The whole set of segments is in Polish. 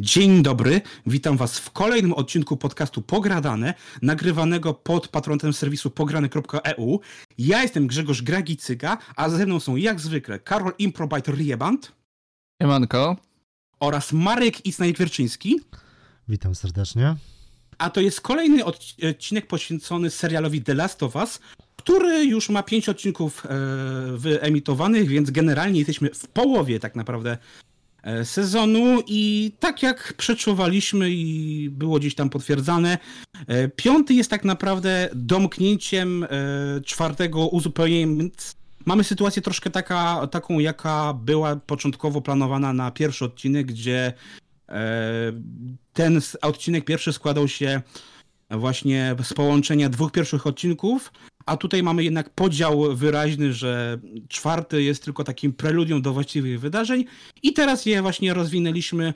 Dzień dobry, witam Was w kolejnym odcinku podcastu Pogradane, nagrywanego pod patronem serwisu pograny.eu. Ja jestem Grzegorz Gragicyga, a ze mną są jak zwykle Karol Improbiter Rieband. Siemanko. Oraz Marek Isnajk-Wierczyński. Witam serdecznie. A to jest kolejny odcinek poświęcony serialowi The Last of Us, który już ma pięć odcinków e, wyemitowanych, więc generalnie jesteśmy w połowie tak naprawdę E, sezonu i tak jak przeczuwaliśmy i było gdzieś tam potwierdzane, e, piąty jest tak naprawdę domknięciem e, czwartego uzupełnieniem. Mamy sytuację troszkę taka, taką, jaka była początkowo planowana na pierwszy odcinek, gdzie ten odcinek pierwszy składał się właśnie z połączenia dwóch pierwszych odcinków, a tutaj mamy jednak podział wyraźny, że czwarty jest tylko takim preludium do właściwych wydarzeń i teraz je właśnie rozwinęliśmy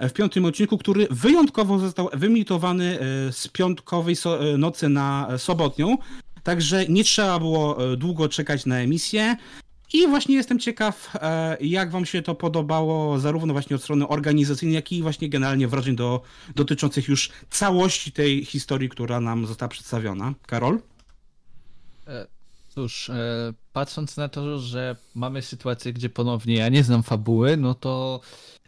w piątym odcinku, który wyjątkowo został wyemitowany e, z piątkowej e, nocy na sobotnią, także nie trzeba było e, długo czekać na emisję. I właśnie jestem ciekaw, jak Wam się to podobało, zarówno właśnie od strony organizacyjnej, jak i właśnie generalnie wrażeń do, dotyczących już całości tej historii, która nam została przedstawiona. Karol? E, cóż, e, patrząc na to, że mamy sytuację, gdzie ponownie ja nie znam fabuły, no to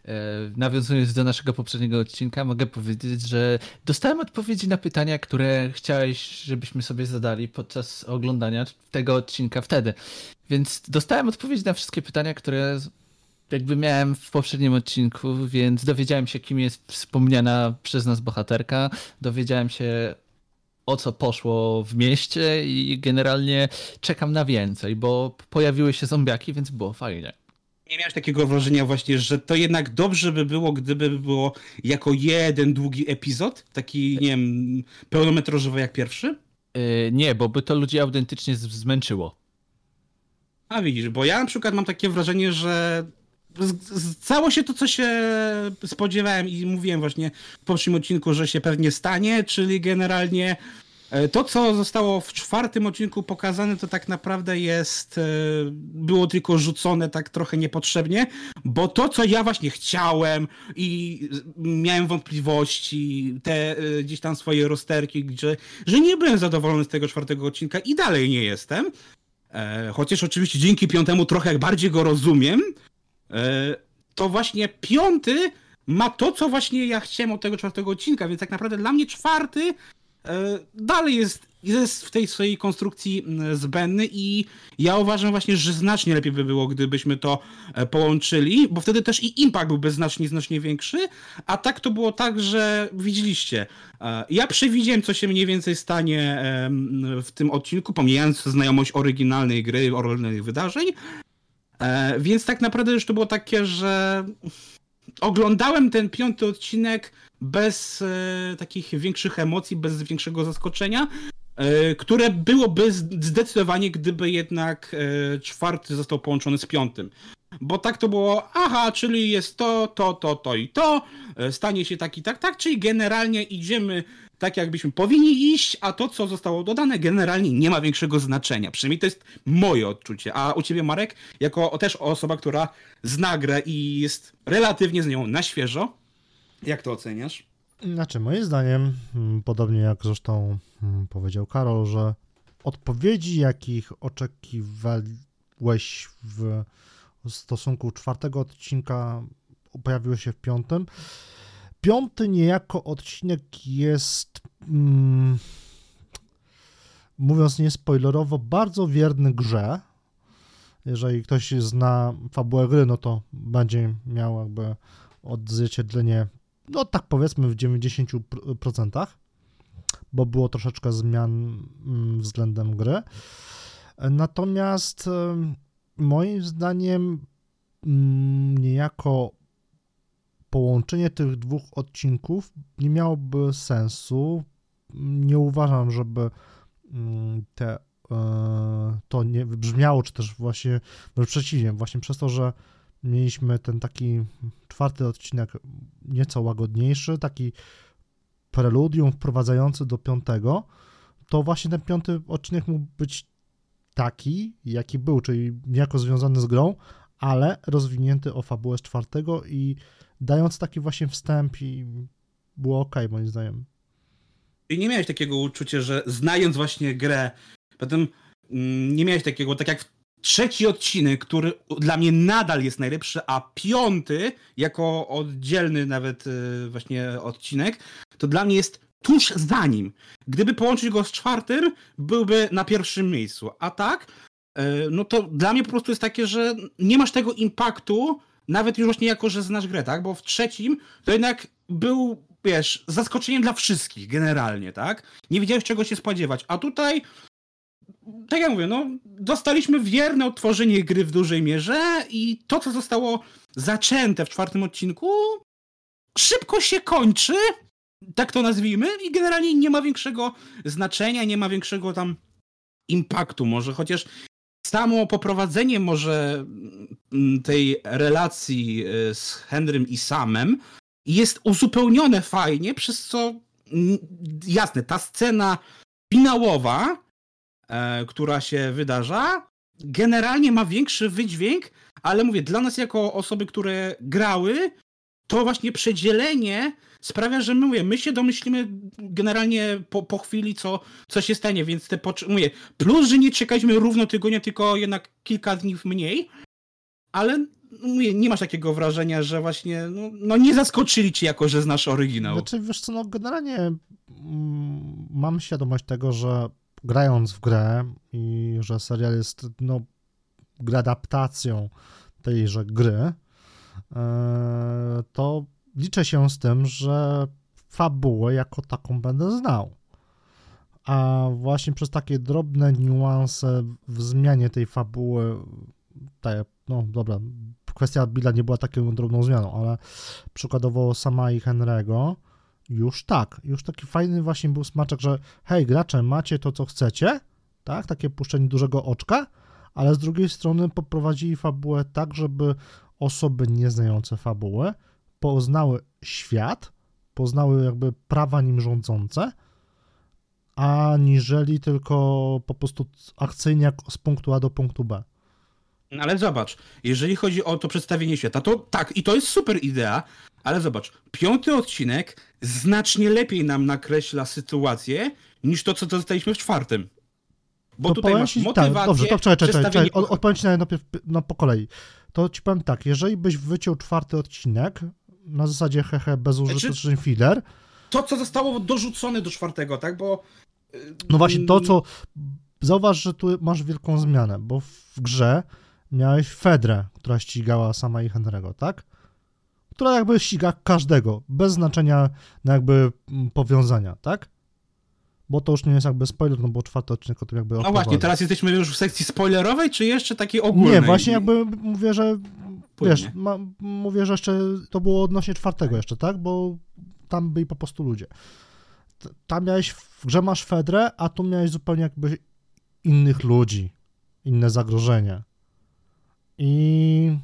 e, nawiązując do naszego poprzedniego odcinka, mogę powiedzieć, że dostałem odpowiedzi na pytania, które chciałeś, żebyśmy sobie zadali podczas oglądania tego odcinka wtedy. Więc dostałem odpowiedzi na wszystkie pytania, które jakby miałem w poprzednim odcinku, więc dowiedziałem się, kim jest wspomniana przez nas bohaterka, dowiedziałem się o co poszło w mieście i generalnie czekam na więcej, bo pojawiły się zombiaki, więc było fajnie. Nie miałeś takiego wrażenia właśnie, że to jednak dobrze by było, gdyby było jako jeden długi epizod, taki, nie wiem, pełnometrażowy jak pierwszy? Yy, nie, bo by to ludzi autentycznie zmęczyło. A widzisz, bo ja na przykład mam takie wrażenie, że Cało się to, co się spodziewałem i mówiłem właśnie w poprzednim odcinku, że się pewnie stanie, czyli generalnie e, to, co zostało w czwartym odcinku pokazane, to tak naprawdę jest, e, było tylko rzucone tak trochę niepotrzebnie, bo to, co ja właśnie chciałem i miałem wątpliwości, te e, gdzieś tam swoje rozterki, że, że nie byłem zadowolony z tego czwartego odcinka i dalej nie jestem. Chociaż oczywiście dzięki piątemu trochę bardziej go rozumiem, to właśnie piąty ma to, co właśnie ja chciałem od tego czwartego odcinka, więc tak naprawdę dla mnie czwarty e, dalej jest, jest w tej swojej konstrukcji zbędny i ja uważam właśnie, że znacznie lepiej by było, gdybyśmy to e, połączyli, bo wtedy też i impact byłby znacznie, znacznie większy, a tak to było tak, że widzieliście, ja przewidziałem, co się mniej więcej stanie w tym odcinku, pomijając znajomość oryginalnej gry, oryginalnych wydarzeń, E, więc tak naprawdę już to było takie, że oglądałem ten piąty odcinek bez e, takich większych emocji, bez większego zaskoczenia, e, które byłoby zdecydowanie, gdyby jednak e, czwarty został połączony z piątym. Bo tak to było, aha, czyli jest to, to, to, to i to, e, stanie się tak i tak, tak, czyli generalnie idziemy tak, jakbyśmy powinni iść, a to, co zostało dodane, generalnie nie ma większego znaczenia. Przynajmniej to jest moje odczucie. A u ciebie, Marek, jako też osoba, która zna grę i jest relatywnie z nią na świeżo, jak to oceniasz? Znaczy, moim zdaniem, mm, podobnie jak zresztą mm, powiedział Karol, że odpowiedzi, jakich oczekiwałeś w stosunku czwartego odcinka, pojawiły się w piątym piąty niejako odcinek jest, mm, mówiąc niespoilerowo, bardzo wierny grze. Jeżeli ktoś zna fabułę gry, no to będzie miał jakby odzwierciedlenie, no tak powiedzmy w 90%, bo było troszeczkę zmian mm, względem gry. Natomiast moim zdaniem mm, niejako połączenie tych dwóch odcinków nie miałoby sensu. Nie uważam, żeby mm, te, e, to nie wybrzmiało, czy też właśnie przeciwnie, właśnie przez to, że mieliśmy ten taki czwarty odcinek nieco łagodniejszy, taki preludium wprowadzający do piątego, to właśnie ten piąty odcinek mógł być taki, jaki był, czyli niejako związany z grą, ale rozwinięty o fabułę z czwartego i dając taki właśnie wstęp i było ok, moim zdaniem. I nie miałeś takiego uczucia, że znając właśnie grę, potem mm, nie miałeś takiego, tak jak trzeci odcinek, który dla mnie nadal jest najlepszy, a piąty, jako oddzielny nawet y, właśnie odcinek, to dla mnie jest tuż za nim. Gdyby połączyć go z czwartym, byłby na pierwszym miejscu. A tak, y, no to dla mnie po prostu jest takie, że nie masz tego impaktu, nawet już właśnie jako, że znasz grę, tak? Bo w trzecim to jednak był, wiesz, zaskoczeniem dla wszystkich generalnie, tak? Nie wiedziałeś czego się spodziewać. A tutaj tak jak mówię, no, dostaliśmy wierne odtworzenie gry w dużej mierze i to, co zostało zaczęte w czwartym odcinku, szybko się kończy, tak to nazwijmy, i generalnie nie ma większego znaczenia, nie ma większego tam impaktu. Może, chociaż samo poprowadzenie może mm, tej relacji y, z Henrym i Samem jest uzupełnione fajnie, przez co mm, jasne, ta scena finałowa, e, która się wydarza, generalnie ma większy wydźwięk, ale mówię, dla nas jako osoby, które grały, to właśnie przedzielenie sprawia, że my, mówię, my się domyślimy generalnie po, po chwili, co, co się stanie, więc te mówię, plus, że nie czekaliśmy równo tygodnia, tylko jednak kilka dni mniej, ale mówię, nie masz takiego wrażenia, że właśnie no, no nie zaskoczyli ci jako, że znasz oryginał. Znaczy, wiesz co, no generalnie mm, mam świadomość tego, że grając w grę i że serial jest no, adaptacją tejże gry, e, to liczę się z tym, że fabułę jako taką będę znał. A właśnie przez takie drobne niuanse w zmianie tej fabuły, tak, no dobra, kwestia Billa nie była taką drobną zmianą, ale przykładowo sama i Henry'ego, już tak, już taki fajny właśnie był smaczek, że hej gracze, macie to co chcecie, tak, takie puszczenie dużego oczka, ale z drugiej strony poprowadzili fabułę tak, żeby osoby nieznające fabuły poznały świat, poznały jakby prawa nim rządzące, aniżeli tylko po prostu akcyjnie z punktu A do punktu B. Ale zobacz, jeżeli chodzi o to przedstawienie świata, to tak, i to jest super idea, ale zobacz, piąty odcinek znacznie lepiej nam nakreśla sytuację niż to, co dostaliśmy w czwartym. Bo to tutaj masz ci, motywację, tak, Dobrze, to czekaj, czekaj, czekaj, odpowiem ci na najpierw no, po kolei. To ci powiem tak, jeżeli byś wyciął czwarty odcinek, na zasadzie hehe, bezużyteczny znaczy, filler. To, co zostało dorzucone do czwartego, tak, bo... No właśnie, to co... Zauważ, że tu masz wielką zmianę, bo w grze miałeś Fedrę, która ścigała sama i Henry'ego, tak? Która jakby ściga każdego, bez znaczenia na jakby mm, powiązania, tak? Bo to już nie jest jakby spoiler, no bo czwarty odcinek o tym jakby No właśnie, teraz jesteśmy już w sekcji spoilerowej, czy jeszcze takiej ogólnej? Nie, właśnie jakby mówię, że wiesz, ma, mówię, że jeszcze to było odnośnie czwartego jeszcze, tak? Bo tam byli po prostu ludzie. Tam miałeś, w grze masz Fedrę, a tu miałeś zupełnie jakby innych ludzi, inne zagrożenia. I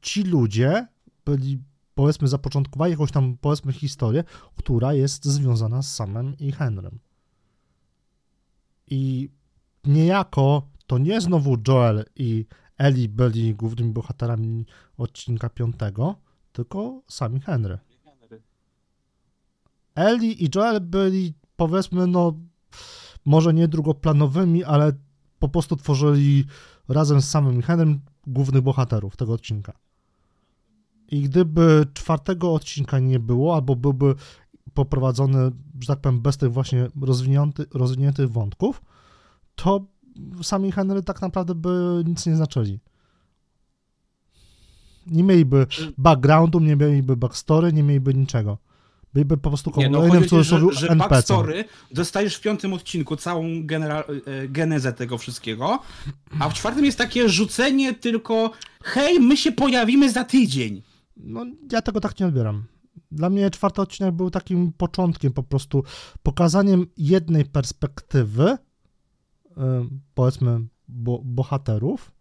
ci ludzie byli, powiedzmy, zapoczątkowali jakąś tam, powiedzmy, historię, która jest związana z samym i Henrym. I niejako to nie znowu Joel i Eli byli głównymi bohaterami odcinka piątego, tylko sami Henry. Eli i Joel byli, powiedzmy, no, może nie drugoplanowymi, ale po prostu tworzyli razem z samym Henrym głównych bohaterów tego odcinka. I gdyby czwartego odcinka nie było, albo byłby poprowadzony, że tak powiem, bez tych właśnie rozwinięty, rozwiniętych wątków, to sami Henry tak naprawdę by nic nie znaczyli. Nie mieliby backgroundu, nie mieliby backstory, nie mieliby niczego. Byliby po prostu kolejnym nie, no, w cudzysłowie że, że backstory dostajesz w piątym odcinku całą e, genezę tego wszystkiego, a w czwartym jest takie rzucenie tylko hej, my się pojawimy za tydzień. No, ja tego tak nie odbieram. Dla mnie czwarty odcinek był takim początkiem, po prostu pokazaniem jednej perspektywy, powiedzmy, bo, bohaterów,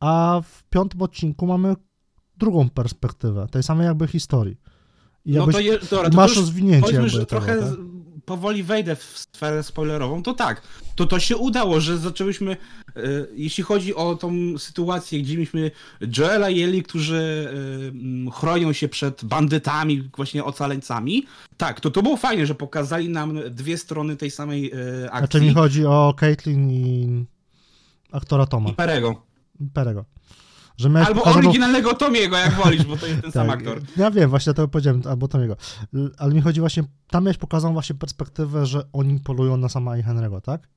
a w piątym odcinku mamy drugą perspektywę, tej samej jakby historii. I no to je, dobra, to masz rozwinięcie. Powiedzmy, że trochę tak? Powoli wejdę w sferę spoilerową, to tak, to to się udało, że zaczęłyśmy, e, jeśli chodzi o tą sytuację, gdzie mieliśmy Joela i Eli, którzy e, chronią się przed bandytami, właśnie ocaleńcami, tak, to to było fajnie, że pokazali nam dwie strony tej samej e, akcji. Znaczy mi chodzi o Caitlyn i aktora Toma. I Perego. I Perego. Że miałeś Albo pokazaną- oryginalnego Tomiego, jak wolisz, bo to jest ten sam Tak, aktor. Ja wiem, właśnie dlatego powiedziałem, albo Tomiego. Ale mi chodzi właśnie, tam miałeś pokazaną właśnie perspektywę, że oni polują na sama i Henry'ego, tak?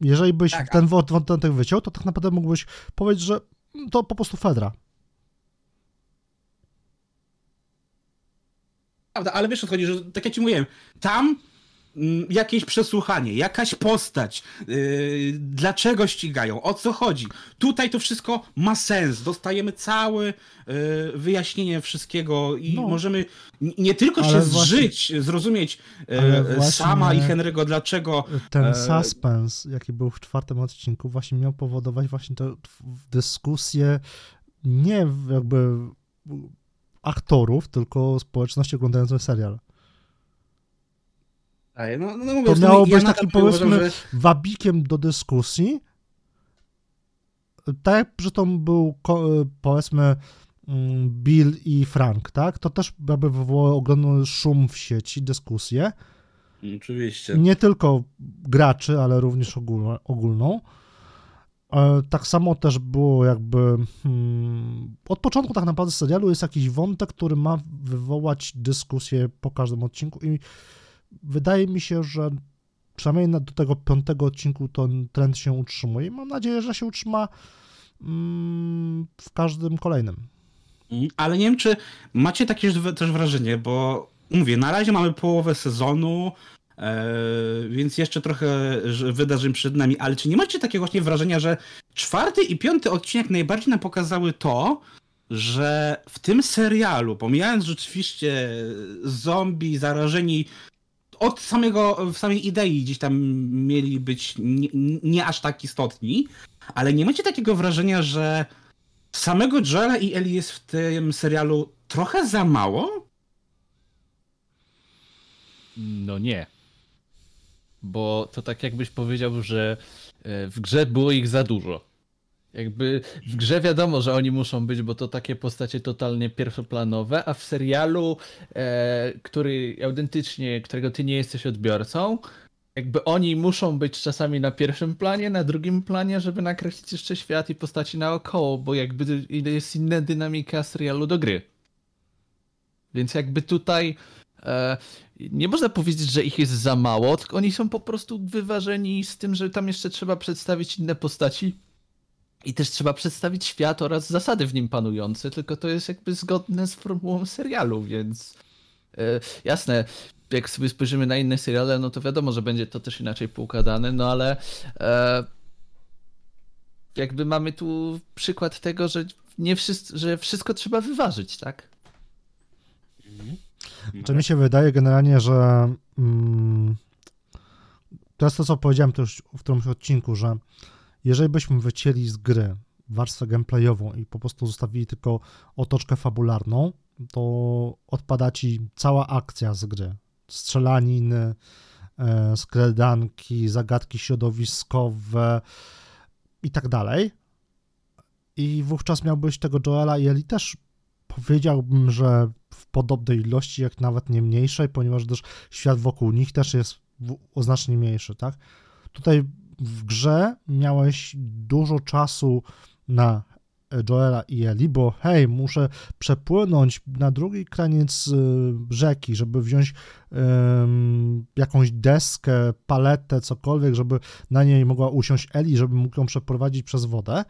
Jeżeli byś Tak, ten wąt- wątek wyciął, to tak naprawdę mógłbyś powiedzieć, że to po prostu Fedra. Prawda, ale wiesz o co chodzi, że tak jak ci mówiłem, tam jakieś przesłuchanie, jakaś postać, yy, dlaczego ścigają, o co chodzi. Tutaj to wszystko ma sens, dostajemy całe yy, wyjaśnienie wszystkiego i No. możemy nie tylko się Ale właśnie- zżyć, zrozumieć yy, sama i Henry'ego, dlaczego Ten E, suspens, jaki był w czwartym odcinku, właśnie miał powodować właśnie tę dyskusję nie jakby aktorów, tylko społeczności oglądającej serial. Ej, no, no mówię, To miało ja być nadal taki, uważam, powiedzmy, że- wabikiem do dyskusji. Tak jak przy tym był, powiedzmy, mm, Bill i Frank, tak? To też jakby wywołało ogromny szum w sieci, dyskusję. Oczywiście. Nie tylko graczy, ale również ogólno, ogólną. E, Tak samo też było jakby hmm, od początku tak naprawdę serialu jest jakiś wątek, który ma wywołać dyskusję po każdym odcinku i wydaje mi się, że przynajmniej na- do tego piątego odcinku ten trend się utrzymuje mam nadzieję, że się utrzyma mm, w każdym kolejnym. Ale nie wiem, czy macie takie też- wrażenie, bo mówię, na razie mamy połowę sezonu, e, więc jeszcze trochę wydarzeń przed nami, ale czy nie macie takiego właśnie wrażenia, że czwarty i piąty odcinek najbardziej nam pokazały to, że w tym serialu, pomijając rzeczywiście zombie, zarażeni, od samego, w samej idei gdzieś tam mieli być nie, nie aż tak istotni, ale nie macie takiego wrażenia, że samego Joela i Eli jest w tym serialu trochę za mało? No nie. Bo to tak jakbyś powiedział, że e, w grze było ich za dużo. Jakby w grze wiadomo, że oni muszą być, bo to takie postacie totalnie pierwszoplanowe, a w serialu, e, który autentycznie, którego ty nie jesteś odbiorcą, jakby oni muszą być czasami na pierwszym planie, na drugim planie, żeby nakreślić jeszcze świat i postaci naokoło, bo jakby jest inna dynamika serialu do gry. Więc jakby tutaj e, nie można powiedzieć, że ich jest za mało, tylko oni są po prostu wyważeni z tym, że tam jeszcze trzeba przedstawić inne postaci i też trzeba przedstawić świat oraz zasady w nim panujące, tylko to jest jakby zgodne z formułą serialu, więc e, jasne, jak sobie spojrzymy na inne seriale, no to wiadomo, że będzie to też inaczej poukładane, no ale e, jakby mamy tu przykład tego, że nie wszyscy, że wszystko trzeba wyważyć, tak? Czy mi się wydaje generalnie, że mm, to jest to, co powiedziałem też w którymś odcinku, że jeżeli byśmy wycięli z gry warstwę gameplayową i po prostu zostawili tylko otoczkę fabularną, to odpada ci cała akcja z gry. Strzelaniny, e, skredanki, zagadki środowiskowe i tak dalej. I wówczas miałbyś tego Joela i Eli też powiedziałbym, że w podobnej ilości, jak nawet nie mniejszej, ponieważ też świat wokół nich też jest znacznie mniejszy, tak? Tutaj w grze miałeś dużo czasu na Joela i Eli, bo hej, muszę przepłynąć na drugi kraniec y, rzeki, żeby wziąć ym, jakąś deskę, paletę, cokolwiek, żeby na niej mogła usiąść Eli, żeby mógł ją przeprowadzić przez wodę.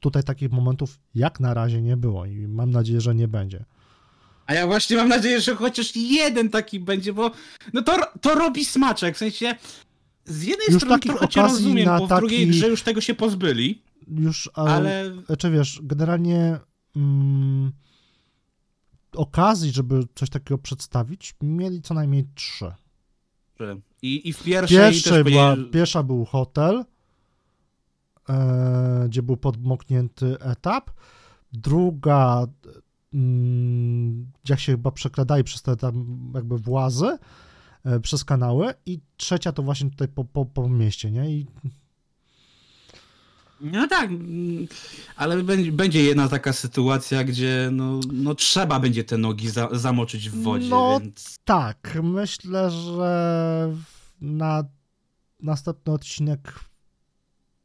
Tutaj takich momentów jak na razie nie było i mam nadzieję, że nie będzie. A ja właśnie mam nadzieję, że chociaż jeden taki będzie, bo no to, to robi smaczek, w sensie z jednej Już strony takich trochę cię okazji rozumiem, na bo w drugiej grze już tego się pozbyli, Już, ale, ale czy wiesz, generalnie mm, okazji, żeby coś takiego przedstawić, mieli co najmniej trzy. i, i w pierwszej, Pierwszej też była, powiedzieli- pierwsza był hotel, e, gdzie był podmoknięty etap. Druga, mm, jak się chyba przekradali przez te tam jakby włazy. E, przez kanały i trzecia to właśnie tutaj po, po, po mieście, nie? I No tak, ale będzie- będzie jedna taka sytuacja, gdzie no, no trzeba będzie te nogi za, zamoczyć w wodzie, No, więc... tak, myślę, że na następny odcinek,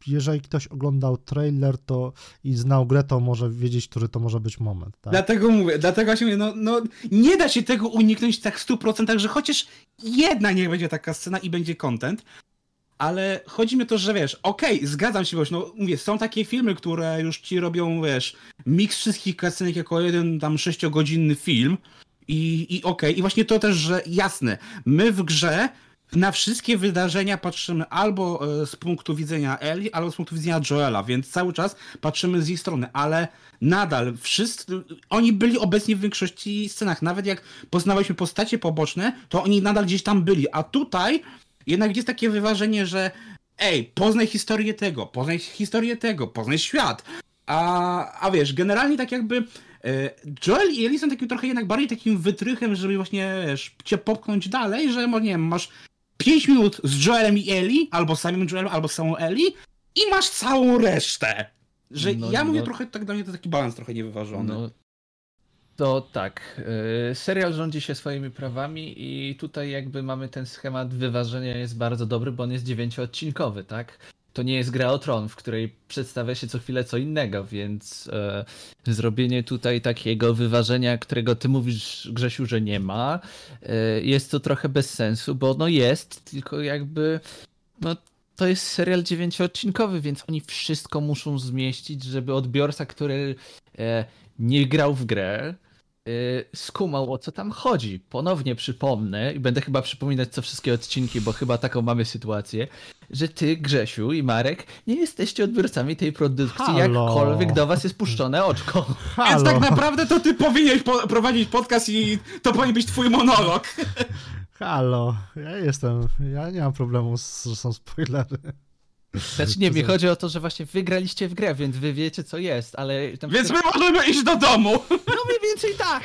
jeżeli ktoś oglądał trailer to i znał grę, to może wiedzieć, który to może być moment, tak? Dlatego mówię, dlatego właśnie mówię, no, no nie da się tego uniknąć tak w 100%, że chociaż jedna niech będzie taka scena i będzie content, ale chodzi mi o to, że wiesz, okej, zgadzam się, wiesz, no mówię, są takie filmy, które już ci robią, wiesz, miks wszystkich kasynek jako jeden tam sześciogodzinny film i, i okej, i właśnie to też, że jasne, my w grze na wszystkie wydarzenia patrzymy albo e, z punktu widzenia Eli, albo z punktu widzenia Joela, więc cały czas patrzymy z jej strony, ale nadal wszyscy, oni byli obecni w większości scenach, nawet jak poznawaliśmy postacie poboczne, to oni nadal gdzieś tam byli, a tutaj jednak jest takie wyważenie, że ej, poznaj historię tego, poznaj historię tego, poznaj świat, a, a wiesz, generalnie tak jakby e, Joel i Ellie są takim trochę jednak bardziej takim wytrychem, żeby właśnie wiesz, cię popchnąć dalej, że nie wiem, masz 5 minut z Joelem i Ellie, albo z samym Joelem, albo z samą Ellie i masz całą resztę. Że No, ja mówię no. trochę, tak dla mnie to taki balans trochę niewyważony. No, to tak. y, Serial rządzi się swoimi prawami i tutaj jakby mamy ten schemat wyważenia jest bardzo dobry, bo on jest dziewięcioodcinkowy, tak? To nie jest gra o tron, w której przedstawia się co chwilę co innego, więc e, zrobienie tutaj takiego wyważenia, którego ty mówisz, Grzesiu, że nie ma, e, jest to trochę bez sensu, bo no jest, tylko jakby no to jest serial dziewięcioodcinkowy, więc oni wszystko muszą zmieścić, żeby odbiorca, który e, nie grał w grę, skumał o co tam chodzi. Ponownie przypomnę i będę chyba przypominać co wszystkie odcinki, bo chyba taką mamy sytuację, że ty, Grzesiu i Marek nie jesteście odbiorcami tej produkcji, Halo. jakkolwiek do was jest puszczone oczko. Więc Halo! tak naprawdę to ty powinieneś po- prowadzić podcast i to powinien być twój monolog. Halo, ja jestem, ja nie mam problemu, z, że są spoilery. Znaczy nie, mi chodzi o to, że właśnie wygraliście w grę, więc wy wiecie co jest, ale... Tam Więc my możemy iść do domu. No mniej więcej tak!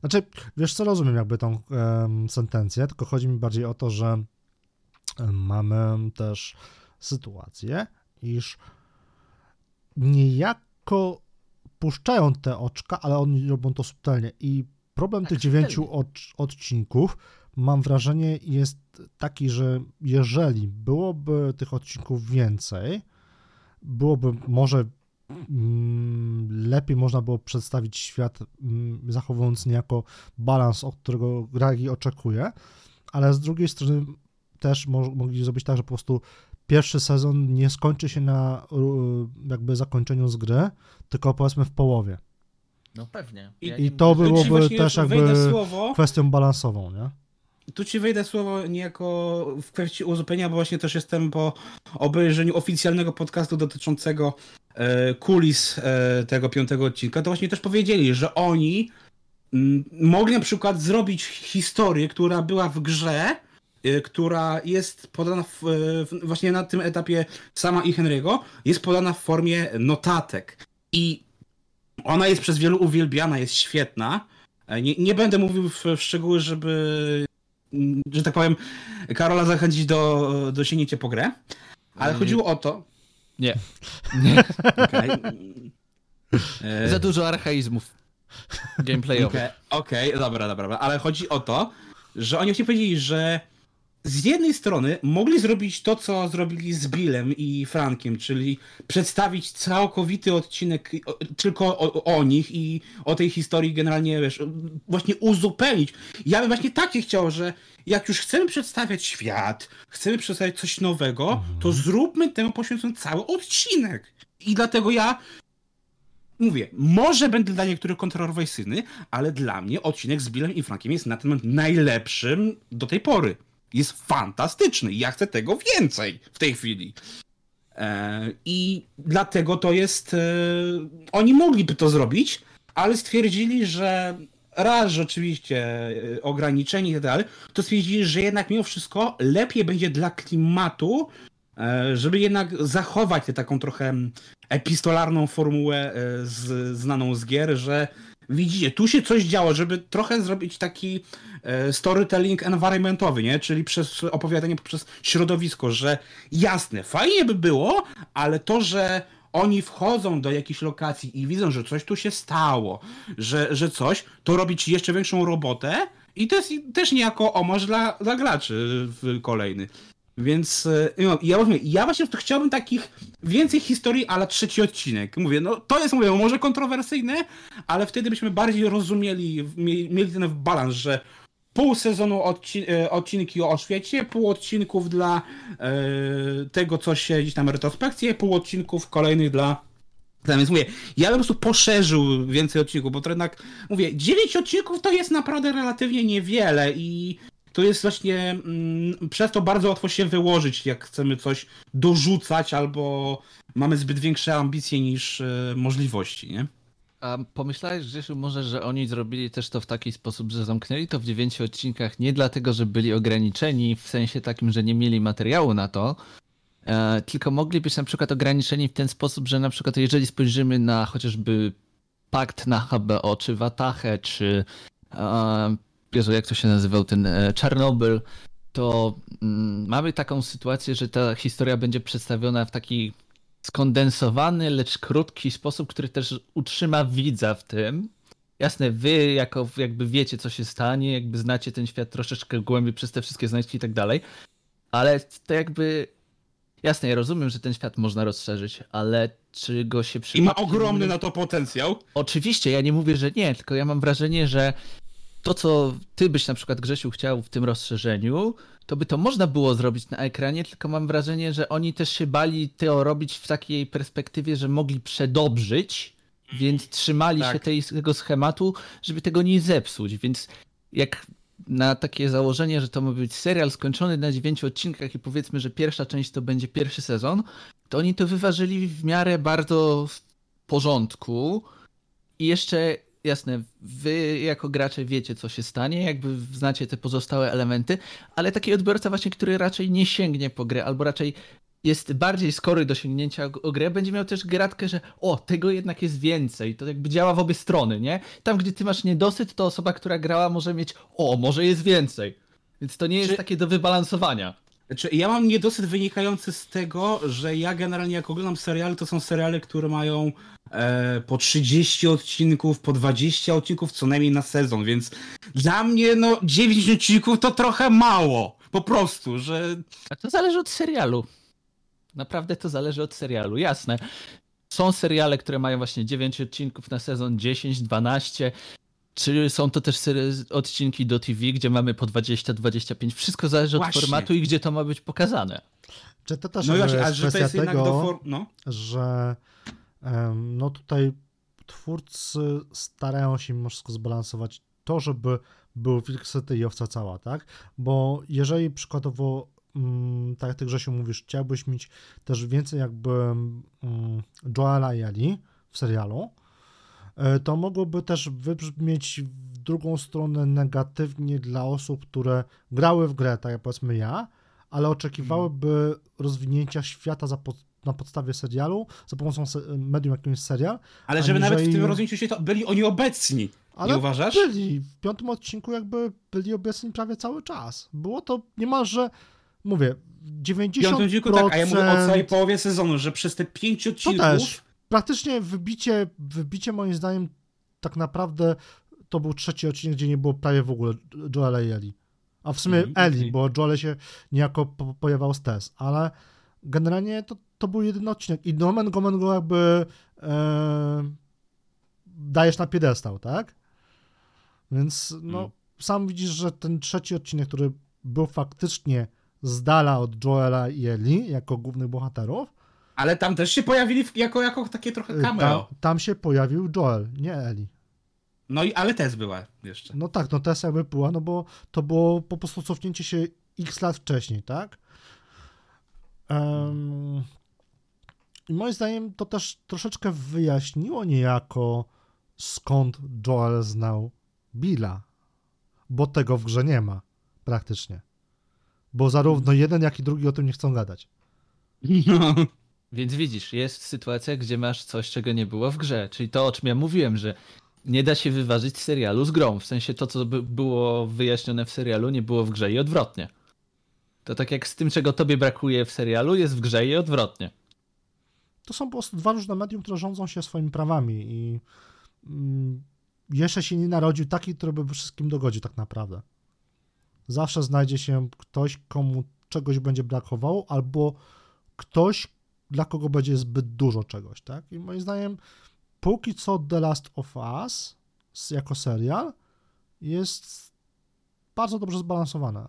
Znaczy, wiesz co, rozumiem jakby tą em, sentencję, tylko chodzi mi bardziej o to, że mamy też sytuację, iż niejako puszczają te oczka, ale oni robią to subtelnie i problem tych dziewięciu odc- odcinków mam wrażenie jest taki, że jeżeli byłoby tych odcinków więcej, byłoby może mm, lepiej można było przedstawić świat, mm, zachowując niejako balans, od którego gragi oczekuje, ale z drugiej strony też mo- mogli zrobić tak, że po prostu pierwszy sezon nie skończy się na jakby zakończeniu z gry, tylko powiedzmy w połowie. No pewnie. I- Ja I nie to byłoby właśnie też jakby słowo. kwestią balansową, nie? Tu ci wejdę słowo niejako w kwestii uzupełnienia, bo właśnie też jestem po obejrzeniu oficjalnego podcastu dotyczącego e, kulis e, tego piątego odcinka. To właśnie też powiedzieli, że oni mm, mogli na przykład zrobić historię, która była w grze, e, która jest podana w, właśnie na tym etapie sama i Henry'ego, jest podana w formie notatek. I ona jest przez wielu uwielbiana, jest świetna. Nie, nie będę mówił w, w szczegóły, żeby że tak powiem, Karola zachęcić do, do sięgnięcia po grę. Ale Nie. chodziło o to. Nie. nie. Okej. E, Za dużo archaizmów gameplayowych. Okej, okej, dobra, dobra, dobra. Ale chodzi o to, że oni właśnie powiedzieli, że z jednej strony mogli zrobić to, co zrobili z Billem i Frankiem, czyli przedstawić całkowity odcinek tylko o, o nich i o tej historii generalnie, wiesz, właśnie uzupełnić. Ja bym właśnie tak się chciał, że jak już chcemy przedstawiać świat, chcemy przedstawiać coś nowego, to zróbmy temu poświęcony cały odcinek. I dlatego ja mówię, może będę dla niektórych kontrowersyjny, ale dla mnie odcinek z Billem i Frankiem jest na ten moment najlepszym do tej pory. Jest fantastyczny. Ja chcę tego więcej w tej chwili. E, I dlatego to jest. E, oni mogliby to zrobić, ale stwierdzili, że raz, że oczywiście e, ograniczeni i tak dalej, to stwierdzili, że jednak mimo wszystko lepiej będzie dla klimatu, żeby jednak zachować tę taką trochę epistolarną formułę z, znaną z gier, że widzicie, tu się coś działo, żeby trochę zrobić taki e, storytelling environmentowy, nie? Czyli przez opowiadanie poprzez środowisko, że jasne, fajnie by było, ale to, że oni wchodzą do jakiejś lokacji i widzą, że coś tu się stało, że, że coś, to robić jeszcze większą robotę i to jest też niejako omarz dla, dla graczy kolejny. Więc e, no, ja, mówię, ja właśnie chciałbym takich więcej historii, ale trzeci odcinek. Mówię, no to jest, mówię, może kontrowersyjne, ale wtedy byśmy bardziej rozumieli, mieli ten balans, że pół sezonu odcin e, odcinki o świecie, pół odcinków dla e, tego, co się gdzieś tam retrospekcje, pół odcinków kolejnych dla więc mówię, ja po prostu poszerzył więcej odcinków, bo to jednak, mówię, 9 odcinków to jest naprawdę relatywnie niewiele i to jest właśnie mm, przez to bardzo łatwo się wyłożyć, jak chcemy coś dorzucać albo mamy zbyt większe ambicje niż e, możliwości, nie? A pomyślałeś, Grzesiu, może, że oni zrobili też to w taki sposób, że zamknęli to w dziewięciu odcinkach nie dlatego, że byli ograniczeni, w sensie takim, że nie mieli materiału na to, e, tylko mogli być na przykład ograniczeni w ten sposób, że na przykład jeżeli spojrzymy na chociażby pakt na HBO, czy Watachę, czy e, Jezu, jak to się nazywał, ten e, Czarnobyl, to mm, mamy taką sytuację, że ta historia będzie przedstawiona w taki skondensowany, lecz krótki sposób, który też utrzyma widza w tym. Jasne, wy jako jakby wiecie, co się stanie, jakby znacie ten świat troszeczkę głębiej przez te wszystkie znaczki i tak dalej, ale to jakby Jasne, ja rozumiem, że ten świat można rozszerzyć, ale czy go się I ma ogromny na to potencjał. Oczywiście, ja nie mówię, że nie, tylko ja mam wrażenie, że to, co ty byś na przykład Grzesiu chciał w tym rozszerzeniu, to by to można było zrobić na ekranie, tylko mam wrażenie, że oni też się bali to robić w takiej perspektywie, że mogli przedobrzyć, więc trzymali tak. się tej, tego schematu, żeby tego nie zepsuć. Więc jak na takie założenie, że to ma być serial skończony na dziewięciu odcinkach i powiedzmy, że pierwsza część to będzie pierwszy sezon, to oni to wyważyli w miarę bardzo w porządku. I jeszcze jasne, wy jako gracze wiecie, co się stanie, jakby znacie te pozostałe elementy, ale taki odbiorca właśnie, który raczej nie sięgnie po grę, albo raczej jest bardziej skory do sięgnięcia o grę, będzie miał też gratkę, że o, tego jednak jest więcej. To jakby działa w obie strony, nie? Tam, gdzie ty masz niedosyt, to osoba, która grała może mieć o, może jest więcej. Więc to nie jest Czy... takie do wybalansowania. Znaczy, ja mam niedosyt wynikający z tego, że ja generalnie jak oglądam seriale, to są seriale, które mają po 30 odcinków, po 20 odcinków co najmniej na sezon, więc dla mnie no 9 odcinków to trochę mało. Po prostu, że... A to zależy od serialu. Naprawdę to zależy od serialu, jasne. Są seriale, które mają właśnie 9 odcinków na sezon, 10, 12. Czy są to też odcinki do TV, gdzie mamy po 20-25? Wszystko zależy Właśnie. od formatu i gdzie to ma być pokazane. Czy to też no jest właśnie, że to jest tego, do for... no. że no tutaj twórcy starają się mimo wszystko zbalansować to, żeby był Wilksety i owca cała, tak? Bo jeżeli przykładowo mm, tak jak ty Grzesiu mówisz, chciałbyś mieć też więcej jakby mm, Joela i Ali w serialu, E, to mogłoby też wybrzmieć w drugą stronę negatywnie dla osób, które grały w grę, tak jak powiedzmy ja, ale oczekiwałyby rozwinięcia świata za pod, na podstawie serialu, za pomocą medium jakimś serial. Ale żeby aniżeli... nawet w tym rozwinięciu świata byli oni obecni. Ale nie uważasz? byli. W piątym odcinku jakby byli obecni prawie cały czas. Było to niemalże, mówię, 90%... W piątym odcinku tak, a ja mówię o całej połowie sezonu, że przez te pięć odcinków... To też praktycznie wybicie, wybicie moim zdaniem tak naprawdę to był trzeci odcinek, gdzie nie było prawie w ogóle Joela i Eli. A w sumie mm, Eli, okay. bo Joel się niejako po, pojawiał z Tess, ale generalnie to, to był jedyny odcinek i Nomen Gomen go jakby e, dajesz na piedestał, tak? Więc no, mm. sam widzisz, że ten trzeci odcinek, który był faktycznie z dala od Joela i Eli jako głównych bohaterów, ale tam też się pojawili jako, jako takie trochę y, cameo. Tam, tam się pojawił Joel, nie Eli. No i ale Tess była jeszcze. No tak, no Tess jakby była, no bo to było po prostu cofnięcie się x lat wcześniej, tak? Um, I moim zdaniem to też troszeczkę wyjaśniło niejako skąd Joel znał Billa, bo tego w grze nie ma praktycznie. Bo zarówno jeden, jak i drugi o tym nie chcą gadać. No. Więc widzisz, jest sytuacja, gdzie masz coś, czego nie było w grze. Czyli to, o czym ja mówiłem, że nie da się wyważyć serialu z grą. W sensie to, co by było wyjaśnione w serialu, nie było w grze i odwrotnie. To tak jak z tym, czego tobie brakuje w serialu, jest w grze i odwrotnie. To są po prostu dwa różne medium, które rządzą się swoimi prawami i mm, jeszcze się nie narodził taki, który by wszystkim dogodził tak naprawdę. Zawsze znajdzie się ktoś, komu czegoś będzie brakowało, albo ktoś, dla kogo będzie zbyt dużo czegoś, tak? I moim zdaniem, póki co The Last of Us jako serial jest bardzo dobrze zbalansowane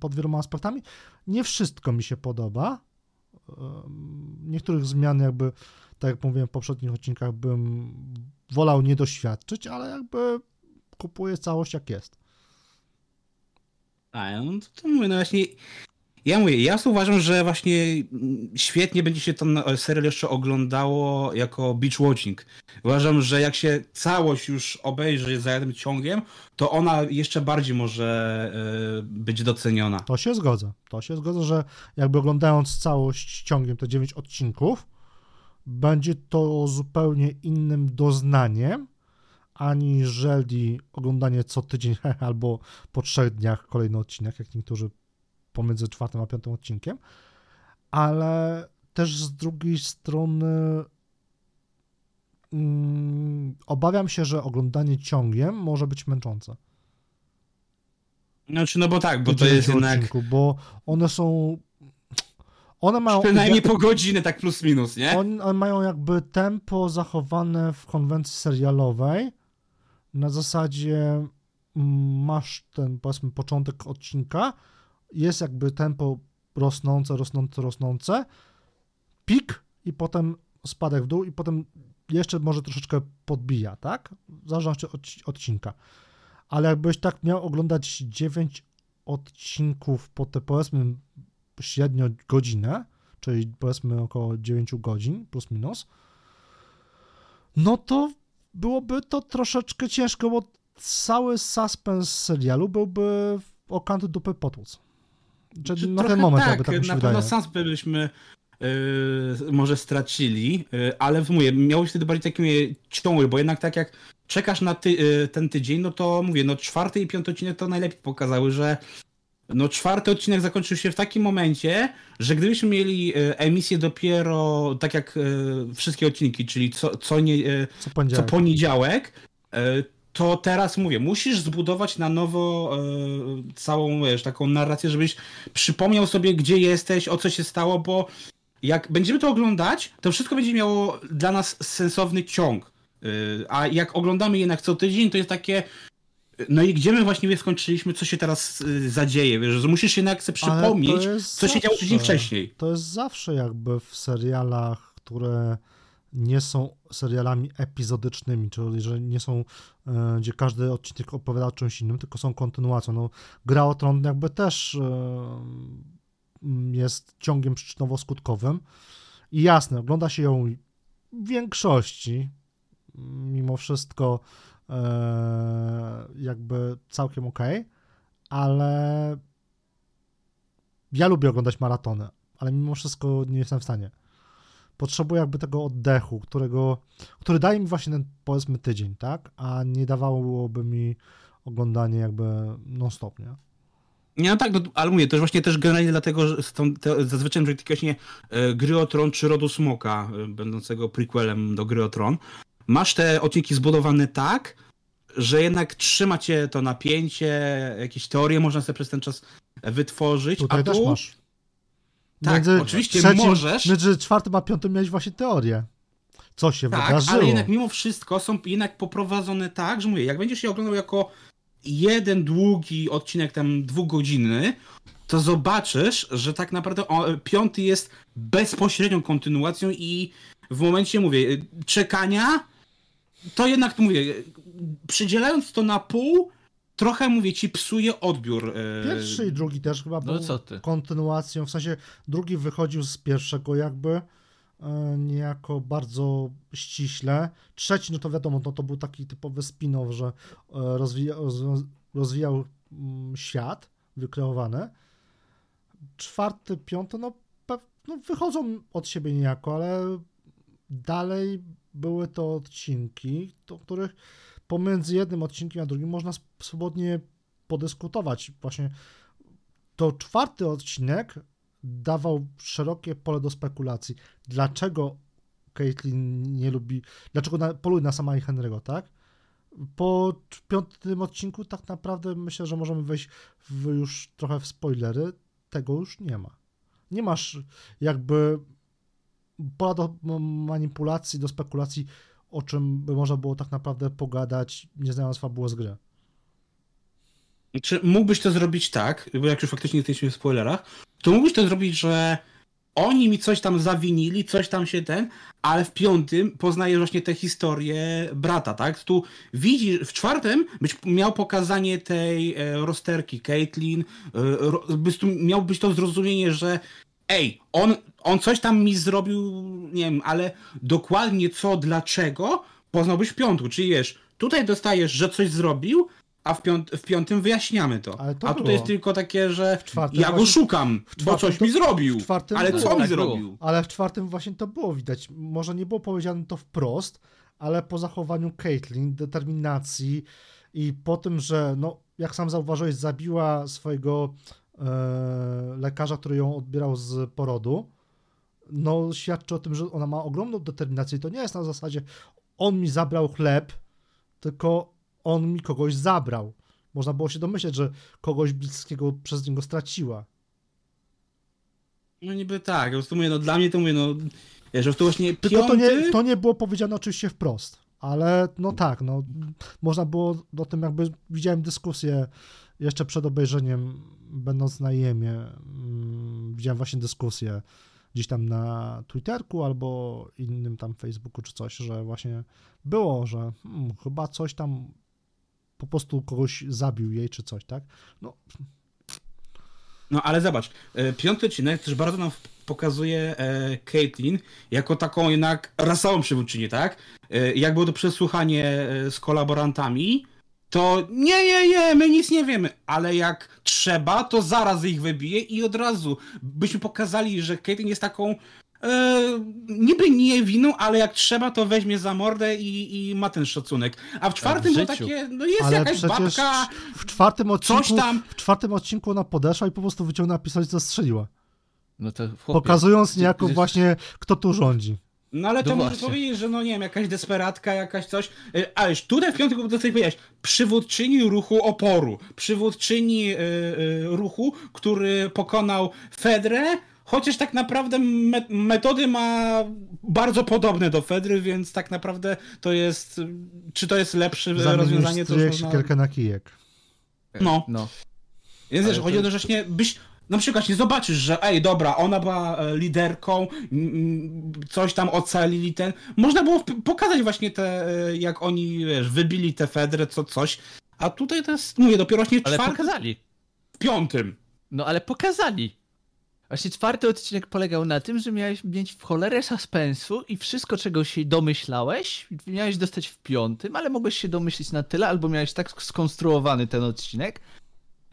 pod wieloma aspektami. Nie wszystko mi się podoba. Niektórych zmian jakby, tak jak mówiłem w poprzednich odcinkach, bym wolał nie doświadczyć, ale jakby kupuję całość jak jest. A, no to, to mówię, no właśnie ja mówię, ja uważam, że właśnie mm, świetnie będzie się ten serial jeszcze oglądało jako beach watching. Uważam, że jak się całość już obejrzy za jednym ciągiem, to ona jeszcze bardziej może yy, być doceniona. To się zgodzę. To się zgodzę, że jakby oglądając całość ciągiem, te 9 odcinków, będzie to zupełnie innym doznaniem, aniżeli oglądanie co tydzień albo po trzech dniach kolejny odcinek, jak niektórzy pomiędzy czwartym a piątym odcinkiem, ale też z drugiej strony mm, obawiam się, że oglądanie ciągiem może być męczące. Znaczy, no bo tak, bo to jest jednak... Odcinku, bo one są... One mają... Przynajmniej po godzinę, tak plus minus, nie? One mają jakby tempo zachowane w konwencji serialowej, na zasadzie mm, masz ten, powiedzmy, początek odcinka, jest jakby tempo rosnące, rosnące, rosnące, pik i potem spadek w dół i potem jeszcze może troszeczkę podbija, tak? W zależności od odcinka. Ale jakbyś tak miał oglądać 9 odcinków po te powiedzmy średnio godzinę, czyli powiedzmy około 9 godzin plus minus, no to byłoby to troszeczkę ciężko, bo cały suspens serialu byłby o kant dupy potłuc. Czy, na ten moment tak, jakby tak mi się na wydaje. pewno sens byśmy yy, może stracili, yy, ale mówię, miałeś wtedy bardziej takie ciągły, bo jednak tak jak czekasz na ty, yy, ten tydzień, no to mówię, no czwarty i piąty odcinek to najlepiej pokazały, że no czwarty odcinek zakończył się w takim momencie, że gdybyśmy mieli y, emisję dopiero tak jak y, wszystkie odcinki, czyli co, co, nie, y, co poniedziałek, co poniedziałek to teraz mówię, musisz zbudować na nowo e, całą, wiesz, taką narrację, żebyś przypomniał sobie, gdzie jesteś, o co się stało, bo jak będziemy to oglądać, to wszystko będzie miało dla nas sensowny ciąg. E, a jak oglądamy jednak co tydzień, to jest takie. No i gdzie my właściwie skończyliśmy, co się teraz e, zadzieje, wiesz, że musisz jednak sobie przypomnieć, co się działo tydzień wcześniej. To jest zawsze jakby w serialach, które nie są serialami epizodycznymi, czyli że nie są, e, gdzie każdy odcinek opowiada o czymś innym, tylko są kontynuacją. No, Gra o Tron jakby też e, jest ciągiem przyczynowo-skutkowym i jasne, ogląda się ją w większości, mimo wszystko e, jakby całkiem ok, ale ja lubię oglądać maratony, ale mimo wszystko nie jestem w stanie potrzebuję jakby tego oddechu, którego, który daje mi właśnie ten powiedzmy tydzień, tak? A nie dawałoby mi oglądanie jakby non-stop, nie? Nie, no tak, no, ale mówię, to jest właśnie też generalnie dlatego, że są te, zazwyczaj że takie właśnie e, Gry o Tron czy Rodu Smoka, e, będącego prequelem do Gry o Tron, masz te odcinki zbudowane tak, że jednak trzyma cię to napięcie, jakieś teorie można sobie przez ten czas wytworzyć, Tutaj a tu... też masz. Tak, między oczywiście trzecim, możesz. Między czwartym a piątym miałeś właśnie teorię. Co się tak, wydarzyło. ale jednak mimo wszystko są jednak poprowadzone tak, że mówię, jak będziesz je oglądał jako jeden długi odcinek tam dwugodzinny, to zobaczysz, że tak naprawdę piąty jest bezpośrednią kontynuacją i w momencie, mówię, czekania, to jednak, mówię, przydzielając to na pół, trochę, mówię ci, psuje odbiór. E, Pierwszy i drugi też chyba no, był kontynuacją, w sensie drugi wychodził z pierwszego jakby e, niejako bardzo ściśle. Trzeci, no to wiadomo, no to był taki typowy spin-off, że e, rozwijał, rozwijał mm, świat wykreowany. Czwarty, piąty, no, no wychodzą od siebie niejako, ale dalej były to odcinki, do których pomiędzy jednym odcinkiem a drugim można swobodnie podyskutować. Właśnie to czwarty odcinek dawał szerokie pole do spekulacji. Dlaczego Caitlyn nie lubi, dlaczego poluje na sama i Henry'ego, tak? Po piątym odcinku tak naprawdę myślę, że możemy wejść w już trochę w spoilery. Tego już nie ma. Nie masz jakby pola do manipulacji, do spekulacji, o czym by można było tak naprawdę pogadać, nie znając fabuły z gry. Czy mógłbyś to zrobić tak, bo jak już faktycznie jesteśmy w spoilerach, to mógłbyś to zrobić, że oni mi coś tam zawinili, coś tam się ten, ale w piątym poznajesz właśnie tę historię brata, tak? Tu widzisz, w czwartym byś miał pokazanie tej e, rozterki Caitlyn, e, ro, byś miał być to zrozumienie, że ej, on, on coś tam mi zrobił, nie wiem, ale dokładnie co, dlaczego, poznałbyś w piątku, czyli wiesz, tutaj dostajesz, że coś zrobił, a w, piąt, w piątym wyjaśniamy to. Ale to a tutaj było. jest tylko takie, że czwartym ja go właśnie- szukam, bo czwartym coś to- mi zrobił. w czwartym ale było. co mi Tak było. zrobił? Ale w czwartym właśnie to było widać. Może nie było powiedziane to wprost, ale po zachowaniu Caitlyn, determinacji i po tym, że no, jak sam zauważyłeś, zabiła swojego lekarza, który ją odbierał z porodu, no świadczy o tym, że ona ma ogromną determinację i to nie jest na zasadzie on mi zabrał chleb, tylko on mi kogoś zabrał. Można było się domyśleć, że kogoś bliskiego przez niego straciła. No niby tak, po prostu mówię, no dla mnie to mówię, no wiesz, że to właśnie Tylko to nie, to nie było powiedziane oczywiście wprost, ale no tak, no można było o tym jakby, widziałem dyskusję jeszcze przed obejrzeniem, będąc na jemie, mm, widziałem właśnie dyskusję gdzieś tam na Twitterku albo innym tam Facebooku czy coś, że właśnie było, że hmm, chyba coś tam po prostu kogoś zabił jej czy coś, tak? No No ale zobacz, e, piąty odcinek też bardzo nam pokazuje e, Caitlyn jako taką jednak rasową przywódczynię, tak? E, jak było to przesłuchanie z kolaborantami, to nie, nie, nie, my nic nie wiemy, ale jak trzeba, to zaraz ich wybije i od razu byśmy pokazali, że Caitlyn jest taką e, niby niewinną, ale jak trzeba, to weźmie za mordę i, i ma ten szacunek. A w czwartym było życiu. takie, no jest ale jakaś babka, w czwartym odcinku, coś tam. w czwartym odcinku ona podeszła i po prostu wyciągnęła pistolet i zastrzeliła. No Pokazując niejako właśnie, kto tu rządzi. No ale to No możesz powiedzieć, że no nie wiem, jakaś desperatka, jakaś coś. Y, Ależ tutaj w piątku, bo to coś powiedziałeś, przywódczyni ruchu oporu, przywódczyni y, y, ruchu, który pokonał Fedrę, chociaż tak naprawdę me metody ma bardzo podobne do Fedry, więc tak naprawdę to jest, czy to jest lepsze rozwiązanie, to już można... siekierkę na kijek. No. No. Więc wiesz, chodzi o to, że właśnie byś na przykład nie zobaczysz, że ej, dobra, ona była e, liderką, coś tam ocalili ten. Można było pokazać właśnie te, e, jak oni, wiesz, wybili tę Fedrę, co coś. A tutaj to jest, mówię, dopiero właśnie Ale czwartym, pokazali. w piątym. No ale pokazali. Właśnie czwarty odcinek polegał na tym, że miałeś mieć w cholerę suspensu i wszystko, czego się domyślałeś, miałeś dostać w piątym, ale mogłeś się domyślić na tyle, albo miałeś tak skonstruowany ten odcinek,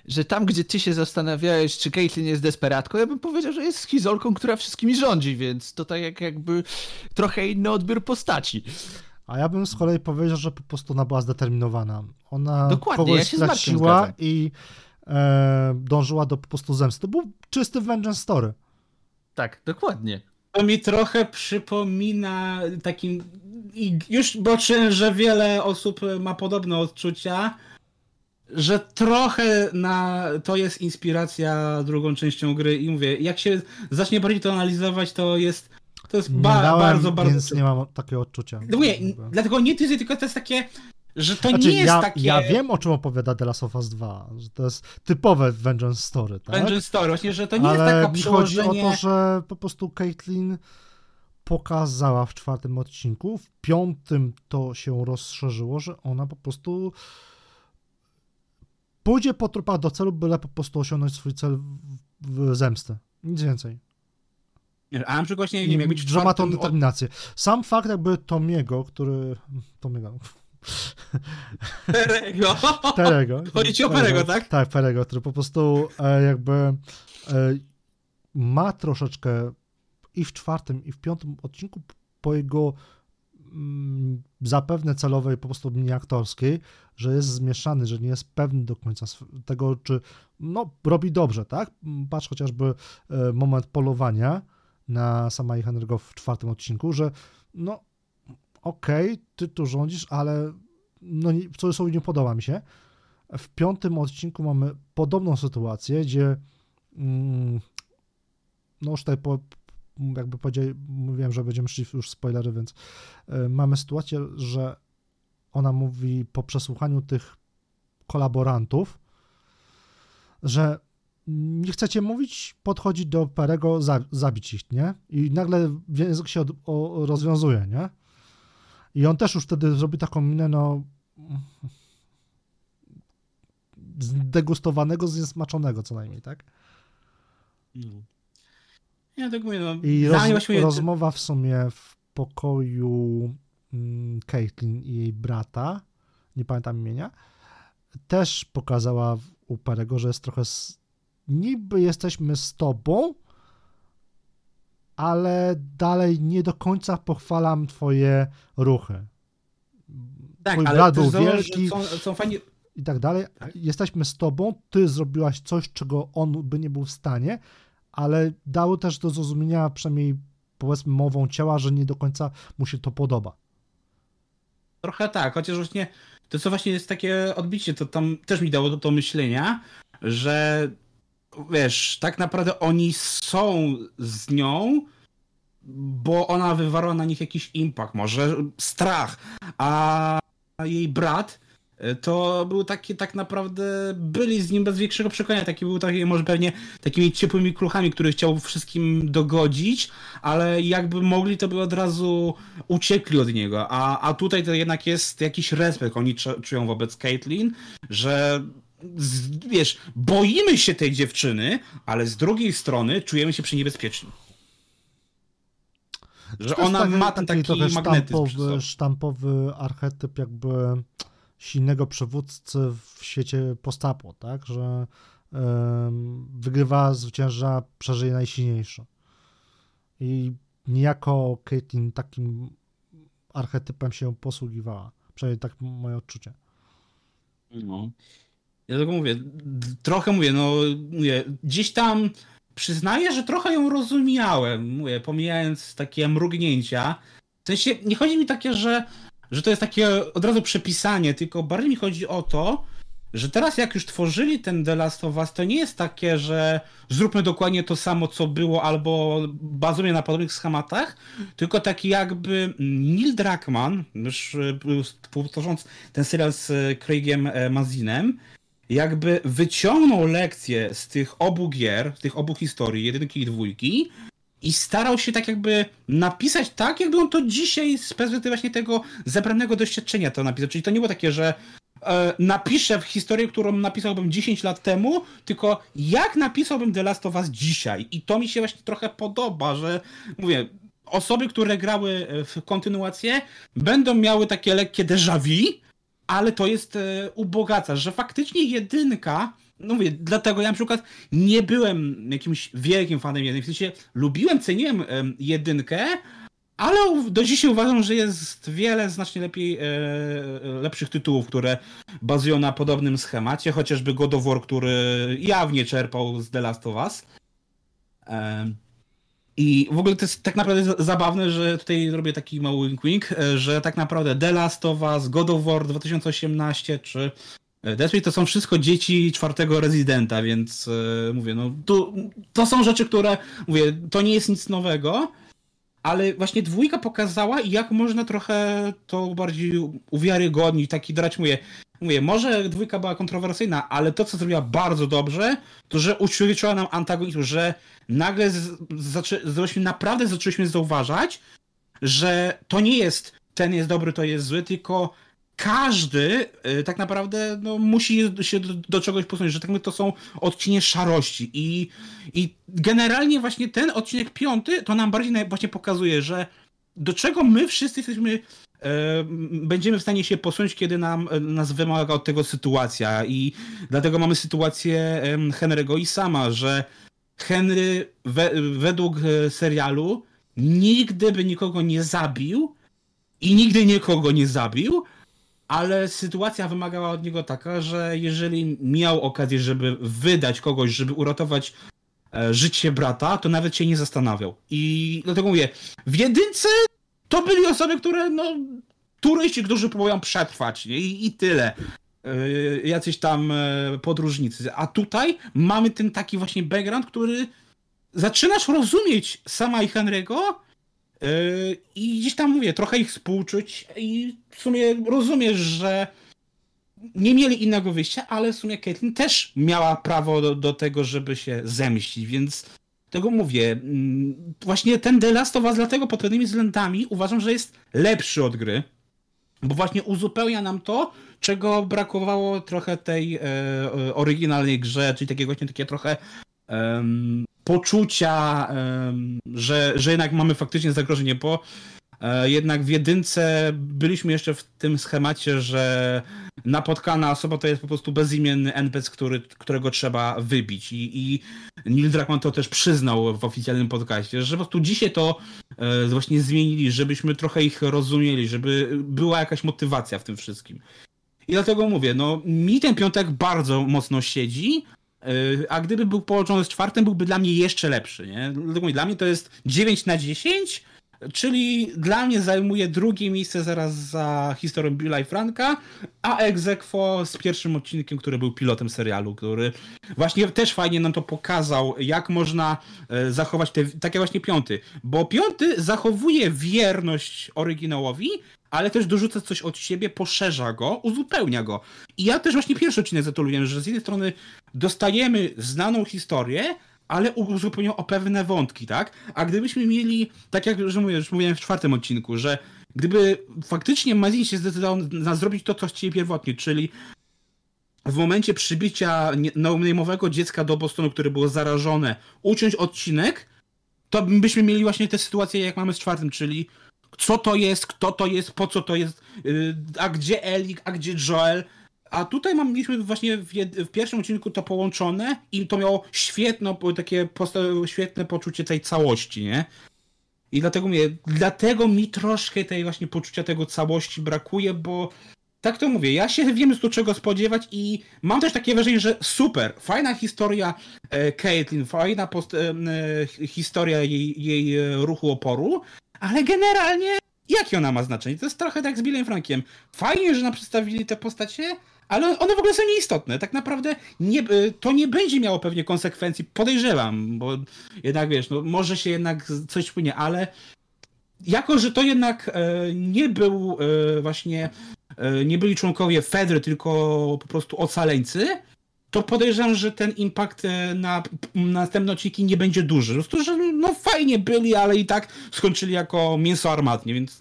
że tam, gdzie ty się zastanawiałeś, czy Caitlyn jest desperatką, ja bym powiedział, że jest schizolką, która wszystkimi rządzi, więc to tak jak jakby trochę inny odbiór postaci. A ja bym z kolei powiedział, że po prostu ona była zdeterminowana. Ona Dokładnie, kogoś ja się straciła i e, dążyła do po prostu zemsty. To był czysty vengeance story. Tak, dokładnie. To mi trochę przypomina takim. I już boczyłem, że wiele osób ma podobne odczucia, że trochę na to jest inspiracja drugą częścią gry i mówię, jak się zacznie bardziej to analizować, to jest to jest ba- dałem, bardzo, bardzo. więc nie mam takiego odczucia. No mówię, dlatego nie ty, tylko to jest takie, że to Znaczy, nie jest ja, takie ja wiem, o czym opowiada The Last of Us 2, że to jest typowe vengeance story, tak? Vengeance Story, właśnie, że to nie Ale jest taka mi chodzi o przełożenie... to, że po prostu Caitlyn pokazała w czwartym odcinku, w piątym to się rozszerzyło, że ona po prostu pójdzie po trupach do celu, byle po prostu osiągnąć swój cel w, zemstę. Nic więcej. A na przykład nie wiem, jak być w że ma tą determinację. Sam fakt jakby Tomiego, który... Tomiego. Perego. Perego. Chodzi ci o Perego, tak? Tak, Perego, który po prostu e, jakby e, ma troszeczkę i w czwartym, i w piątym odcinku po jego zapewne celowej, po prostu nie aktorskiej, że jest zmieszany, że nie jest pewny do końca tego, czy no, robi dobrze, tak? Patrz chociażby e, moment polowania na sama i Henry'ego w czwartym odcinku, że no okej, okay, ty tu rządzisz, ale no w cudzysłowie nie podoba mi się. W piątym odcinku mamy podobną sytuację, gdzie mm, no już tutaj po, jakby powiedziałem, mówiłem, że będziemy szli już spoilery, więc y, mamy sytuację, że ona mówi po przesłuchaniu tych kolaborantów, że nie chcecie mówić, podchodzi do Perego, za, zabić ich, nie? I nagle język się od, o, rozwiązuje, nie? I on też już wtedy zrobi taką minę, no zdegustowanego, zniesmaczonego co najmniej, tak? Ja tak mówię, no, I roz, rozmowa w sumie w pokoju mm, Caitlin i jej brata, nie pamiętam imienia, też pokazała u Perego, że jest trochę z... niby jesteśmy z tobą, ale dalej nie do końca pochwalam twoje ruchy. Tak, Twój brat był wielki są, są fajni... i tak dalej. Tak? Jesteśmy z tobą, ty zrobiłaś coś, czego on by nie był w stanie, ale dało też do zrozumienia, przynajmniej powiedzmy mową ciała, że nie do końca mu się to podoba. Trochę tak, chociaż właśnie to co właśnie jest takie odbicie, to tam też mi dało do, do myślenia, że wiesz, tak naprawdę oni są z nią, bo ona wywarła na nich jakiś impact, może strach, a jej brat to był taki tak naprawdę, byli z nim bez większego przekonania, taki był taki może pewnie takimi ciepłymi kruchami, który chciał wszystkim dogodzić, ale jakby mogli, to by od razu uciekli od niego, a, a tutaj to jednak jest jakiś respekt, oni czują wobec Caitlyn, że wiesz, boimy się tej dziewczyny, ale z drugiej strony czujemy się przy niebezpieczni. Że ona taki, ma ten taki, taki sztampowy, sztampowy archetyp jakby silnego przywódcy w świecie postapo, tak, że um, wygrywa, zwycięża, przeżyje najsilniejszy. I niejako Caitlyn takim archetypem się posługiwała. Przynajmniej tak moje odczucie. No. Ja tylko mówię, trochę mówię, no mówię, gdzieś tam przyznaję, że trochę ją rozumiałem, mówię, pomijając takie mrugnięcia. W sensie, nie chodzi mi takie, że, że to jest takie od razu przepisanie, tylko bardziej mi chodzi o to, że teraz jak już tworzyli ten The Last of Us, to nie jest takie, że zróbmy dokładnie to samo, co było, albo bazuje na podobnych schematach, tylko taki jakby Neil Druckmann, już tworząc ten serial z Craigiem Mazinem, jakby wyciągnął lekcje z tych obu gier, z tych obu historii, jedynki i dwójki, i starał się tak jakby napisać tak, jakby on to dzisiaj z perspektywy właśnie tego zebranego doświadczenia to napisał. Czyli to nie było takie, że e, napiszę w historię, którą napisałbym 10 lat temu, tylko jak napisałbym The Last of Us dzisiaj. I to mi się właśnie trochę podoba, że mówię, osoby, które grały w kontynuację, będą miały takie lekkie déjà vu, ale to jest e, ubogaca, że faktycznie jedynka, no mówię, dlatego ja na przykład nie byłem jakimś wielkim fanem jedynki, w sensie lubiłem, ceniłem e, jedynkę, ale do dzisiaj uważam, że jest wiele znacznie lepiej, e, lepszych tytułów, które bazują na podobnym schemacie, chociażby God of War, który jawnie czerpał z The Last of Us. E, i w ogóle to jest tak naprawdę zabawne, że tutaj robię taki mały wink, e, że tak naprawdę The Last of Us, God of War 2018 czy e, Death to są wszystko dzieci czwartego rezydenta, więc yy, mówię, no to, to są rzeczy, które, mówię, to nie jest nic nowego, ale właśnie dwójka pokazała, jak można trochę to bardziej uwiarygodnić, taki drać, mówię, mówię, może dwójka była kontrowersyjna, ale to, co zrobiła bardzo dobrze, to, że uczulczyła nam antagonizm, że nagle zaczęliśmy, naprawdę zaczęliśmy zauważać, że to nie jest ten jest dobry, to jest zły, tylko każdy y, tak naprawdę no, musi się do, do czegoś posunąć, że tak to są odcienie szarości. I, i generalnie właśnie ten odcinek piąty to nam bardziej właśnie pokazuje, że do czego my wszyscy jesteśmy e, będziemy w stanie się posunąć, kiedy nam, nas wymaga od tego sytuacja. I dlatego mamy sytuację Henry'ego i sama, że Henry we, według e, serialu nigdy by nikogo nie zabił i nigdy nikogo nie zabił, ale sytuacja wymagała od niego taka, że jeżeli miał okazję, żeby wydać kogoś, żeby uratować e, życie brata, to nawet się nie zastanawiał. I dlatego mówię, w jedynce to byli osoby, które no turyści, którzy próbują przetrwać? I, i tyle. Yy, jacyś tam e, podróżnicy. A tutaj mamy ten taki właśnie background, który zaczynasz rozumieć sama i Henry'ego i gdzieś tam mówię, trochę ich współczuć i w sumie rozumiesz, że nie mieli innego wyjścia, ale w sumie Caitlyn też miała prawo do, do tego, żeby się zemścić, więc tego mówię. Mm, właśnie ten The Last of Us dlatego pod pewnymi względami uważam, że jest lepszy od gry, bo właśnie uzupełnia nam to, czego brakowało trochę tej e, e oryginalnej grze, czyli takiego właśnie takie trochę poczucia, że, że jednak mamy faktycznie zagrożenie, bo e, jednak w jedynce byliśmy jeszcze w tym schemacie, że napotkana osoba to jest po prostu bezimienny NPC, który, którego trzeba wybić. I, I Neil Druckmann to też przyznał w oficjalnym podcaście, że po prostu dzisiaj to e, właśnie zmienili, żebyśmy trochę ich rozumieli, żeby była jakaś motywacja w tym wszystkim. I dlatego mówię, no mi ten piątek bardzo mocno siedzi, a gdyby był połączony z czwartym, byłby dla mnie jeszcze lepszy, nie? Dla mnie to jest 9 na 10, czyli dla mnie zajmuje drugie miejsce zaraz za historią Billa i Franka, a Exequo z pierwszym odcinkiem, który był pilotem serialu, który właśnie też fajnie nam to pokazał, jak można e, zachować te, takie właśnie piąty, bo piąty zachowuje wierność oryginałowi, ale też dorzuca coś od siebie, poszerza go, uzupełnia go. I ja też właśnie pierwszy odcinek za to lubię, że z jednej strony dostajemy znaną historię, ale uzupełnią o pewne wątki, tak? A gdybyśmy mieli, tak jak już, mówię, już mówiłem w czwartym odcinku, że gdyby faktycznie Mazin się zdecydował na zrobić to, co chcieli pierwotnie, czyli w momencie przybicia neumowego dziecka do Bostonu, które było zarażone, uciąć odcinek, to byśmy mieli właśnie tę sytuację, jak mamy z czwartym, czyli co to jest, kto to jest, po co to jest, y, a gdzie Elik, a gdzie Joel. A tutaj mam, mieliśmy właśnie w, jed, w, pierwszym odcinku to połączone i to miało świetno, takie świetne poczucie tej całości, nie? I dlatego mówię, dlatego mi troszkę tej właśnie poczucia tego całości brakuje, bo tak to mówię, ja się wiem do czego spodziewać i mam też takie wrażenie, że super, fajna historia e, Caitlyn, fajna post, e, e, historia jej, jej e, ruchu oporu, ale generalnie jakie ona ma znaczenie? To jest trochę tak z Billem Frankiem. Fajnie, że nam przedstawili te postacie, ale one w ogóle są nieistotne. Tak naprawdę nie, y, to nie będzie miało pewnie konsekwencji, podejrzewam, bo jednak wiesz, no, może się jednak coś wpłynie, ale jako, że to jednak e, nie był e, właśnie, e, nie byli członkowie Fedry, tylko po prostu ocaleńcy, to podejrzewam, że ten impact e, na, na następne odcinki nie będzie duży. Po prostu, że no fajnie byli, ale i tak skończyli jako mięso armatnie, więc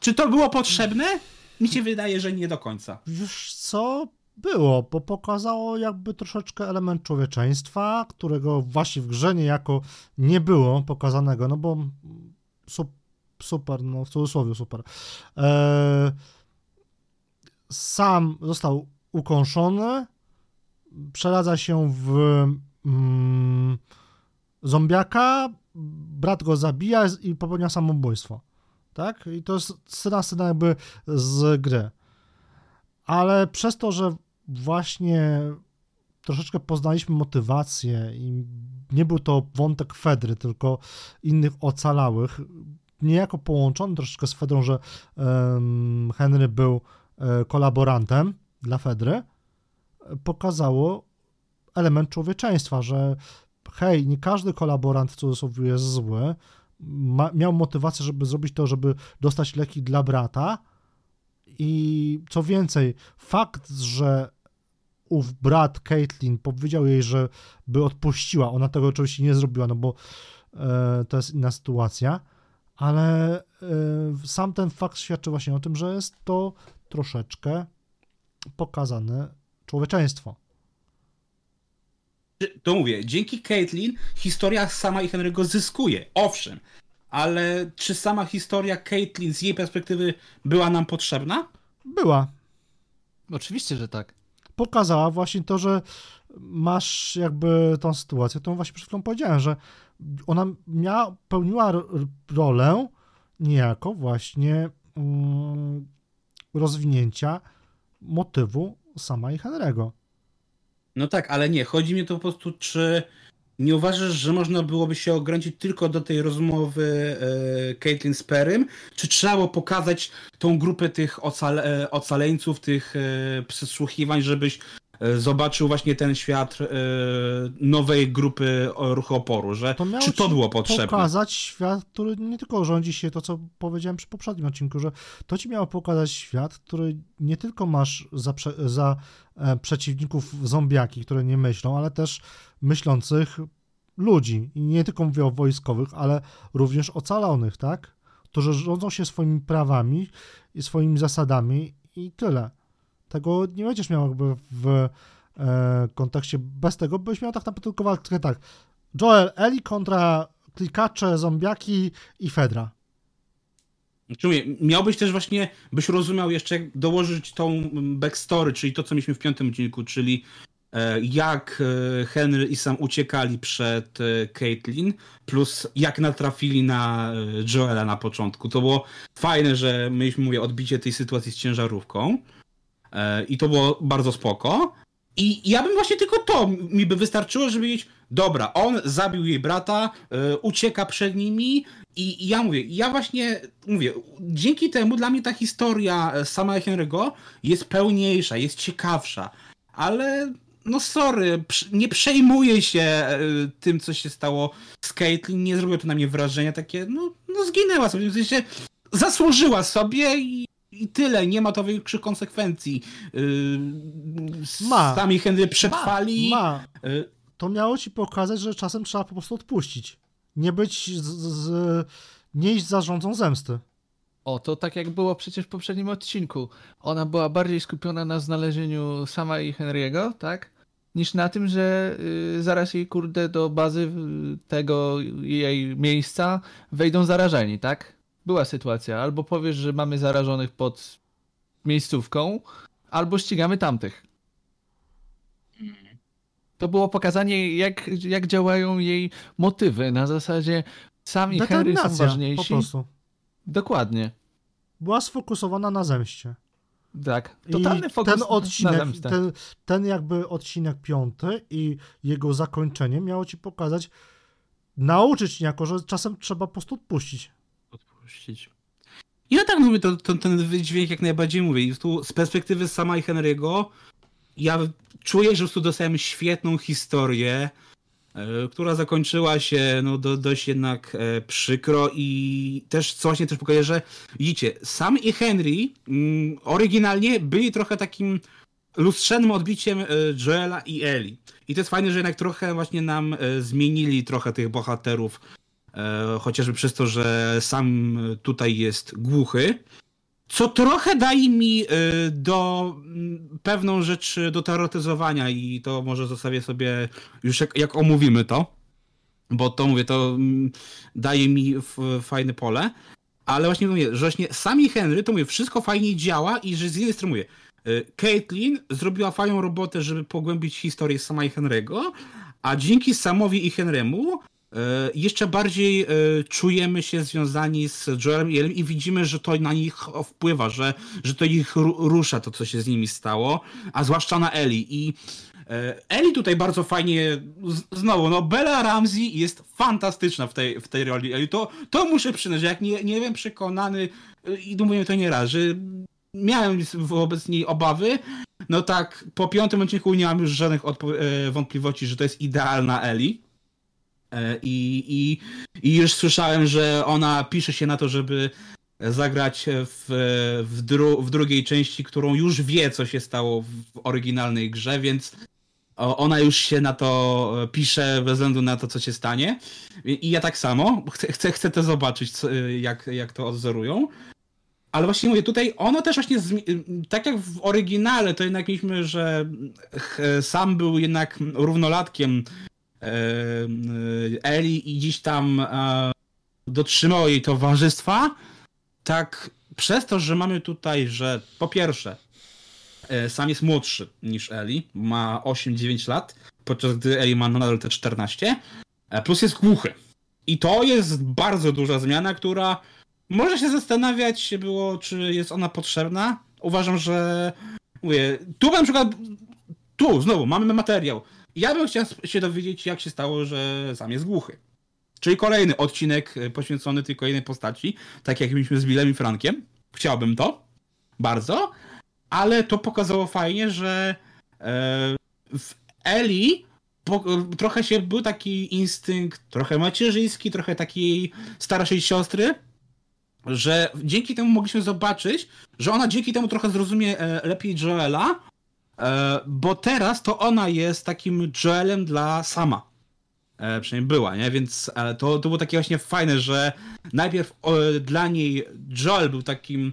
czy to było potrzebne? Mi się wydaje, że nie do końca. Wiesz co? Było, bo pokazało jakby troszeczkę element człowieczeństwa, którego właśnie w grze niejako nie było pokazanego, no bo super, no w cudzysłowie super. Eee, sam został ukąszony, przeradza się w mm, zombiaka, brat go zabija i popełnia samobójstwo. Tak? I to jest scena, scena jakby z gry. Ale przez to, że właśnie troszeczkę poznaliśmy motywację i nie był to wątek Fedry, tylko innych ocalałych, niejako połączony troszeczkę z Fedrą, że um, Henry był e, kolaborantem dla Fedry, pokazało element człowieczeństwa, że hej, nie każdy kolaborant w cudzysłowie jest zły, ma, miał motywację, żeby zrobić to, żeby dostać leki dla brata. I co więcej, fakt, że ów brat Caitlin powiedział jej, że by odpuściła, ona tego oczywiście nie zrobiła, no bo e, to jest inna sytuacja, ale e, sam ten fakt świadczy właśnie o tym, że jest to troszeczkę pokazane człowieczeństwo. To mówię, dzięki Caitlin historia sama i Henry'ego zyskuje. Owszem, ale czy sama historia Caitlin z jej perspektywy była nam potrzebna? Była. Oczywiście, że tak. Pokazała właśnie to, że masz jakby tą sytuację, którą właśnie przed chwilą powiedziałem, że ona miała, pełniła rolę niejako właśnie mm, rozwinięcia motywu sama i Henry'ego. No tak, ale nie, chodzi mi to po prostu, czy nie uważasz, że można byłoby się ograniczyć tylko do tej rozmowy e, Caitlyn z Perym? Czy trzeba było pokazać tą grupę tych ocale, e, ocaleńców, tych e, przesłuchiwań, żebyś zobaczył właśnie ten świat e, nowej grupy ruchu oporu, że To czy to było potrzebne? pokazać świat, który nie tylko rządzi się to, co powiedziałem przy poprzednim odcinku, że to ci miało pokazać świat, który nie tylko masz za, za e, przeciwników zombiaki, które nie myślą, ale też myślących ludzi. I nie tylko mówię o wojskowych, ale również ocalonych, tak? Którzy rządzą się swoimi prawami i swoimi zasadami i tyle. Tego nie będziesz miał jakby w e, kontekście, bez tego byś miał tak naprawdę tylko walkę tak, Joel Eli kontra klikacze, zombiaki i Fedra. Znaczy mówię, miałbyś też właśnie, byś rozumiał jeszcze, dołożyć tą backstory, czyli to, co mieliśmy w piątym odcinku, czyli e, jak e, Henry i Sam uciekali przed e, Caitlyn, plus jak natrafili na Joela na początku. To było fajne, że mieliśmy, mówię, odbicie tej sytuacji z ciężarówką i to było bardzo spoko. I ja bym właśnie tylko to mi by wystarczyło, żeby wiedzieć, dobra, on zabił jej brata, e, ucieka przed nimi, i i ja mówię, ja właśnie mówię, dzięki temu dla mnie ta historia e, sama Henry'ego jest pełniejsza, jest ciekawsza, ale no sorry, nie przejmuję się e, tym, co się stało z Caitlyn, nie zrobiło to na mnie wrażenia takie, no, no zginęła sobie, w sensie zasłużyła sobie i, i tyle, nie ma to większych konsekwencji. Yy, Ma. Sami Henry przetrwali. Ma. y, To miało ci pokazać, że czasem trzeba po prostu odpuścić. Nie być z, z, nie iść za rządzą zemsty. O, to tak jak było przecież w poprzednim odcinku. Ona była bardziej skupiona na znalezieniu sama i Henry'ego, tak? Niż na tym, że y, zaraz jej kurde do bazy tego jej miejsca wejdą zarażeni, tak? Była sytuacja. Albo powiesz, że mamy zarażonych pod miejscówką, albo ścigamy tamtych. To było pokazanie, jak, jak działają jej motywy. Na zasadzie sam i Henry są Determinacja po ważniejsi. prostu. Dokładnie. Była sfokusowana na zemście. Tak. I Totalny fokus ten na odcinek, zemstę. ten, ten jakby odcinek piąty i jego zakończenie miało ci pokazać, nauczyć niejako, że czasem trzeba po prostu odpuścić. Odpuścić. I no tak mówię, to, to, ten wydźwięk jak najbardziej mówię. I tu z perspektywy sama i Henry'ego ja czuję, że prostu dostałem świetną historię, e, która zakończyła się no, do, dość jednak e, przykro i też co właśnie też pokazuje, że widzicie, Sam i Henry mm, oryginalnie byli trochę takim lustrzanym odbiciem e, Joela i Eli. I to jest fajne, że jednak trochę właśnie nam e, zmienili trochę tych bohaterów chociażby przez to, że sam tutaj jest głuchy. Co trochę daje mi e, do mm, pewną rzecz do teoretyzowania i to może zostawię sobie już jak, jak omówimy to, bo to mówię, to mm, daje mi fajne pole. Ale właśnie mówię, że właśnie sami Henry, to mówię, wszystko fajnie działa i że z jednej strony mówię, e, Caitlyn zrobiła fajną robotę, żeby pogłębić historię sama i Henry'ego, a dzięki Samowi i Henrymu E, jeszcze bardziej e, czujemy się związani z Joelem i widzimy, że to na nich wpływa, że, że to ich ru- rusza, to co się z nimi stało, a zwłaszcza na Ellie. I e, Ellie tutaj bardzo fajnie, znowu, no Bella Ramsey jest fantastyczna w tej, w tej roli Ellie. To, to muszę przyznać, jak nie, nie wiem, przekonany e, i mówię to nie raz, że miałem wobec niej obawy, no tak, po piątym odcinku nie mam już żadnych e, wątpliwości, że to jest idealna Ellie. E, I, i, I już słyszałem, że ona pisze się na to, żeby zagrać w, w, dru, w drugiej części, którą już wie, co się stało w oryginalnej grze, więc ona już się na to pisze bez względu na to, co się stanie. I ja tak samo chcę, chcę, chcę to zobaczyć, co, jak, jak to odzorują. Ale właśnie mówię, tutaj ono też właśnie, tak jak w oryginale, to jednak mieliśmy, że sam był jednak równolatkiem Eli i dziś tam e, dotrzymało jej towarzystwa, tak przez to, że mamy tutaj, że po pierwsze e, sam jest młodszy niż Eli, ma 8-9 lat, podczas gdy Eli ma nadal te 14, e, plus jest głuchy. I to jest bardzo duża zmiana, która Można się zastanawiać było, czy jest ona potrzebna. Uważam, że mówię, tu na przykład, tu znowu mamy materiał. Ja bym chciał się dowiedzieć, jak się stało, że sam jest głuchy. Czyli kolejny odcinek e, poświęcony tylko jednej postaci, tak jak mieliśmy z Billem i Frankiem. Chciałbym to, bardzo, ale to pokazało fajnie, że e, w Eli trochę się był taki instynkt, trochę macierzyński, trochę takiej starszej siostry, że dzięki temu mogliśmy zobaczyć, że ona dzięki temu trochę zrozumie e, lepiej Joela, bo teraz to ona jest takim Joelem dla sama. E, przynajmniej była, nie? Więc to, to było takie właśnie fajne, że najpierw dla niej Joel był takim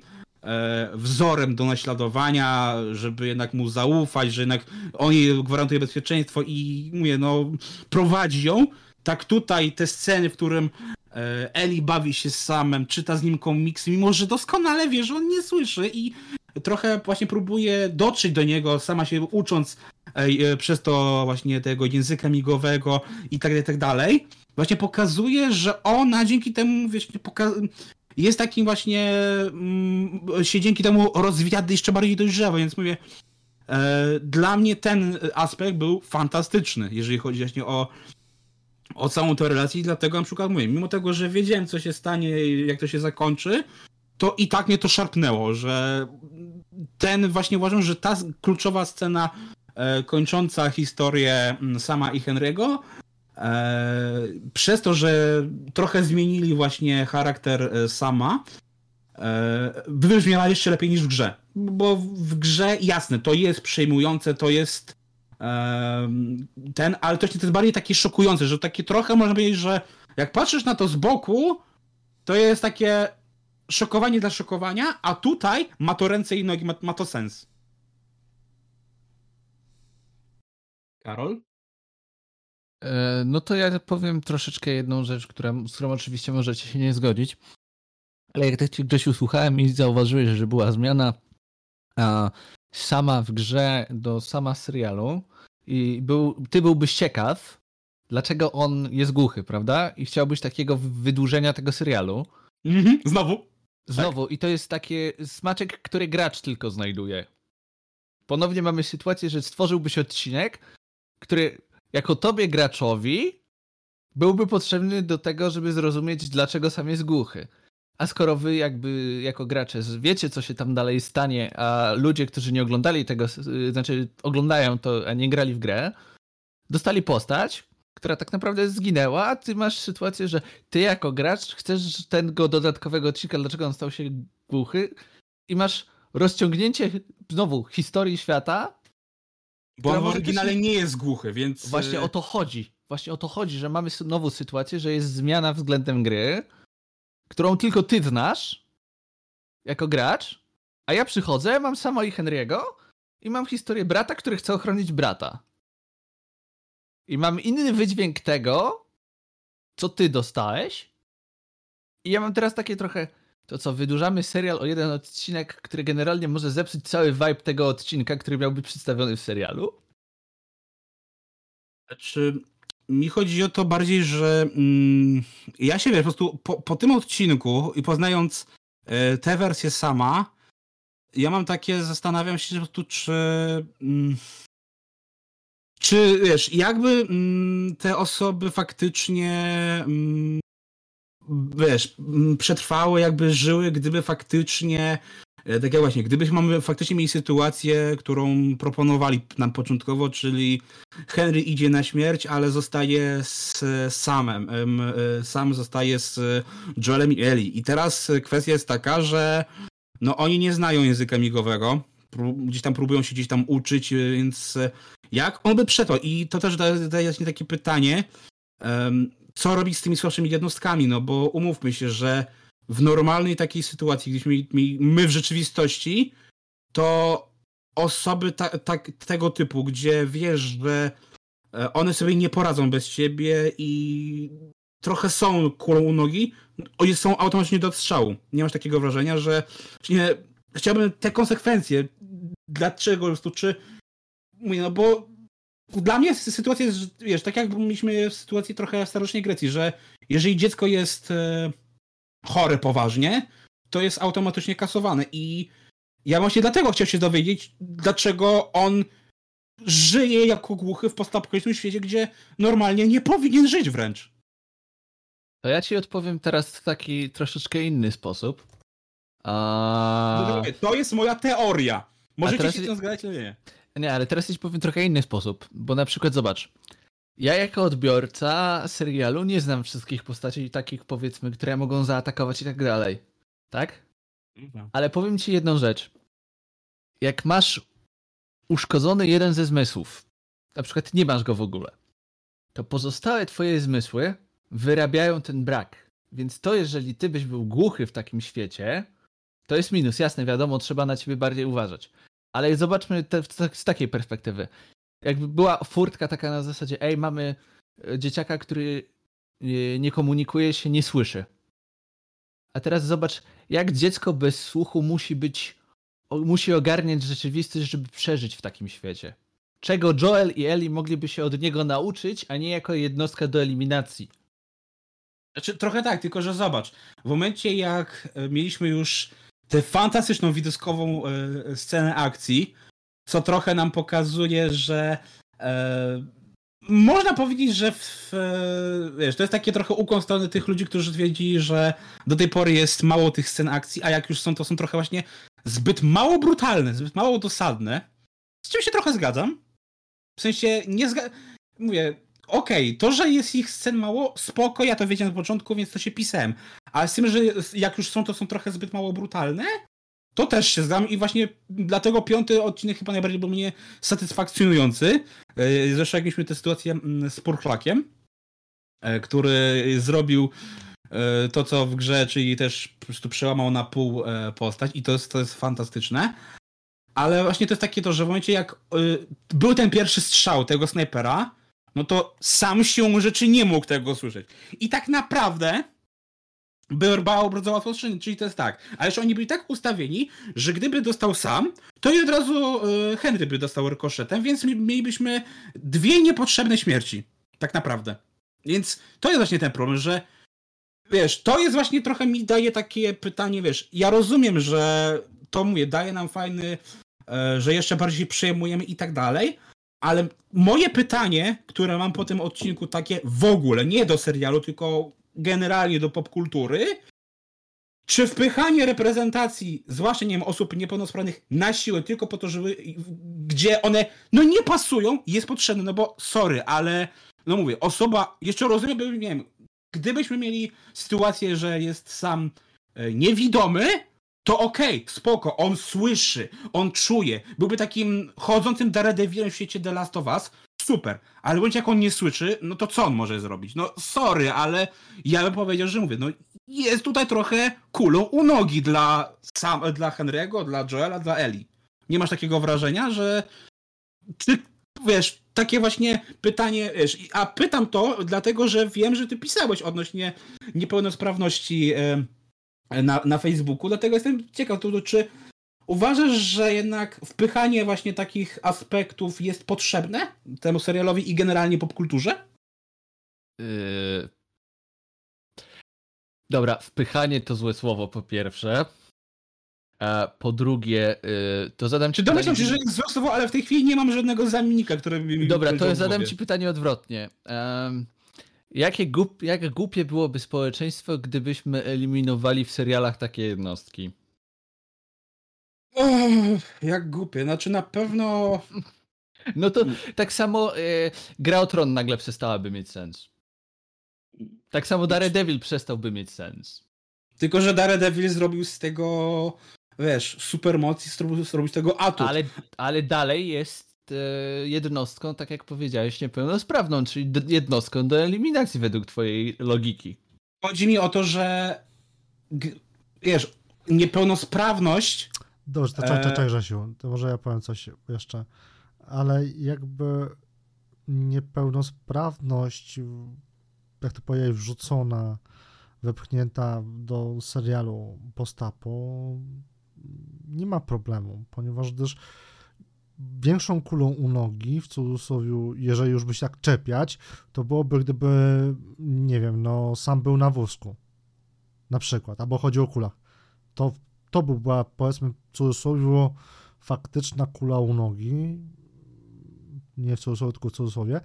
wzorem do naśladowania, żeby jednak mu zaufać, że jednak on jej gwarantuje bezpieczeństwo i mówię, no prowadzi ją. Tak tutaj te sceny, w którym E, Eli bawi się samem, czyta z nim komiksy, mimo że doskonale wie, że on nie słyszy i trochę właśnie próbuje dotrzeć do niego, sama się ucząc e, przez to właśnie tego języka migowego i tak dalej, tak dalej. Właśnie pokazuje, że ona dzięki temu jest takim właśnie mm, się dzięki temu rozwija jeszcze bardziej dojrzały, więc mówię e, dla mnie ten aspekt był fantastyczny, jeżeli chodzi właśnie o o całą tę relację i dlatego na przykład mówię, mimo tego, że wiedziałem co się stanie jak to się zakończy, to i tak mnie to szarpnęło, że ten właśnie uważam, że ta kluczowa scena e, kończąca historię mm, sama i Henry'ego e, przez to, że trochę zmienili właśnie charakter e, sama wybrzmiała jeszcze lepiej niż w grze. Bo w grze jasne, to jest przejmujące, to jest ten, ale to jest bardziej takie szokujące, że takie trochę można powiedzieć, że jak patrzysz na to z boku, to jest takie szokowanie dla szokowania, a tutaj ma to ręce i nogi, ma, ma to sens. Karol? E, no to ja powiem troszeczkę jedną rzecz, która, z którą oczywiście możecie się nie zgodzić. Ale jak tak gdzieś usłuchałem i zauważyłeś, że była zmiana a, sama w grze do sama serialu i był, ty byłbyś ciekaw, dlaczego on jest głuchy, prawda? I chciałbyś takiego wydłużenia tego serialu. Mhm, znowu. Znowu. Tak? I to jest taki smaczek, który gracz tylko znajduje. Ponownie mamy sytuację, że stworzyłbyś odcinek, który jako tobie graczowi byłby potrzebny do tego, żeby zrozumieć, dlaczego sam jest głuchy. A skoro wy jakby jako gracze wiecie, co się tam dalej stanie, a ludzie, którzy nie oglądali tego, znaczy oglądają to, a nie grali w grę, dostali postać, która tak naprawdę zginęła, a ty masz sytuację, że ty jako gracz chcesz tego dodatkowego odcinka, dlaczego on stał się głuchy i masz rozciągnięcie znowu historii świata. Bo on w oryginale nie jest głuchy, więc... Właśnie e, o to chodzi. Właśnie o to chodzi, że mamy nową sytuację, że jest zmiana względem gry, którą tylko ty znasz jako gracz, a ja przychodzę, mam samo i Henry'ego i mam historię brata, który chce ochronić brata. I mam inny wydźwięk tego, co ty dostałeś. I ja mam teraz takie trochę. To co, wydłużamy serial o jeden odcinek, który generalnie może zepsuć cały vibe tego odcinka, który miał być przedstawiony w serialu? Czy mi chodzi o to bardziej, że mm, ja się wiesz, po prostu po, po tym odcinku i poznając y, tę wersję sama, ja mam takie, zastanawiam się po prostu, czy. Mm, czy wiesz, jakby mm, te osoby faktycznie mm, wiesz, mm, przetrwały, jakby żyły, gdyby faktycznie E, tak jak właśnie, gdybyśmy faktycznie mieli sytuację, którą proponowali nam początkowo, czyli Henry idzie na śmierć, ale zostaje z Samem. E, Sam zostaje z Joelem i Ellie. I teraz kwestia jest taka, że no oni nie znają języka migowego, gdzieś tam próbują się gdzieś tam uczyć, więc jak on by przetrwał? I to też daje takie pytanie, co robić z tymi słabszymi jednostkami, no bo umówmy się, że w normalnej takiej sytuacji, gdyśmy my w rzeczywistości, to osoby ta, ta, tego typu, gdzie wiesz, że e, one sobie nie poradzą bez ciebie i trochę są kulą u nogi, są automatycznie do odstrzału. Nie masz takiego wrażenia, że nie, chciałbym te konsekwencje. Dlaczego po prostu, czy mówię, no bo dla mnie sytuacja jest, wiesz, tak jak mieliśmy w sytuacji trochę starożytnej Grecji, że jeżeli dziecko jest e, chore poważnie, to jest automatycznie kasowane i ja właśnie dlatego chciałem się dowiedzieć, dlaczego on żyje jako głuchy w postapokaliptycznym świecie, gdzie normalnie nie powinien żyć wręcz. To ja ci odpowiem teraz w taki troszeczkę inny sposób. No A... To jest moja teoria. Możecie teraz- się tym zgadzać, ale nie. Nie, ale teraz ci powiem trochę inny sposób, bo na przykład zobacz. Ja jako odbiorca serialu nie znam wszystkich postaci takich powiedzmy, które mogą zaatakować i tak dalej. Tak? Ale powiem ci jedną rzecz. Jak masz uszkodzony jeden ze zmysłów, na przykład nie masz go w ogóle, to pozostałe twoje zmysły wyrabiają ten brak. Więc to, jeżeli ty byś był głuchy w takim świecie, to jest minus. Jasne, wiadomo, trzeba na ciebie bardziej uważać. Ale zobaczmy te, te, z takiej perspektywy. Jakby była furtka taka na zasadzie, ej, mamy e, dzieciaka, który e, nie komunikuje się, nie słyszy. A teraz zobacz, jak dziecko bez słuchu musi być, musi ogarniać rzeczywistość, żeby przeżyć w takim świecie. Czego Joel i Ellie mogliby się od niego nauczyć, a nie jako jednostka do eliminacji. Znaczy, trochę tak, tylko że zobacz, w momencie jak e, mieliśmy już tę fantastyczną widoskową e, scenę akcji, co trochę nam pokazuje, że e, można powiedzieć, że w, e, wiesz, to jest takie trochę ukłon w stronę tych ludzi, którzy twierdzili, że do tej pory jest mało tych scen akcji, a jak już są, to są trochę właśnie zbyt mało brutalne, zbyt mało dosadne. Z czym się trochę zgadzam. W sensie nie zgadzam. Mówię, okej, to, że jest ich scen mało, spoko, ja to wiedziałem na początku, więc to się pisałem. Ale z tym, że jak już są, to są trochę zbyt mało brutalne, to też się zgadzam i właśnie dlatego piąty odcinek chyba najbardziej był mnie satysfakcjonujący. Yy, Zresztą jak mieliśmy tę sytuację mm, z Purchlakiem, e, który zrobił e, to, co w grze, czyli też po prostu przełamał na pół e, postać i to jest, to jest fantastyczne. Ale właśnie to jest takie to, że w momencie jak był ten pierwszy strzał tego snajpera, no to sam siłą rzeczy nie mógł tego słyszeć. I tak naprawdę by bardzo łatwo strzelić, czyli to jest tak. Ale że oni byli tak ustawieni, że gdyby dostał sam, to i od razu y, Henry by dostał rykoszetem, więc mi- mielibyśmy dwie niepotrzebne śmierci. Tak naprawdę. Więc to jest właśnie ten problem, że wiesz, to jest właśnie trochę mi daje takie pytanie, wiesz, ja rozumiem, że to mówię, daje nam fajny, e, że jeszcze bardziej przejmujemy i tak dalej, ale moje pytanie, które mam po tym odcinku takie w ogóle, nie do serialu, tylko generalnie do popkultury, czy wpychanie reprezentacji, zwłaszcza nie wiem, osób niepełnosprawnych na siłę tylko po to, żeby gdzie one no nie pasują, jest potrzebne, no bo sorry, ale no mówię, osoba, jeszcze rozumiem, nie wiem, gdybyśmy mieli sytuację, że jest sam e, niewidomy, to okej, spoko, on słyszy, on czuje, byłby takim chodzącym Daredevilem w świecie The Last of Us, super, ale bądź jak on nie słyszy, no to co on może zrobić? No sorry, ale ja bym powiedział, że mówię, no jest tutaj trochę kulą u nogi dla, sam, dla Henry'ego, dla Joela, dla Eli. Nie masz takiego wrażenia, że czy, wiesz, takie właśnie pytanie, wiesz, a pytam to dlatego, że wiem, że ty pisałeś odnośnie niepełnosprawności e, na, na Facebooku, dlatego jestem ciekaw, to, czy uważasz, że jednak wpychanie właśnie takich aspektów jest potrzebne temu serialowi i generalnie popkulturze? Yy... Dobra, wpychanie to złe słowo po pierwsze. A po drugie, yy, to zadam ci Czy domyślam się, pytanie- że jest złe słowo, ale w tej chwili nie mam żadnego zamiennika, który by mi Dobra, to zadam ci pytanie odwrotnie. Em, jakie głup, jak głupie byłoby społeczeństwo, gdybyśmy eliminowali w serialach takie jednostki? Uff, jak głupie, znaczy na pewno... No to tak samo e, Gra o Tron nagle przestałaby mieć sens. Tak samo Daredevil przestałby mieć sens. Tylko, że Daredevil zrobił z tego, wiesz, supermoc i zrobił, zrobił z tego atut. Ale, ale dalej jest e, jednostką, tak jak powiedziałeś, niepełnosprawną, czyli jednostką do eliminacji według twojej logiki. Chodzi mi o to, że wiesz, niepełnosprawność Dobrze, to czekaj, czekaj, Grzesiu, to może ja powiem coś jeszcze. Ale jakby niepełnosprawność, jak to powiedzieć, wrzucona, wepchnięta do serialu postapo, nie ma problemu, ponieważ też większą kulą u nogi, w cudzysłowie, jeżeli już by się tak czepiać, to byłoby, gdyby, nie wiem, no, sam był na wózku. na przykład, albo chodzi o kulach, to, to by była, powiedzmy, w cudzysłowie, faktyczna kula u nogi, nie w cudzysłowie, tylko w cudzysłowie.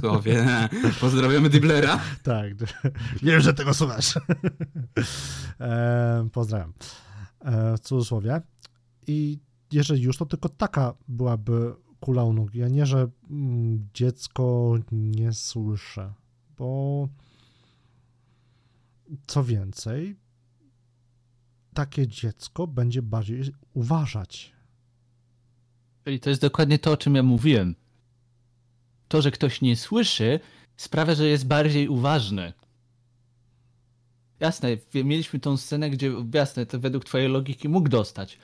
Słowie. Pozdrawiamy Diblera. Tak, wiem, że tego słuchasz. e, pozdrawiam. E, w cudzysłowie. I jeżeli już, to tylko taka byłaby kula u nogi, a nie, że mm, dziecko nie słyszy. Bo co więcej, takie dziecko będzie bardziej uważać. Czyli to jest dokładnie to, o czym ja mówiłem. To, że ktoś nie słyszy, sprawia, że jest bardziej uważny. Jasne, mieliśmy tą scenę, gdzie jasne, to według twojej logiki mógł dostać.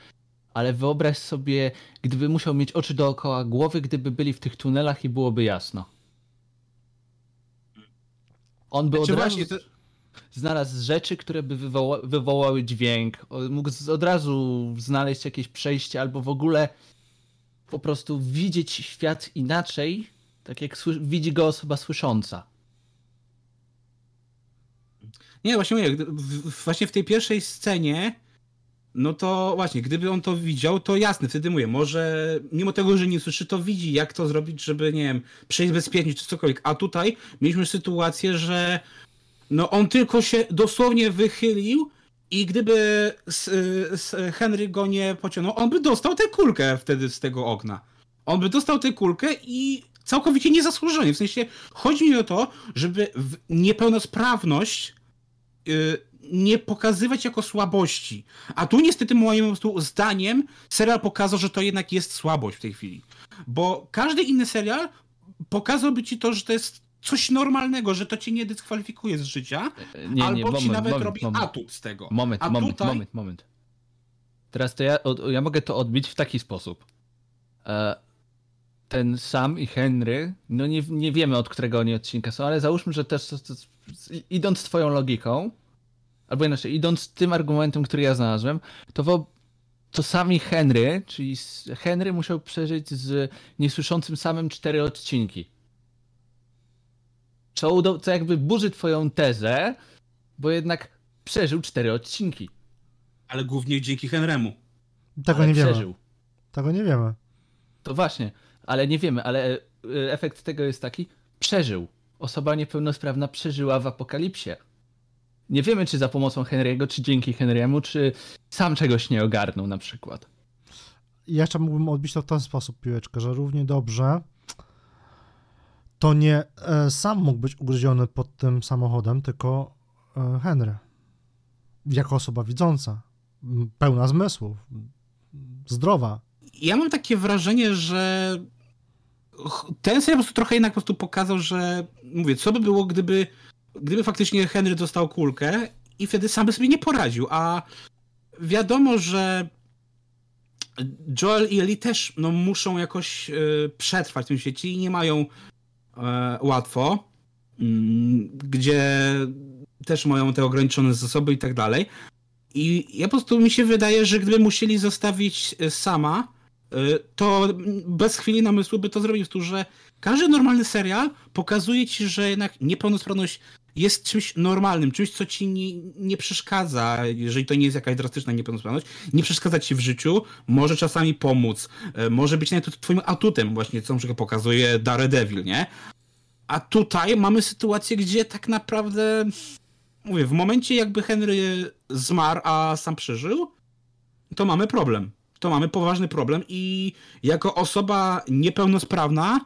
Ale wyobraź sobie, gdyby musiał mieć oczy dookoła głowy, gdyby byli w tych tunelach i byłoby jasno. On by Znaczy od razu to- znalazł rzeczy, które by wywoła, wywołały dźwięk. Mógł od razu znaleźć jakieś przejście, albo w ogóle po prostu widzieć świat inaczej, tak jak widzi go osoba słysząca. Nie, właśnie mówię, właśnie w tej pierwszej scenie, no to właśnie, gdyby on to widział, to jasne, wtedy mówię, może mimo tego, że nie słyszy, to widzi, jak to zrobić, żeby, nie wiem, przejść bezpiecznie czy cokolwiek. A tutaj mieliśmy sytuację, że no on tylko się dosłownie wychylił i gdyby s, s, Henry go nie pociągnął, on by dostał tę kulkę wtedy z tego okna. On by dostał tę kulkę i całkowicie niezasłużenie. W sensie chodzi mi o to, żeby niepełnosprawność y, nie pokazywać jako słabości. A tu niestety moim zdaniem serial pokazał, że to jednak jest słabość w tej chwili. Bo każdy inny serial pokazałby ci to, że to jest coś normalnego, że to cię nie dyskwalifikuje z życia, Nie, nie, albo ci moment, nawet moment, robi moment. atut z tego. Moment, A moment, tutaj- moment, moment. Teraz to ja, ja mogę to odbić w taki sposób. E, Ten Sam i Henry, no nie, nie wiemy od którego oni odcinka są, ale załóżmy, że też idąc twoją logiką, albo inaczej, idąc tym argumentem, który ja znalazłem, to, wo, to sami Henry, czyli Henry musiał przeżyć z niesłyszącym samym cztery odcinki. Co, co jakby burzy twoją tezę, bo jednak przeżył cztery odcinki. Ale głównie dzięki Henremu. Tego ale nie wiemy. przeżył. Tego nie wiemy. To właśnie, ale nie wiemy, ale e, efekt tego jest taki, przeżył. Osoba niepełnosprawna przeżyła w apokalipsie. Nie wiemy, czy za pomocą Henry'ego, czy dzięki Henry'emu, czy sam czegoś nie ogarnął na przykład. I jeszcze mógłbym odbić to w ten sposób, piłeczkę, że równie dobrze to nie e, sam mógł być ugryziony pod tym samochodem, tylko e, Henry. Jako osoba widząca, pełna zmysłów, zdrowa. Ja mam takie wrażenie, że ten serial po prostu trochę jednak po prostu pokazał, że mówię, co by było, gdyby, gdyby faktycznie Henry dostał kulkę i wtedy sam by sobie nie poradził, a wiadomo, że Joel i Ellie też no, muszą jakoś e, przetrwać w tym świecie i nie mają e, łatwo, mm, gdzie też mają te ograniczone zasoby i tak dalej. I ja po prostu mi się wydaje, że gdyby musieli zostawić e, sama, to bez chwili namysłu by to zrobił, prostu, że każdy normalny serial pokazuje ci, że jednak niepełnosprawność jest czymś normalnym, czymś, co ci nie, nie przeszkadza, jeżeli to nie jest jakaś drastyczna niepełnosprawność, nie przeszkadza ci w życiu, może czasami pomóc, e, może być nawet twoim atutem, właśnie co na pokazuje Daredevil, nie? A tutaj mamy sytuację, gdzie tak naprawdę mówię, w momencie jakby Henry zmarł, a sam przeżył, to mamy problem. To mamy poważny problem i jako osoba niepełnosprawna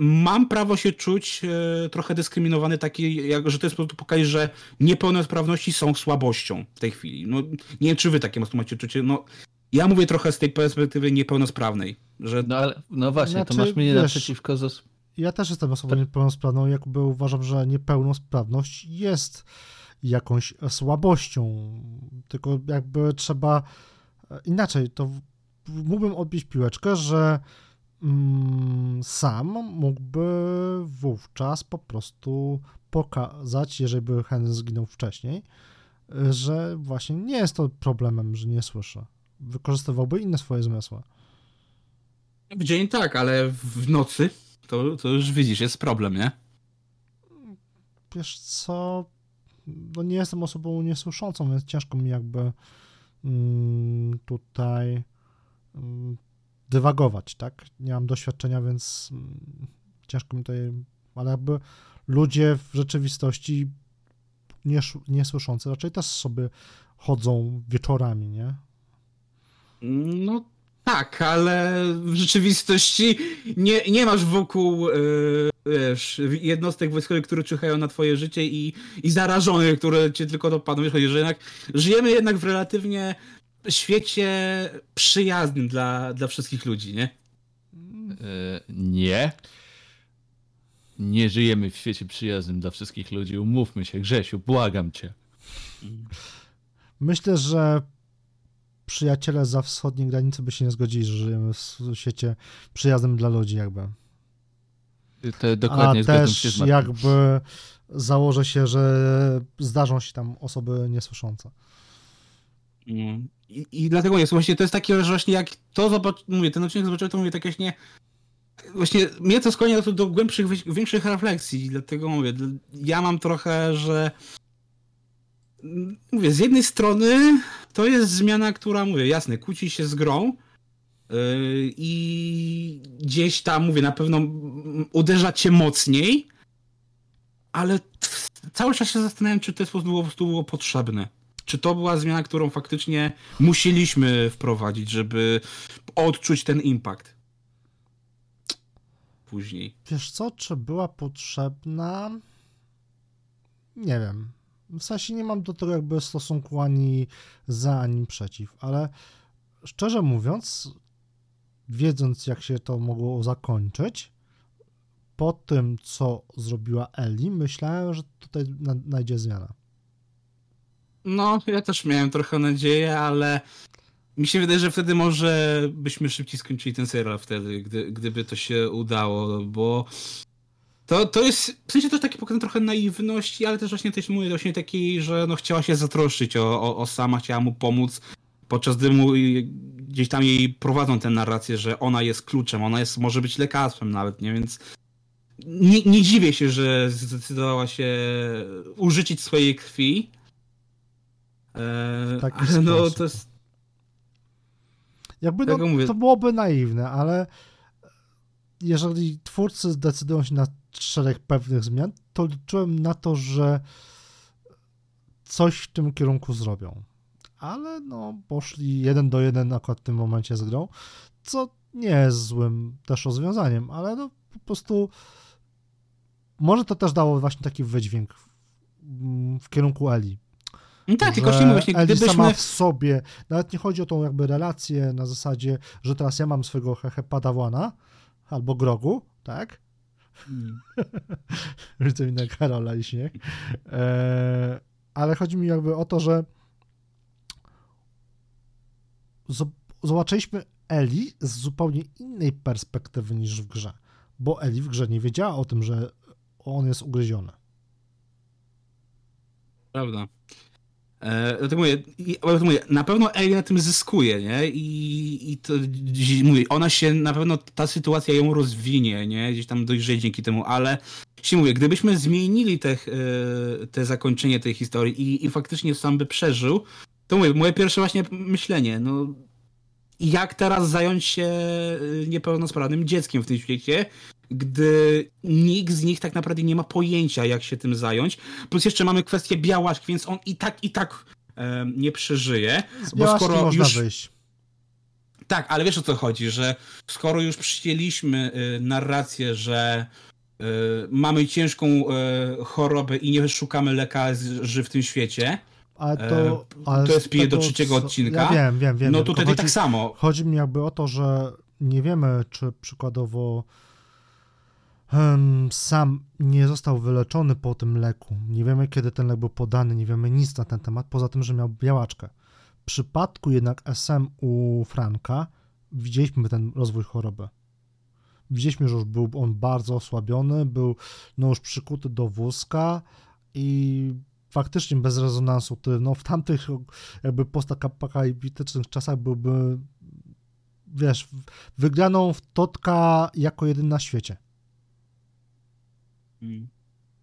mam prawo się czuć e, trochę dyskryminowany taki, jak, że to jest po prostu pokazać, że niepełnosprawności są słabością w tej chwili. No, nie wiem, czy wy takie macie czucie. No, ja mówię trochę z tej perspektywy niepełnosprawnej, że No ale, no właśnie, to Znaczy, masz mnie wiesz- naprzeciwko zos... Ja też jestem osobą niepełnosprawną, jakby uważam, że niepełnosprawność jest jakąś słabością, tylko jakby trzeba e, inaczej, to mógłbym odbić piłeczkę, że sam mógłby wówczas po prostu pokazać, jeżeli by Henry zginął wcześniej, że właśnie nie jest to problemem, że nie słyszy. Wykorzystywałby inne swoje zmysły. w dzień tak, ale w nocy to, to już widzisz, jest problem, nie? Wiesz co, no nie jestem osobą niesłyszącą, więc ciężko mi jakby mm, tutaj mm, dywagować, tak? Nie mam doświadczenia, więc mm, ciężko mi tutaj, ale jakby ludzie w rzeczywistości niesz- niesłyszący raczej też sobie chodzą wieczorami, nie? No tak, ale w rzeczywistości nie, nie masz wokół e, wiesz, jednostek wojskowych, które czyhają na twoje życie i, i zarażonych, które cię tylko dopadną. Wiesz, że jednak żyjemy jednak w relatywnie świecie przyjaznym dla, dla wszystkich ludzi, nie? E, nie. Nie żyjemy w świecie przyjaznym dla wszystkich ludzi. Umówmy się, Grzesiu, błagam cię. Myślę, że przyjaciele za wschodniej granicy by się nie zgodzili, że żyjemy w świecie przyjaznym dla ludzi jakby. To dokładnie A zgadzam się z też jakby założę się, że zdarzą się tam osoby niesłyszące. Mm. I, I dlatego jest właśnie, to jest takie, że właśnie jak to zobacz, mówię, ten odcinek zobaczyłem, to mówię tak właśnie, właśnie mnie to skłania do, do głębszych, większych refleksji, dlatego mówię, ja mam trochę, że mm, mówię, z jednej strony to jest zmiana, która, mówię, jasne, kłóci się z grą yy, i gdzieś tam, mówię, na pewno mm, uderza cię mocniej, ale cały czas się zastanawiam, czy to jest po prostu po prostu było potrzebne. Czy to była zmiana, którą faktycznie musieliśmy wprowadzić, żeby odczuć ten impact? Później. Wiesz co, czy była potrzebna? Nie wiem. W sensie nie mam do tego jakby stosunku ani za, ani przeciw, ale szczerze mówiąc, wiedząc jak się to mogło zakończyć, po tym co zrobiła Ellie, myślałem, że tutaj na- najdzie zmiana. No, ja też miałem trochę nadzieję, ale mi się wydaje, że wtedy może byśmy szybciej skończyli ten serial wtedy, gdy, gdyby to się udało, bo to, to jest, w sensie też taki pokazany trochę naiwności, ale też właśnie też mówię właśnie takiej, że no chciała się zatroszczyć o, o, o sama, chciała mu pomóc, podczas gdy mu gdzieś tam jej prowadzą tę narrację, że ona jest kluczem, ona jest, może być lekarstwem nawet, nie, więc nie, nie dziwię się, że zdecydowała się użyczyć swojej krwi. Eee, taki ale no to jest. Jakby no, mówię. to byłoby naiwne, ale jeżeli twórcy zdecydują się na szereg pewnych zmian, to liczyłem na to, że coś w tym kierunku zrobią. Ale no, poszli jeden do jeden akurat w tym momencie z grą, co nie jest złym też rozwiązaniem, ale no po prostu może to też dało właśnie taki wydźwięk w, w kierunku Eli. No tak, tylko właśnie, właśnie Ellie gdybyśmy. sama w sobie, nawet nie chodzi o tą jakby relację na zasadzie, że teraz ja mam swojego hehe padawłana albo grogu, tak? Mm. Widzę mi na Karola i śnieg. E, ale chodzi mi jakby o to, że zob- zobaczyliśmy Eli z zupełnie innej perspektywy niż w grze, bo Eli w grze nie wiedziała o tym, że on jest ugryziony. Prawda. E, dlatego mówię, i, dlatego mówię, na pewno Ellie na tym zyskuje, nie? I, i to mówię, ona się na pewno ta sytuacja ją rozwinie, nie? Gdzieś tam dojrzeje dzięki temu, ale się mówię, gdybyśmy zmienili te, te zakończenie tej historii i, i faktycznie sam by przeżył, to mówię, moje pierwsze właśnie myślenie, no jak teraz zająć się e, niepełnosprawnym dzieckiem w tym świecie, gdy nikt z nich tak naprawdę nie ma pojęcia, jak się tym zająć. Plus jeszcze mamy kwestię białaczki, więc on i tak, i tak em, nie przeżyje. Z Bo Białaszki skoro można już- wyjść. Tak, ale wiesz o co chodzi, że skoro już przyjęliśmy y, narrację, że y, mamy ciężką y, chorobę i nie szukamy lekarzy w tym świecie, Ale to, E, ale to jest pije do trzeciego odcinka. Ja wiem, wiem, wiem. no to wtedy chodzi, tak samo. Chodzi mi jakby o to, że nie wiemy, czy przykładowo sam nie został wyleczony po tym leku. Nie wiemy, kiedy ten lek był podany, nie wiemy nic na ten temat, poza tym, że miał białaczkę. W przypadku jednak SM u Franka widzieliśmy ten rozwój choroby. Widzieliśmy, że już był on bardzo osłabiony, był no już przykuty do wózka i faktycznie bez rezonansu, który no w tamtych jakby postapokaliptycznych czasach byłby wiesz, wygraną w Totka jako jedyny na świecie.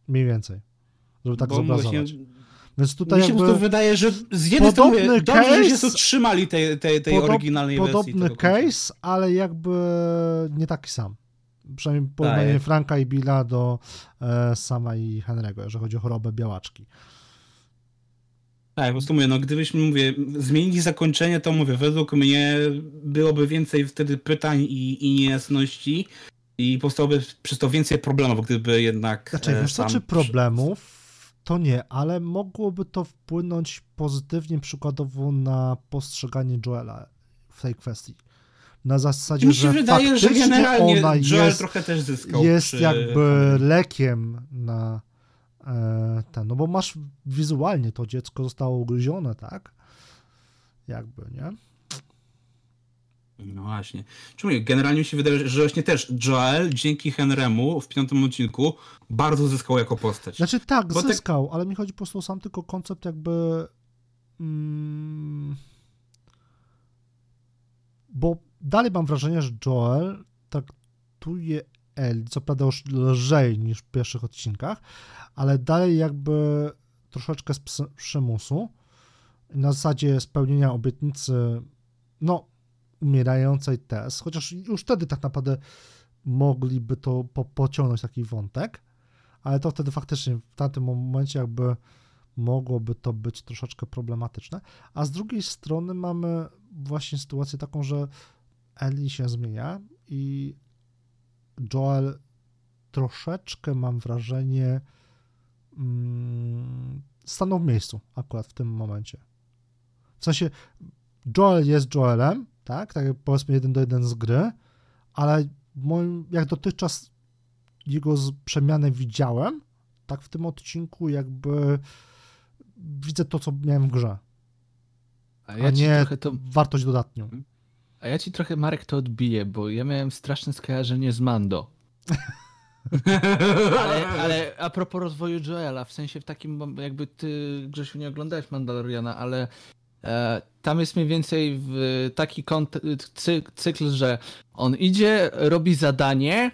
Mniej więcej. Żeby tak Bo zobrazować. właśnie Więc tutaj Mi się jakby wydaje, że z jednej strony Podobny dobrze, że się case- trzymali tej, tej, tej podob- oryginalnej wersji. podobny tego konceptu. case, ale jakby nie taki sam. Przynajmniej porównanie Tak. Franka i Billa do e, Sama i Henry'ego, jeżeli chodzi o chorobę białaczki. Tak, po prostu mówię, no gdybyśmy, mówię, zmienili zakończenie, to mówię, według mnie byłoby więcej wtedy pytań i, i niejasności i powstałoby przez to więcej problemów, gdyby jednak Znaczy, e, wiesz co, czy problemów? To nie, ale mogłoby to wpłynąć pozytywnie przykładowo na postrzeganie Joela w tej kwestii. Na zasadzie, Mi się że wydaje, że generalnie ona Joel jest, trochę też zyskał. jest przy jakby lekiem na e, ten, no bo masz wizualnie to dziecko zostało ugryzione, tak? Jakby, nie? No właśnie. Czemu generalnie mi się wydaje, że właśnie też Joel dzięki Henrymu w piątym odcinku bardzo zyskał jako postać. Znaczy tak, Bo zyskał, ale mi chodzi po prostu o sam tylko koncept jakby mm, bo dalej mam wrażenie, że Joel traktuje Ellie, co prawda już lżej niż w pierwszych odcinkach, ale dalej jakby troszeczkę z przymusu na zasadzie spełnienia obietnicy no umierającej Tess, chociaż już wtedy tak naprawdę mogliby to po, pociągnąć taki wątek, ale to wtedy faktycznie w tamtym momencie jakby mogłoby to być troszeczkę problematyczne. A z drugiej strony mamy właśnie sytuację taką, że Ellie się zmienia i Joel troszeczkę mam wrażenie mm, stanął w miejscu akurat w tym momencie. W sensie Joel jest Joelem, tak? Tak jak powiedzmy jeden do jeden z gry, ale moim, jak dotychczas jego przemianę widziałem, tak w tym odcinku jakby widzę to, co miałem w grze, A a ja ci nie trochę to. wartość dodatnią. A ja ci trochę Marek to odbiję, bo ja miałem straszne skojarzenie z Mando. Ale, ale a propos rozwoju Joela, w sensie w takim, jakby ty, Grzesiu, nie oglądałeś Mandaloriana, ale tam jest mniej więcej taki cykl, że on idzie, robi zadanie,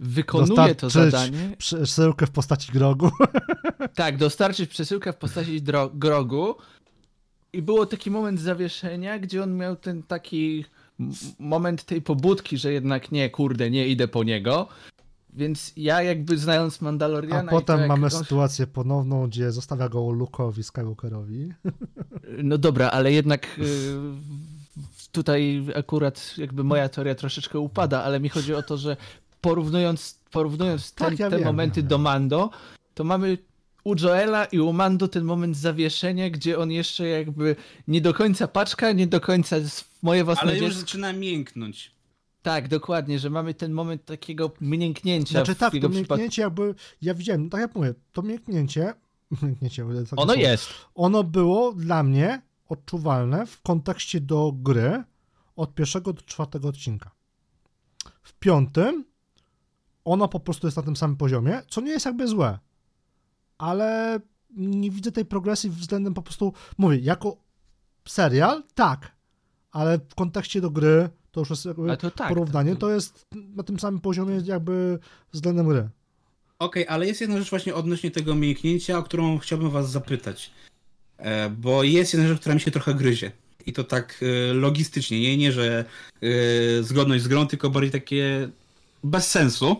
wykonuje to Dostarczyć zadanie. Przesyłkę w postaci grogu. Tak, dostarczyć przesyłkę w postaci grogu. I było taki moment zawieszenia, gdzie on miał ten taki moment tej pobudki, że jednak nie, kurde, nie idę po niego. Więc ja jakby znając A Mandaloriana to, potem jak mamy sytuację ponowną, gdzie zostawia go Luke'owi Skywalkerowi. No dobra, ale jednak y, tutaj akurat jakby moja teoria troszeczkę upada, ale mi chodzi o to, że porównując, porównując Tak, ten, ja te wiem, momenty ja do. Mando, to mamy u Joela i u Mando ten moment zawieszenia, gdzie on jeszcze jakby nie do końca paczka, nie do końca moje własne Ale już dziecko. zaczyna mięknąć. Tak, dokładnie, że mamy ten moment takiego mięknięcia Znaczy w tak, to mięknięcie jakby, ja widziałem, tak jak mówię, to mięknięcie, mięknięcie takie Ono słowo. jest. ono było dla mnie odczuwalne w kontekście do gry od pierwszego do czwartego odcinka. W piątym ono po prostu jest na tym samym poziomie, co nie jest jakby złe, ale nie widzę tej progresji względem po prostu, mówię, jako serial, tak, ale w kontekście do gry to już jest jakby to tak. porównanie, to jest na tym samym poziomie jakby względem gry. Okej, ale jest jedna rzecz właśnie odnośnie tego mięknięcia, o którą chciałbym was zapytać. E, bo jest jedna rzecz, która mi się trochę gryzie. I to tak e, logistycznie, nie, nie że e, zgodność z grą, tylko bardziej takie bez sensu.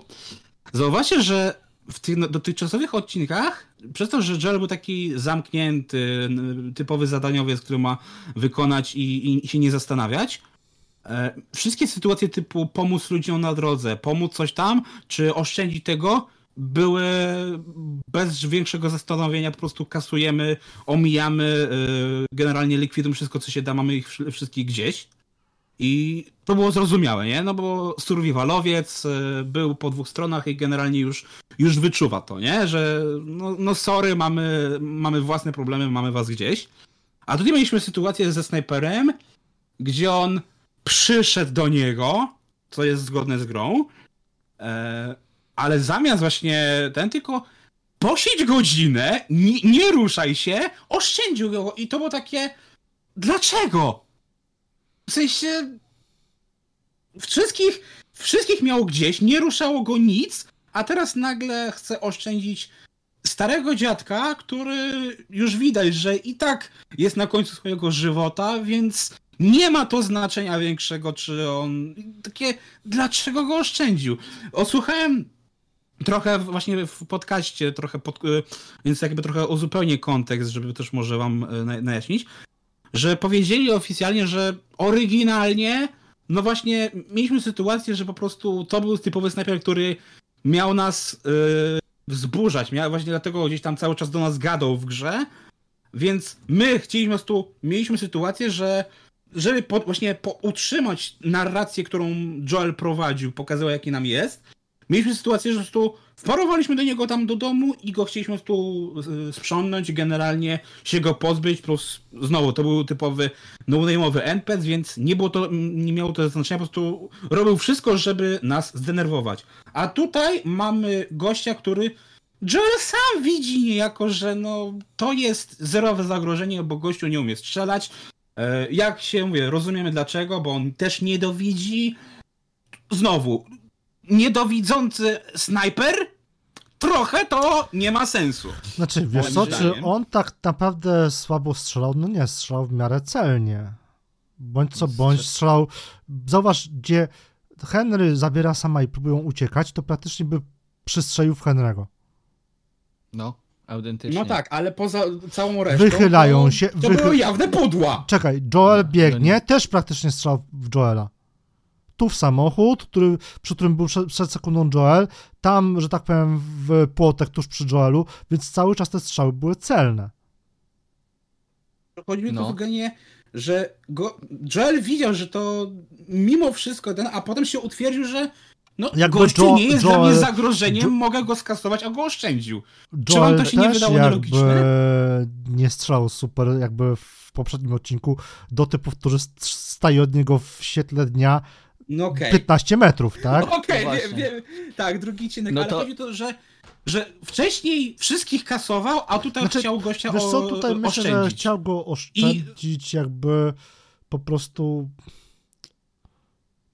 Zauważcie, że w tych no- dotychczasowych odcinkach, przez to, że Joel był taki zamknięty, typowy zadaniowiec, który ma wykonać i, i, się nie zastanawiać, wszystkie sytuacje typu pomóc ludziom na drodze, pomóc coś tam, czy oszczędzić tego, były bez większego zastanowienia, po prostu kasujemy, omijamy, y, generalnie likwidujemy wszystko, co się da, mamy ich wszy- wszystkich gdzieś. I to było zrozumiałe, nie? No bo survivalowiec y, był po dwóch stronach i generalnie już, już wyczuwa to, nie? Że no, no sorry, mamy, mamy własne problemy, mamy was gdzieś. A tutaj mieliśmy sytuację ze snajperem, gdzie on przyszedł do niego, co jest zgodne z grą, e, ale zamiast właśnie ten tylko posiedź godzinę, nie, nie ruszaj się, oszczędził go i to było takie dlaczego? W sensie wszystkich, wszystkich miał gdzieś, nie ruszało go nic, a teraz nagle chce oszczędzić starego dziadka, który już widać, że i tak jest na końcu swojego żywota, więc nie ma to znaczenia większego, czy on. Takie, dlaczego go oszczędził? Osłuchałem trochę właśnie w podcaście, trochę pod, e, więc jakby trochę uzupełnię kontekst, żeby też może wam e, najaśnić, że powiedzieli oficjalnie, że oryginalnie, no właśnie, mieliśmy sytuację, że po prostu to był typowy snajper, który miał nas yy, wzburzać, miał właśnie dlatego gdzieś tam cały czas do nas gadał w grze, więc my chcieliśmy po prostu, mieliśmy sytuację, że żeby po, właśnie po, utrzymać narrację, którą Joel prowadził, pokazał jaki nam jest, mieliśmy sytuację, że po prostu wparowaliśmy do niego tam do domu i go chcieliśmy tu sprzątnąć, generalnie się go pozbyć, plus znowu to był typowy no-name'owy NPC, więc nie było to, nie miało to znaczenia, po prostu robił wszystko, żeby nas zdenerwować. A tutaj mamy gościa, który Joel sam widzi niejako, że no to jest zerowe zagrożenie, bo gościu nie umie strzelać. E, jak się mówię, rozumiemy dlaczego, bo on też nie dowidzi. Znowu, niedowidzący snajper, trochę to nie ma sensu. Znaczy, wiesz co, czy on tak naprawdę słabo strzelał? No nie, strzelał w miarę celnie. Bądź co bądź strzelał. Zauważ, gdzie Henry zabiera sama i próbują uciekać, to praktycznie by przystrzelił w Henry'ego. No, autentycznie. No tak, ale poza całą resztą. Wychylają to, się. To wychy... były jawne pudła. Czekaj, Joel biegnie, też praktycznie strzelał w Joela tu w samochód, który, przy którym był przed, przed sekundą Joel, tam, że tak powiem, w płotek tuż przy Joelu, więc cały czas te strzały były celne. Chodzi mi no. tu w że go, Joel widział, że to mimo wszystko ten, a potem się utwierdził, że no, jakby gościu jo, nie jest Joel, dla mnie zagrożeniem, jo, mogę go skasować, a go oszczędził. Joel Czy wam to się nie wydało nielogiczne? nie strzelał super, jakby w poprzednim odcinku, do typów, którzy stają od niego w świetle dnia no okay. 15 metrów, tak? No okej, okay, no tak, drugi cinek, no ale to... chodzi to, że że wcześniej wszystkich kasował, a tutaj znaczy, chciał gościa wiesz co, tutaj o, myślę, że chciał go oszczędzić, I... jakby po prostu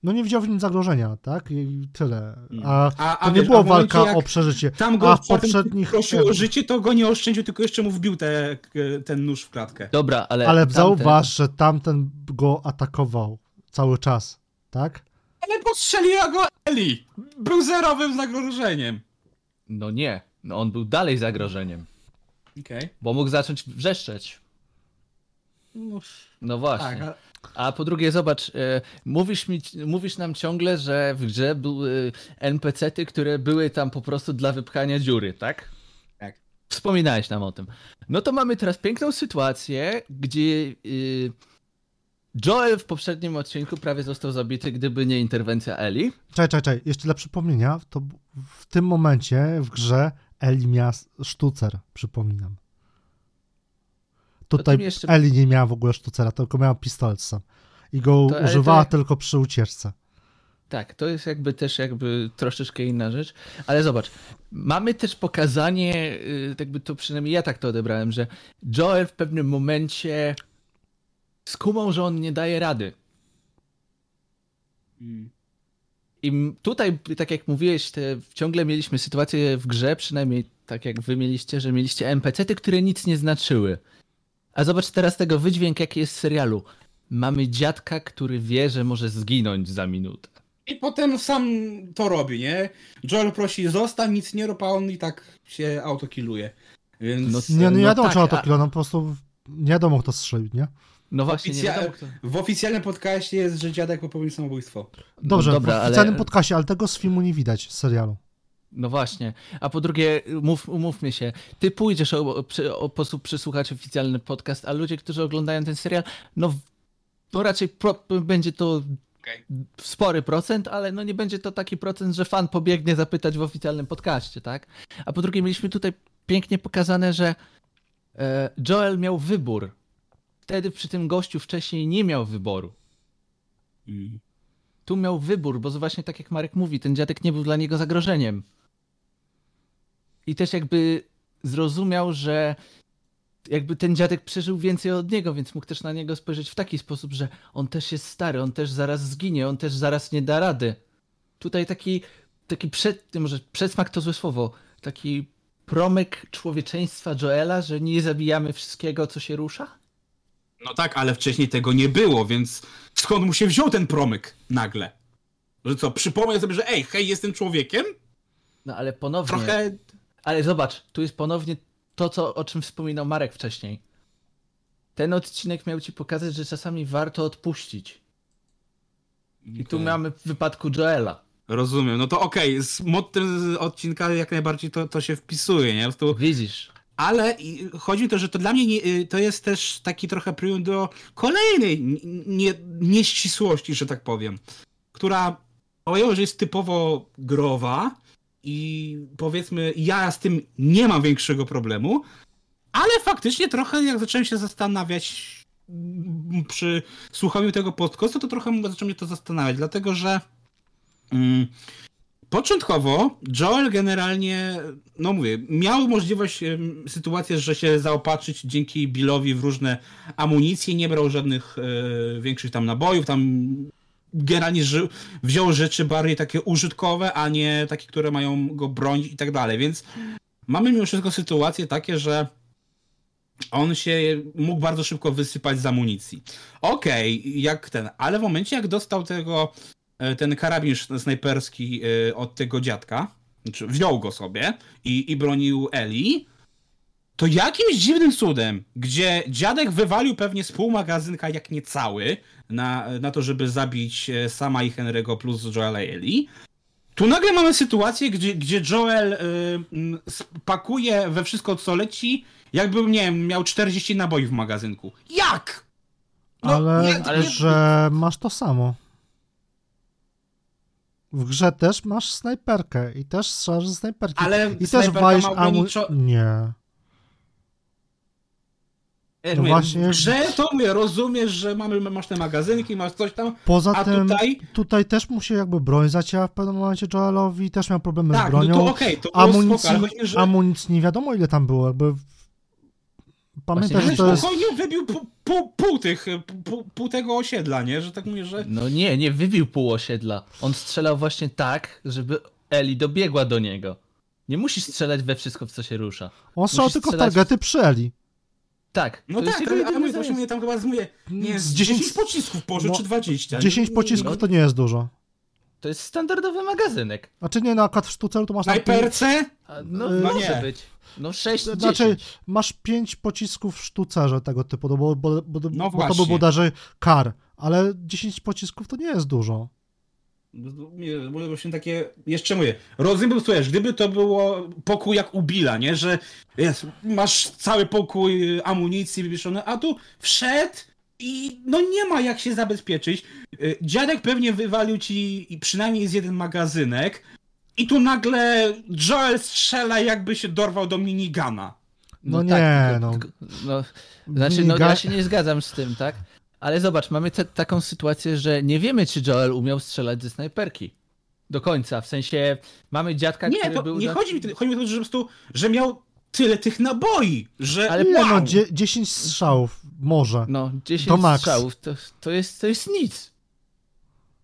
no nie widział w nim zagrożenia, tak? I tyle. Mm. A, a, a to nie wiesz, było walka o przeżycie. Tam go a w poprzednich prosił o życie, to go nie oszczędził, tylko jeszcze mu wbił te, ten nóż w klatkę. Dobra, ale. Ale tamten... zauważ, że tamten go atakował cały czas tak? Ale postrzeliła go Eli! Był zerowym zagrożeniem. No nie, no on był dalej zagrożeniem. Okej. Okay. Bo mógł zacząć wrzeszczeć. No właśnie. Tak, a... po drugie, zobacz, e, mówisz, mi, mówisz nam ciągle, że w grze były NPC-ty, które były tam po prostu dla wypchania dziury, tak? Tak. Wspominałeś nam o tym. No to mamy teraz piękną sytuację, gdzie y, Joel w poprzednim odcinku prawie został zabity, gdyby nie interwencja Eli. Czekaj, czekaj, czekaj. Jeszcze dla przypomnienia, to w tym momencie w grze Eli miała sztucer, przypominam. Tutaj jeszcze... Eli nie miała w ogóle sztucera, tylko miała pistolet sam. I go to, używała to... tylko przy ucieczce. Tak, to jest jakby też jakby troszeczkę inna rzecz, ale zobacz, mamy też pokazanie, y, jakby to przynajmniej ja tak to odebrałem, że Joel w pewnym momencie skumał, że on nie daje rady. Hmm. I tutaj, tak jak mówiłeś, te, ciągle mieliśmy sytuację w grze, przynajmniej tak jak wy mieliście, że mieliście NPC-ty, które nic nie znaczyły. A zobacz teraz tego wydźwięk, jaki jest w serialu. Mamy dziadka, który wie, że może zginąć za minutę. I potem sam to robi, nie? Joel prosi zostań, nic nie robi, a on i tak się autokiluje. Więc... No, nie, no nie wiadomo, no, tak, czy autokiluje, no po prostu nie wiadomo, kto strzelił, nie? No właśnie, Oficja... nie wiadomo, W oficjalnym podcaście jest, że dziadek popełnił samobójstwo. Dobrze, no dobra, w oficjalnym ale... podcaście, ale tego z filmu nie widać, z serialu. No właśnie. A po drugie, mów, umówmy się, ty pójdziesz o, o, o sposób przysłuchać oficjalny podcast, a ludzie, którzy oglądają ten serial, no, no raczej pro, będzie to okay. spory procent, ale no nie będzie to taki procent, że fan pobiegnie zapytać w oficjalnym podcaście, tak? A po drugie, mieliśmy tutaj pięknie pokazane, że e, Joel miał wybór wtedy przy tym gościu wcześniej nie miał wyboru. Mm. Tu miał wybór, bo właśnie tak jak Marek mówi, ten dziadek nie był dla niego zagrożeniem. I też jakby zrozumiał, że jakby ten dziadek przeżył więcej od niego, więc mógł też na niego spojrzeć w taki sposób, że on też jest stary, on też zaraz zginie, on też zaraz nie da rady. Tutaj taki, taki przed, może przedsmak to złe słowo, taki promyk człowieczeństwa Joela, że nie zabijamy wszystkiego, co się rusza? No tak, ale wcześniej tego nie było, więc skąd mu się wziął ten promyk nagle? Że co, przypomniał sobie, że ej, hej, jestem człowiekiem? No ale ponownie. Trochę... Ale zobacz, tu jest ponownie to, co, o czym wspominał Marek wcześniej. Ten odcinek miał ci pokazać, że czasami warto odpuścić. I tu mamy w wypadku Joela. Rozumiem, no to okej, z mottem z odcinka jak najbardziej to, to się wpisuje, nie? Prostu Widzisz? Ale chodzi mi o to, że to dla mnie nie, y, to jest też taki trochę preludium do kolejnej nie, nieścisłości, że tak powiem, która powiedziałbym, że jest typowo growa i powiedzmy ja z tym nie mam większego problemu, ale faktycznie trochę jak zacząłem się zastanawiać mm, przy słuchaniu tego podcastu, to trochę zaczął mnie to zastanawiać, dlatego że mm, Początkowo Joel generalnie, no mówię, miał możliwość, sytuację, że się zaopatrzyć dzięki Billowi w różne amunicje, nie brał żadnych e, większych tam nabojów, tam generalnie ży, wziął rzeczy bardziej takie użytkowe, a nie takie, które mają go bronić i tak dalej, więc mamy mimo wszystko sytuacje takie, że on się mógł bardzo szybko wysypać z amunicji. Okej, jak ten, ale w momencie jak dostał tego e, ten karabin snajperski e, od tego dziadka, znaczy wziął go sobie i, i bronił Eli, to jakimś dziwnym cudem, gdzie dziadek wywalił pewnie z pół magazynka, jak nie cały, na, na to, żeby zabić e, sama i Henry'ego plus Joela i Eli, tu nagle mamy sytuację, gdzie, gdzie Joel y, mm, pakuje we wszystko, co leci, jakby, nie wiem, miał 40 naboi w magazynku. Jak? No, ale, nie- ale nie- że masz to samo. W grze też masz snajperkę i też strzelasz ze snajperki. Ale I też walisz. Nie. Ja No mówię, właśnie- W grze to mówię, rozumiesz, że mamy, masz te magazynki, masz coś tam, Poza a tym tutaj... tutaj też mu się jakby broń zacięła w pewnym momencie Joelowi, też miał problemy z Tak, no bronią. to okej, to było amunicji, spoko, że... amunicji nie wiadomo ile tam było, jakby... Pamiętaj, Właśnie że to Ale jest... spokojnie wybił pół, pół, pół tych, pół, pół tego osiedla, nie? Że tak mówię, że... No nie, nie wybił pół osiedla. On strzelał właśnie tak, żeby Eli dobiegła do niego. Nie musisz strzelać we wszystko, w co się rusza. On strzelał tylko w targety przy Eli. Tak. No tak, ale, ale mówię, właśnie mówię, tam chyba z, mówię, nie, Z z 10 10 pocisków położył, no, czy 20. 10 Nie- pocisków nie- to nie jest dużo. To jest standardowy magazynek. Znaczy nie, na akad w sztuce to masz tam pięć, Snajperce? A, no, No może nie. być. No 6 Znaczy, 10. masz 5 pocisków w sztucerze tego typu, no bo, bo, bo, No bo to by było bodajże kar, ale 10 pocisków to nie jest dużo. Mówię właśnie takie, jeszcze mówię, rozumiem, słuchaj, gdyby to było pokój jak u Billa, nie, że jest, masz cały pokój y, amunicji wywieszony, a tu wszedł i no nie ma jak się zabezpieczyć. Y, Dziadek pewnie wywalił ci i przynajmniej z jeden magazynek i tu nagle Joel strzela jakby się dorwał do minigana. No nie, tak, no. tylko- no. Znaczy, no ja się nie zgadzam z tym, tak? Ale zobacz, mamy te, taką sytuację, że nie wiemy, czy Joel umiał strzelać ze snajperki. Do końca, w sensie mamy dziadka, Nie, który to był... nie na- chodzi mi, chodzi mi o to, że po prostu, że miał tyle tych naboi, że Ale wow. no, dzie- 10 strzałów, może. No, 10 To strzałów, to, to, jest, to jest nic.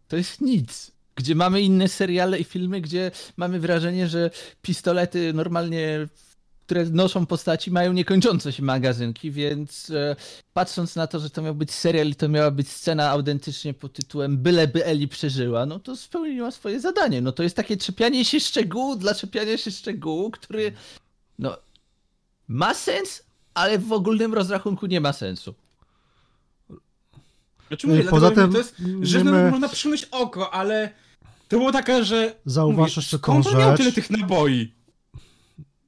To jest nic. Gdzie mamy inne seriale i filmy, gdzie mamy wrażenie, że pistolety normalnie, które noszą postaci, mają niekończące się magazynki, więc e, patrząc na to, że to miał być serial i to miała być scena autentycznie pod tytułem Byleby Eli przeżyła, no to spełniła swoje zadanie. No to jest takie czepianie się szczegółu dla czepiania się szczegółu, który no ma sens, ale w ogólnym rozrachunku nie ma sensu. Znaczy mówię, Y, dlatego Poza tym to jest, że no, my- można przymyć oko, ale to było takie, że Zauważ mówię, jeszcze on miał tyle tych naboi?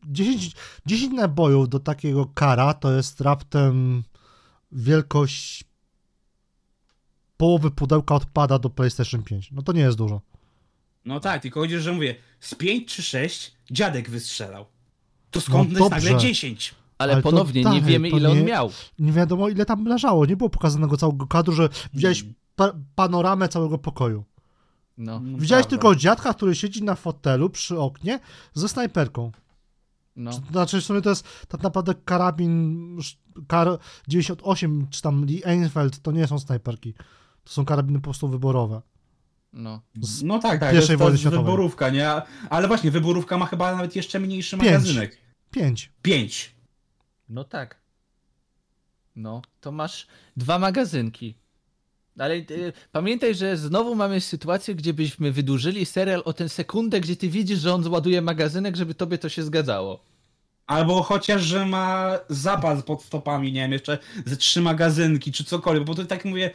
10, 10 nabojów do takiego kara to jest raptem wielkość połowy pudełka odpada do PlayStation 5. No to nie jest dużo. No tak, tylko chodzi, że mówię, z 5 czy 6 dziadek wystrzelał. To skąd No jest nagle dobrze. 10? Ale, Ale to ponownie nie tak, wiemy to ile on nie- miał. Nie wiadomo ile tam leżało. Nie było pokazanego całego kadru, że widziałeś Mm. pa panoramę całego pokoju. No Widziałeś prawda. tylko dziadka, który siedzi na fotelu przy oknie ze snajperką. No. Znaczy w sumie to jest tak naprawdę karabin kar 98 czy tam Lee Enfield, to nie są snajperki. To są karabiny po prostu wyborowe. no. Z No tak, tak, pierwszej to jest ta światowej. wyborówka, nie? Ale właśnie, wyborówka ma chyba nawet jeszcze mniejszy Pięć. magazynek. Pięć. Pięć. No tak. No, to masz dwa magazynki. Ale y, pamiętaj, że znowu mamy sytuację, gdzie byśmy wydłużyli serial o tę sekundę, gdzie ty widzisz, że on ładuje magazynek, żeby tobie to się zgadzało. Albo chociaż, że ma zapas pod stopami, nie wiem, jeszcze ze trzy magazynki, czy cokolwiek, bo to tak mówię,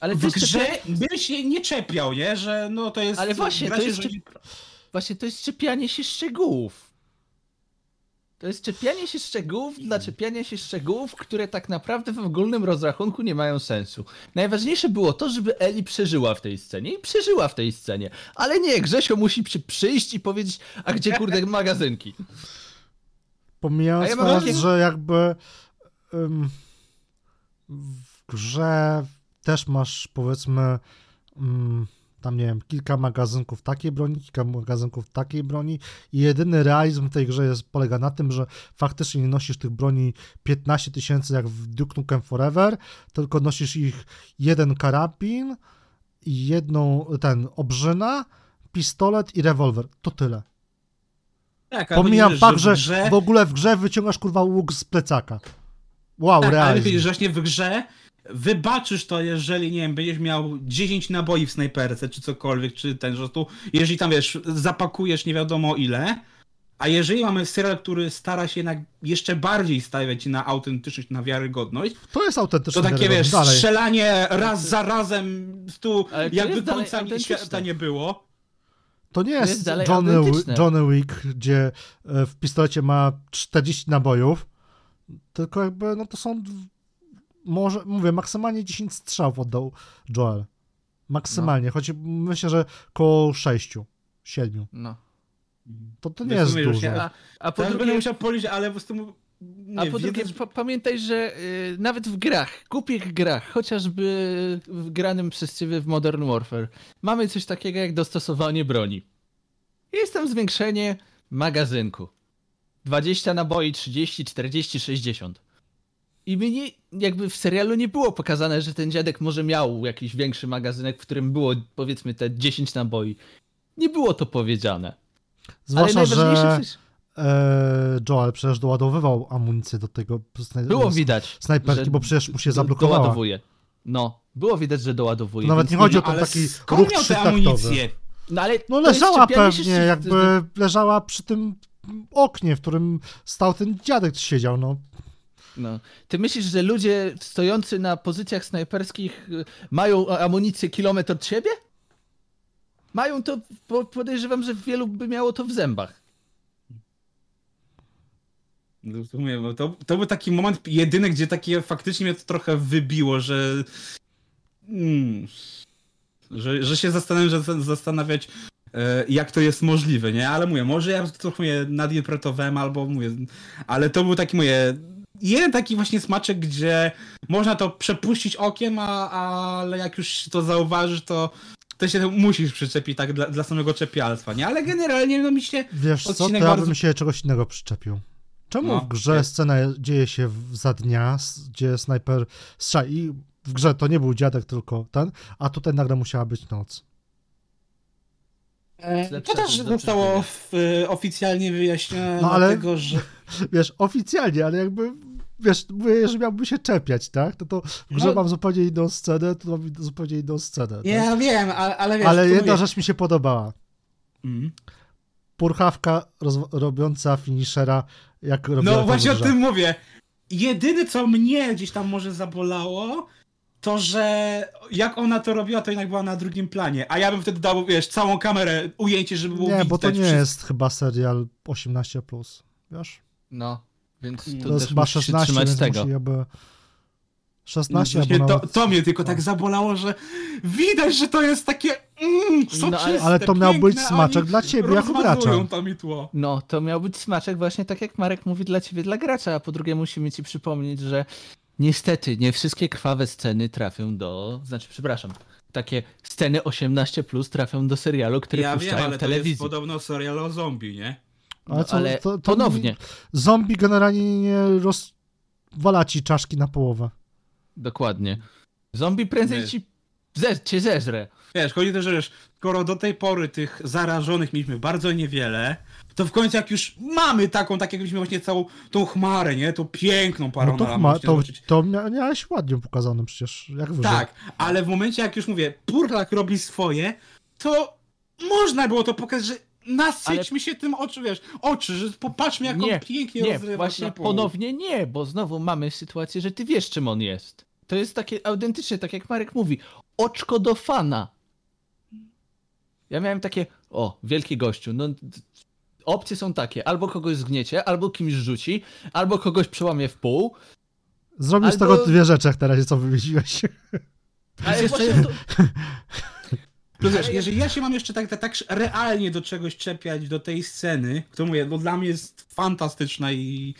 Ale w grze czepia... bym się nie czepiał, nie, że no to jest... Ale właśnie, to jest rządzi- Właśnie to jest czepianie się szczegółów. To jest czepianie się szczegółów dla czepiania się szczegółów, które tak naprawdę w ogólnym rozrachunku nie mają sensu. Najważniejsze było to, żeby Eli przeżyła w tej scenie i przeżyła w tej scenie. Ale nie, Grzesio musi przy, przyjść i powiedzieć, a gdzie kurde magazynki? Pomijając ja fakt, takie- że jakby ym, w grze też masz powiedzmy tam nie wiem, kilka magazynków takiej broni, kilka magazynków takiej broni i jedyny realizm w tej grze jest, polega na tym, że faktycznie nie nosisz tych broni 15 tysięcy jak w Duke Nukem Forever, tylko nosisz ich jeden karabin jedną, ten, obrzyna, pistolet i rewolwer. To tyle. Tak, ale Pomijam fakt, że w grze... w ogóle w grze wyciągasz kurwa łuk z plecaka. Wow, Tak, ale realizm. widzisz, że właśnie w grze wybaczysz to, jeżeli, nie wiem, będziesz miał 10 naboi w snajperce, czy cokolwiek, czy ten, że tu, jeżeli tam, wiesz, zapakujesz nie wiadomo ile, a jeżeli mamy serial, który stara się jednak jeszcze bardziej stawiać na autentyczność, na wiarygodność, To jest to autentyczne. takie, wiesz, dalej. strzelanie raz za razem, tu Ale to jakby końca świata nie było. To nie jest jest Johnny. Johnny Wick, gdzie e, w pistolecie ma 40 nabojów, tylko jakby, no to są, może, mówię, maksymalnie 10 strzałów oddał Joel. Maksymalnie, No. choć myślę, że koło 6, 7. No. To, to nie Wiesz, jest mówię, dużo. ja- A, a po Tak, będę drugie, musiał policzyć, ale po prostu... Nie, A po drugie, pamiętaj, że y, nawet w grach, głupich grach, chociażby w granym przez ciebie w Modern Warfare, mamy coś takiego jak dostosowanie broni. Jest tam zwiększenie magazynku. 20 naboi, 30, 40, 60. I mnie jakby w serialu nie było pokazane, że ten dziadek może miał jakiś większy magazynek, w którym było powiedzmy te 10 naboi. Nie było to powiedziane. Zwłaszcza, Ale najważniejsze że przecież Joel przecież doładowywał amunicję do tego było widać. snajperki, bo przecież mu się zablokowała. Doładowuje. No, było widać, że doładowuje. To nawet nie chodzi o ten taki ruch trzytaktowy. No ale No leżała się pewnie, z- jakby leżała przy tym oknie, w którym stał ten dziadek siedział, no. No. Ty myślisz, że ludzie stojący na pozycjach snajperskich y, mają amunicję kilometr od siebie? Mają to, po- podejrzewam, że wielu by miało to w zębach. No, to, to, był taki moment jedyny, gdzie takie faktycznie mnie to trochę wybiło, że. Mm, że, że się zastanawiam, że zastanawiać, e, jak to jest możliwe, nie? Ale mówię, może ja trochę nadinterpretowałem, albo mówię, ale to był taki moje. Jeden taki właśnie smaczek, gdzie można to przepuścić okiem, a, ale jak już to zauważysz, to, to się musisz przyczepić tak dla, dla samego czepialstwa, nie? Ale generalnie no mi się Wiesz co, to ja bardzo- bym się czegoś innego przyczepił. Czemu No, w grze jest. scena dzieje się w, za dnia, gdzie snajper strzela i w grze to nie był dziadek, tylko ten, a tutaj nagle musiała być noc. Lepsze To też zostało w, oficjalnie wyjaśnione, No, ale- dlatego że... Wiesz, oficjalnie, ale jakby, wiesz, mówię, że miałby się czepiać, tak? To to w grze No. mam zupełnie inną scenę, tu mam zupełnie inną scenę. Tak? Ja wiem, ale, ale wiesz... ale jedna mówię- rzecz mi się podobała. Mhm. Purchawka robiąca finishera, jak robiła No właśnie o grze. tym mówię. Jedyne, co mnie gdzieś tam może zabolało, to że jak ona to robiła, to jednak była na drugim planie, a ja bym wtedy dał, wiesz, całą kamerę, ujęcie, żeby było Nie, widać bo to nie wszystko. jest chyba serial 18+, plus, wiesz? No, więc To to, To jest chyba musisz się 16, trzymać więc tego. musi jakby... No 16 właśnie albo to, nawet... to mnie tylko no. tak zabolało, że widać, że to jest takie mm, soczyste, No, ale- Ale to miał być piękne, a smaczek dla ciebie jako gracza. tam i tło. No, to miał być smaczek właśnie tak jak Marek mówi dla ciebie, dla gracza, a po drugie musimy ci przypomnieć, że niestety nie wszystkie krwawe sceny trafią do, znaczy przepraszam, takie sceny 18 plus trafią do serialu, który Ja wiem, puszczają ale w to jest telewizji. podobno serial o zombie, nie? No, Ale co, ale to- to- ponownie, Zombie generalnie nie rozwala ci czaszki na połowę. Dokładnie. Zombie prędzej ci Ze, cię zeżrę. Wiesz, chodzi też, że wiesz, skoro do tej pory tych zarażonych mieliśmy bardzo niewiele, to w końcu jak już mamy taką, tak jakbyśmy właśnie całą tą chmarę, nie? Tą piękną No parą to, ma, to, to mia- miałeś ładnie pokazane przecież, jak wyżej. Tak, ale w momencie jak już mówię, Purlak robi swoje, to można było to pokazać, że nasyćmy się tym oczu, wiesz, oczy, że popatrzmy jak Nie, on pięknie Nie, rozrywa właśnie na pół. ponownie nie, bo znowu mamy sytuację, że ty wiesz czym on jest. To jest takie autentycznie, tak jak Marek mówi, oczko do fana. Ja miałem takie, o, wielki gościu, no opcje są takie, albo kogoś zgniecie, albo kimś rzuci, albo kogoś przełamie w pół, Zrobił z Albo- tego dwie rzeczy, jak teraz co wymyśliłeś. ale jeszcze- właśnie to, Plus wiesz, jeżeli ja się mam jeszcze tak, tak, tak realnie do czegoś czepiać, do tej sceny, którą mówię, no dla mnie jest fantastyczna i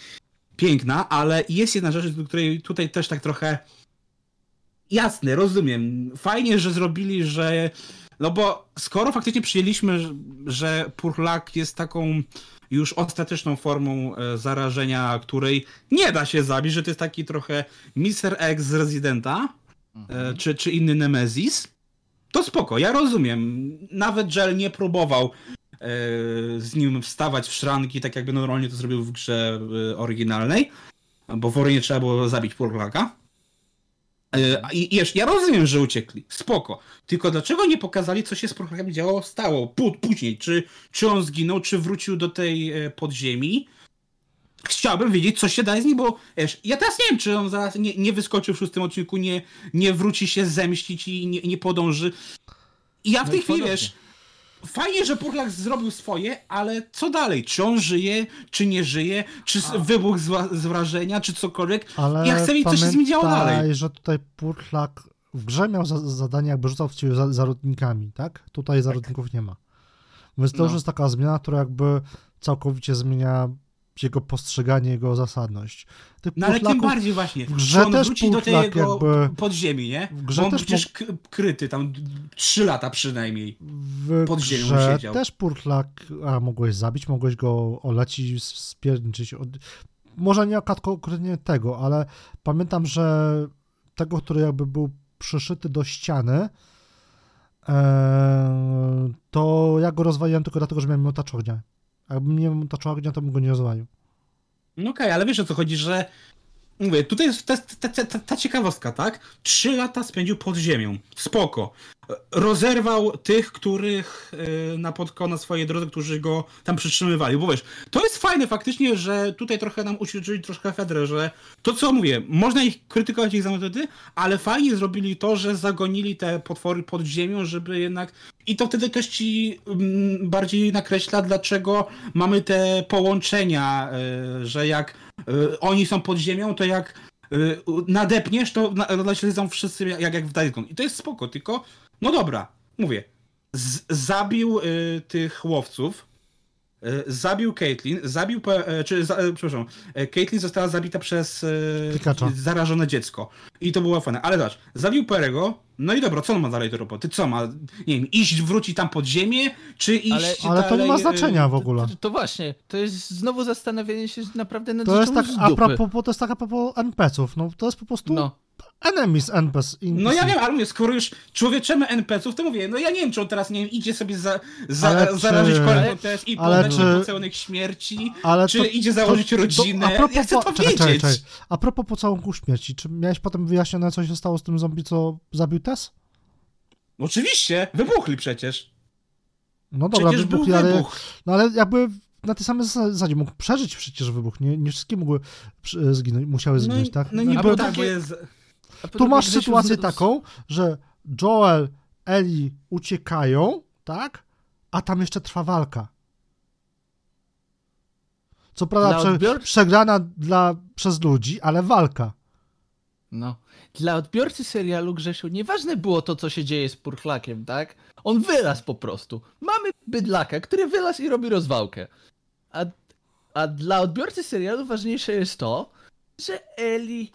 piękna, ale jest jedna rzecz, do której tutaj też tak trochę jasne, rozumiem. Fajnie, że zrobili, że no bo skoro faktycznie przyjęliśmy, że- Purlak jest taką już ostateczną formą e, zarażenia, której nie da się zabić, że to jest taki trochę Mr. X z Residenta, e, czy, czy inny Nemesis, to spoko, ja rozumiem. Nawet Joel nie próbował e, z nim wstawać w szranki, tak jakby normalnie to zrobił w grze e, oryginalnej, bo w Orinie trzeba było zabić Purlaka. E, I jeszcze, ja rozumiem, że uciekli, spoko. Tylko dlaczego nie pokazali, co się z Purlakiem działo, stało Pó- później? Czy, czy on zginął, czy wrócił do tej podziemi? Chciałbym wiedzieć, co się daje z nim, bo wiesz, ja teraz nie wiem, czy on zaraz nie, nie wyskoczy w szóstym odcinku, nie, nie wróci się zemścić i nie, nie podąży. I ja w No tej chwili, wiesz, fajnie, że Purlak zrobił swoje, ale co dalej? Czy on żyje, czy nie żyje? Czy s- wybuch z, z wrażenia, czy cokolwiek? Ale Ja chcę wiedzieć, co się z nim działo dalej. że tutaj Purtlak w grze miał za, zadanie, jakby rzucał w ciebie za, zarodnikami, tak? Tutaj zarodników nie ma. Więc to No. już jest taka zmiana, która jakby całkowicie zmienia jego postrzeganie, jego zasadność. Tych No ale tym bardziej właśnie, w grze że on też wróci do Purtlak tego jakby- podziemi, nie? w grze Bo on też przecież kryty tam trzy lata przynajmniej. w pod ziemią grze siedział. też Purtlak, a mogłeś zabić, mogłeś go olecić, spierniczyć. Od... Może nie konkretnie tego, ale pamiętam, że tego, który jakby był przyszyty do ściany, e, to ja go rozwaliłem tylko dlatego, że miałem miotacz ognia. Jakbym nie miotacza ognia, to bym go nie rozwalił. No okej, ale wiesz o co chodzi, że mówię, tutaj jest ta, ta, ta, ta, ciekawostka, tak? Trzy lata spędził pod ziemią. Spoko. Rozerwał tych, których yy, napotkał na swojej drodze, którzy go tam przytrzymywali. Bo wiesz, to jest fajne faktycznie, że tutaj trochę nam uświadczyli troszkę Fedrę, że to co mówię, można ich krytykować ich za metody, ale fajnie zrobili to, że zagonili te potwory pod ziemią, żeby jednak i to wtedy też ci mm, bardziej nakreśla, dlaczego mamy te połączenia, y, że jak oni są pod ziemią, to jak y, nadepniesz, to na, naśledzą wszyscy jak, jak w Days Gone. I to jest spoko, tylko no dobra, mówię, z, zabił y, tych łowców, zabił Caitlyn, zabił, pe- e, czy, za, e, przepraszam, e, Caitlyn została zabita przez e, Pikacza. zarażone dziecko. I to było fajne. Ale zobacz, zabił Perego, no i dobra, co on ma dalej do roboty? Co ma, nie wiem, iść, wrócić tam pod ziemię, czy iść Ale to dalej, nie ma e, znaczenia w ogóle. to, to właśnie, to jest znowu zastanawianie się naprawdę nad To jest tak, z a dupy. propos, to jest tak a propos NPC-ów, no to jest po prostu No. Enemies NPC. No ja wiem, ale skoro już człowieczemy NPC-ów, to mówię, no ja nie wiem, czy on teraz, nie wiem, idzie sobie za, za, Ale czy- zarazić kolejną TS i ale podać czy- pocałunek śmierci, Ale czy to- idzie założyć to- to- rodzinę, a propos ja chcę to wiedzieć. czekaj, czekaj. A propos pocałunku śmierci, czy miałeś potem wyjaśnione, co się stało z tym zombie, co zabił Tess? Oczywiście, wybuchli przecież. No dobra, przecież był wybuchli, ale, wybuch. no ale jakby na tej samej zasadzie mógł przeżyć przecież wybuch, nie, nie wszystkie mogły przy- zginąć, musiały No, zginąć, i- tak? no Jakby tak, takie- bo jest... Tu masz sytuację z- taką, że Joel, Ellie uciekają, tak? A tam jeszcze trwa walka. Co prawda prze, odbiorcy- przegrana dla, przez ludzi, ale walka. No. Dla odbiorcy serialu Grzesiu nieważne było to, co się dzieje z Purchlakiem, tak? On wylazł po prostu. Mamy bydlaka, który wylazł i robi rozwałkę. A, a dla odbiorcy serialu ważniejsze jest to, że Ellie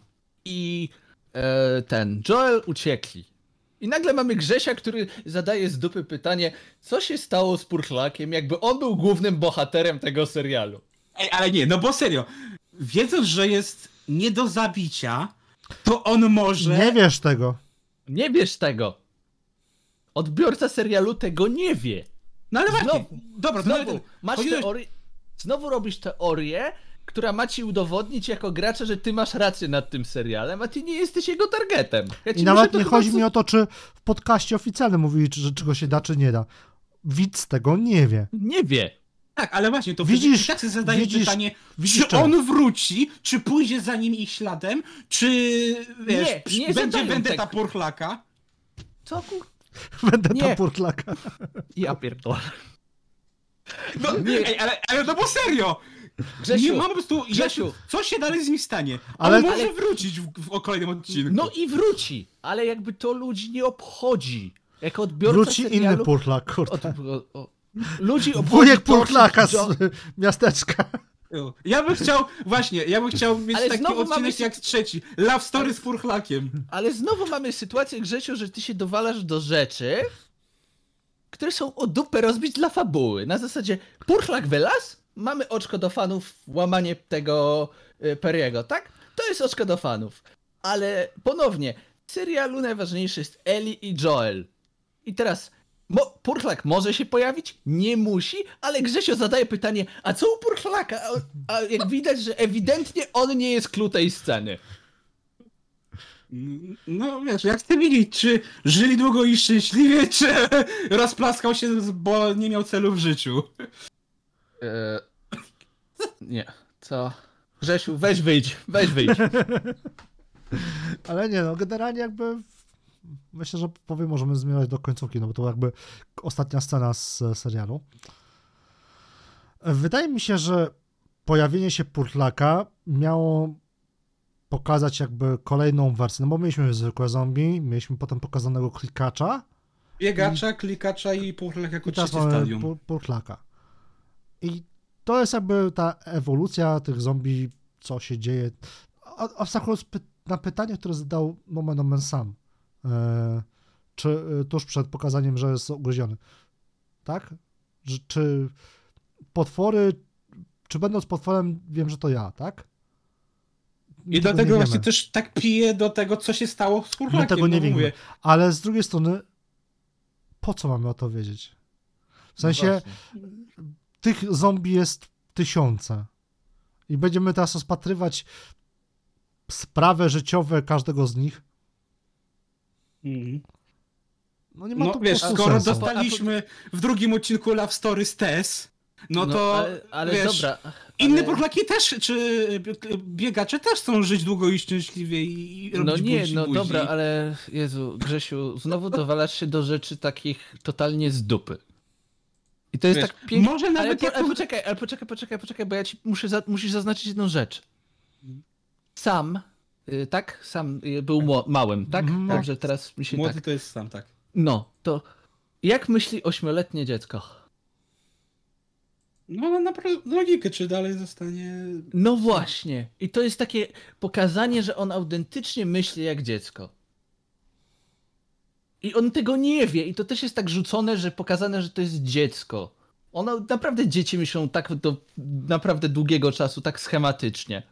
i e, ten Joel uciekli. I nagle mamy Grzesia, który zadaje z dupy pytanie, co się stało z Purchlakiem, jakby on był głównym bohaterem tego serialu. Ej, ale nie, no bo serio, wiedząc, że jest nie do zabicia, to on może... Nie wiesz tego. Nie bierz tego. odbiorca serialu tego nie wie. No ale właśnie, Znowu, dobra, to Znowu, nawet- masz chodziłeś- teorię, znowu robisz teorię, która ma ci udowodnić jako gracza, że ty masz rację nad tym serialem, a ty nie jesteś jego targetem. Ja ci I nawet nie chodzi mi o to, czy w podcaście oficjalnym mówili, czy, że czego się da, czy nie da. Widz tego nie wie. Nie wie. Tak, ale właśnie, to Widzisz- tak sobie zadaje widzisz- pytanie, widzisz czy czemu? on wróci, czy pójdzie za nim ich śladem, czy wiesz, Nie, nie będzie zadają vendetta tego. Purchlaka. Co kur... Będę Nie. tam purtlaka. Ja pierdolę. No, Nie. Ej, ale, ale to było serio! Grzesiu, nie mam po prostu. Grzesiu. Co się dalej z nim stanie? Ale- Ale, On może ale- wrócić w, w kolejnym odcinku. No i wróci, ale jakby to ludzi nie obchodzi. Jako odbiorca Wróci serialu... inny purtlak, kurde. Od, o, o, ludzi obchodzi Wujek że z miasteczka. Ja bym chciał, właśnie, ja bym chciał mieć Ale taki odcinek mamy jak trzeci. Love Story z Purchlakiem. Ale znowu mamy sytuację, Grzesiu, że ty się dowalasz do rzeczy, które są o dupę rozbić dla fabuły. Na zasadzie Purchlak wylas, mamy oczko do fanów, łamanie tego y, Periego, tak? To jest oczko do fanów. Ale ponownie, w serialu najważniejszy jest Ellie i Joel. I teraz, mo, Purchlak może się pojawić? Nie musi, ale Grzesio zadaje pytanie, a co u Purchlaka? A, a jak widać, że ewidentnie on nie jest klucz tej sceny. No wiesz, jak chcę widzieć, czy żyli długo i szczęśliwie, czy rozplaskał się, bo nie miał celu w życiu. E, nie, co? Grzesiu, weź wyjdź, weź wyjdź. Ale nie, no generalnie jakby myślę, że powiem, możemy zmierzać do końcówki, no bo to jakby ostatnia scena z e, serialu. Wydaje mi się, że pojawienie się Purtlaka miało pokazać jakby kolejną wersję, no bo mieliśmy zwykłe zombie, mieliśmy potem pokazanego klikacza Biegacza, klikacza i Purchlak jako i trzecie stadium. Pur- Purtlaka. I to jest jakby ta ewolucja tych zombie, co się dzieje. A, a wskakując py- na pytanie, które zadał Nomen Omen sam, e, czy e, tuż przed pokazaniem, że jest ugryziony, tak? Że, czy potwory, czy będąc potworem wiem, że to ja, tak? I Tego dlatego nie właśnie też tak piję do tego, co się stało z Purchlakiem. My tego nie no wiemy. mówię. Ale z drugiej strony, po co mamy o to wiedzieć? W sensie, tych zombie jest tysiące. I będziemy teraz rozpatrywać sprawy życiowe każdego z nich. Mhm. No nie ma No to wiesz, skoro sensu. dostaliśmy w drugim odcinku Love Story z Tess, no to ale, ale wiesz, dobra. inne ale... Purchlaki też, czy biegacze też chcą żyć długo i szczęśliwie i No robić nie, buzi, no buzi. dobra, ale Jezu, Grzesiu, znowu dowalasz się do rzeczy takich totalnie z dupy. I to jest Wiesz, tak piękne. może Ale, nawet po, jak... ale poczekaj, ale poczekaj, poczekaj, poczekaj, bo ja ci muszę za, musisz zaznaczyć jedną rzecz. Sam, y, tak? Sam y, był małym, tak? Mhm, Dobrze, teraz mi się Młody tak. to jest sam, tak. No, to jak myśli ośmioletnie dziecko? No ale naprawdę logikę, czy dalej zostanie... No właśnie. I to jest takie pokazanie, że on autentycznie myśli jak dziecko. I on tego nie wie. I to też jest tak rzucone, że pokazane, że to jest dziecko. Ono naprawdę dzieci myślą tak do naprawdę długiego czasu, tak schematycznie.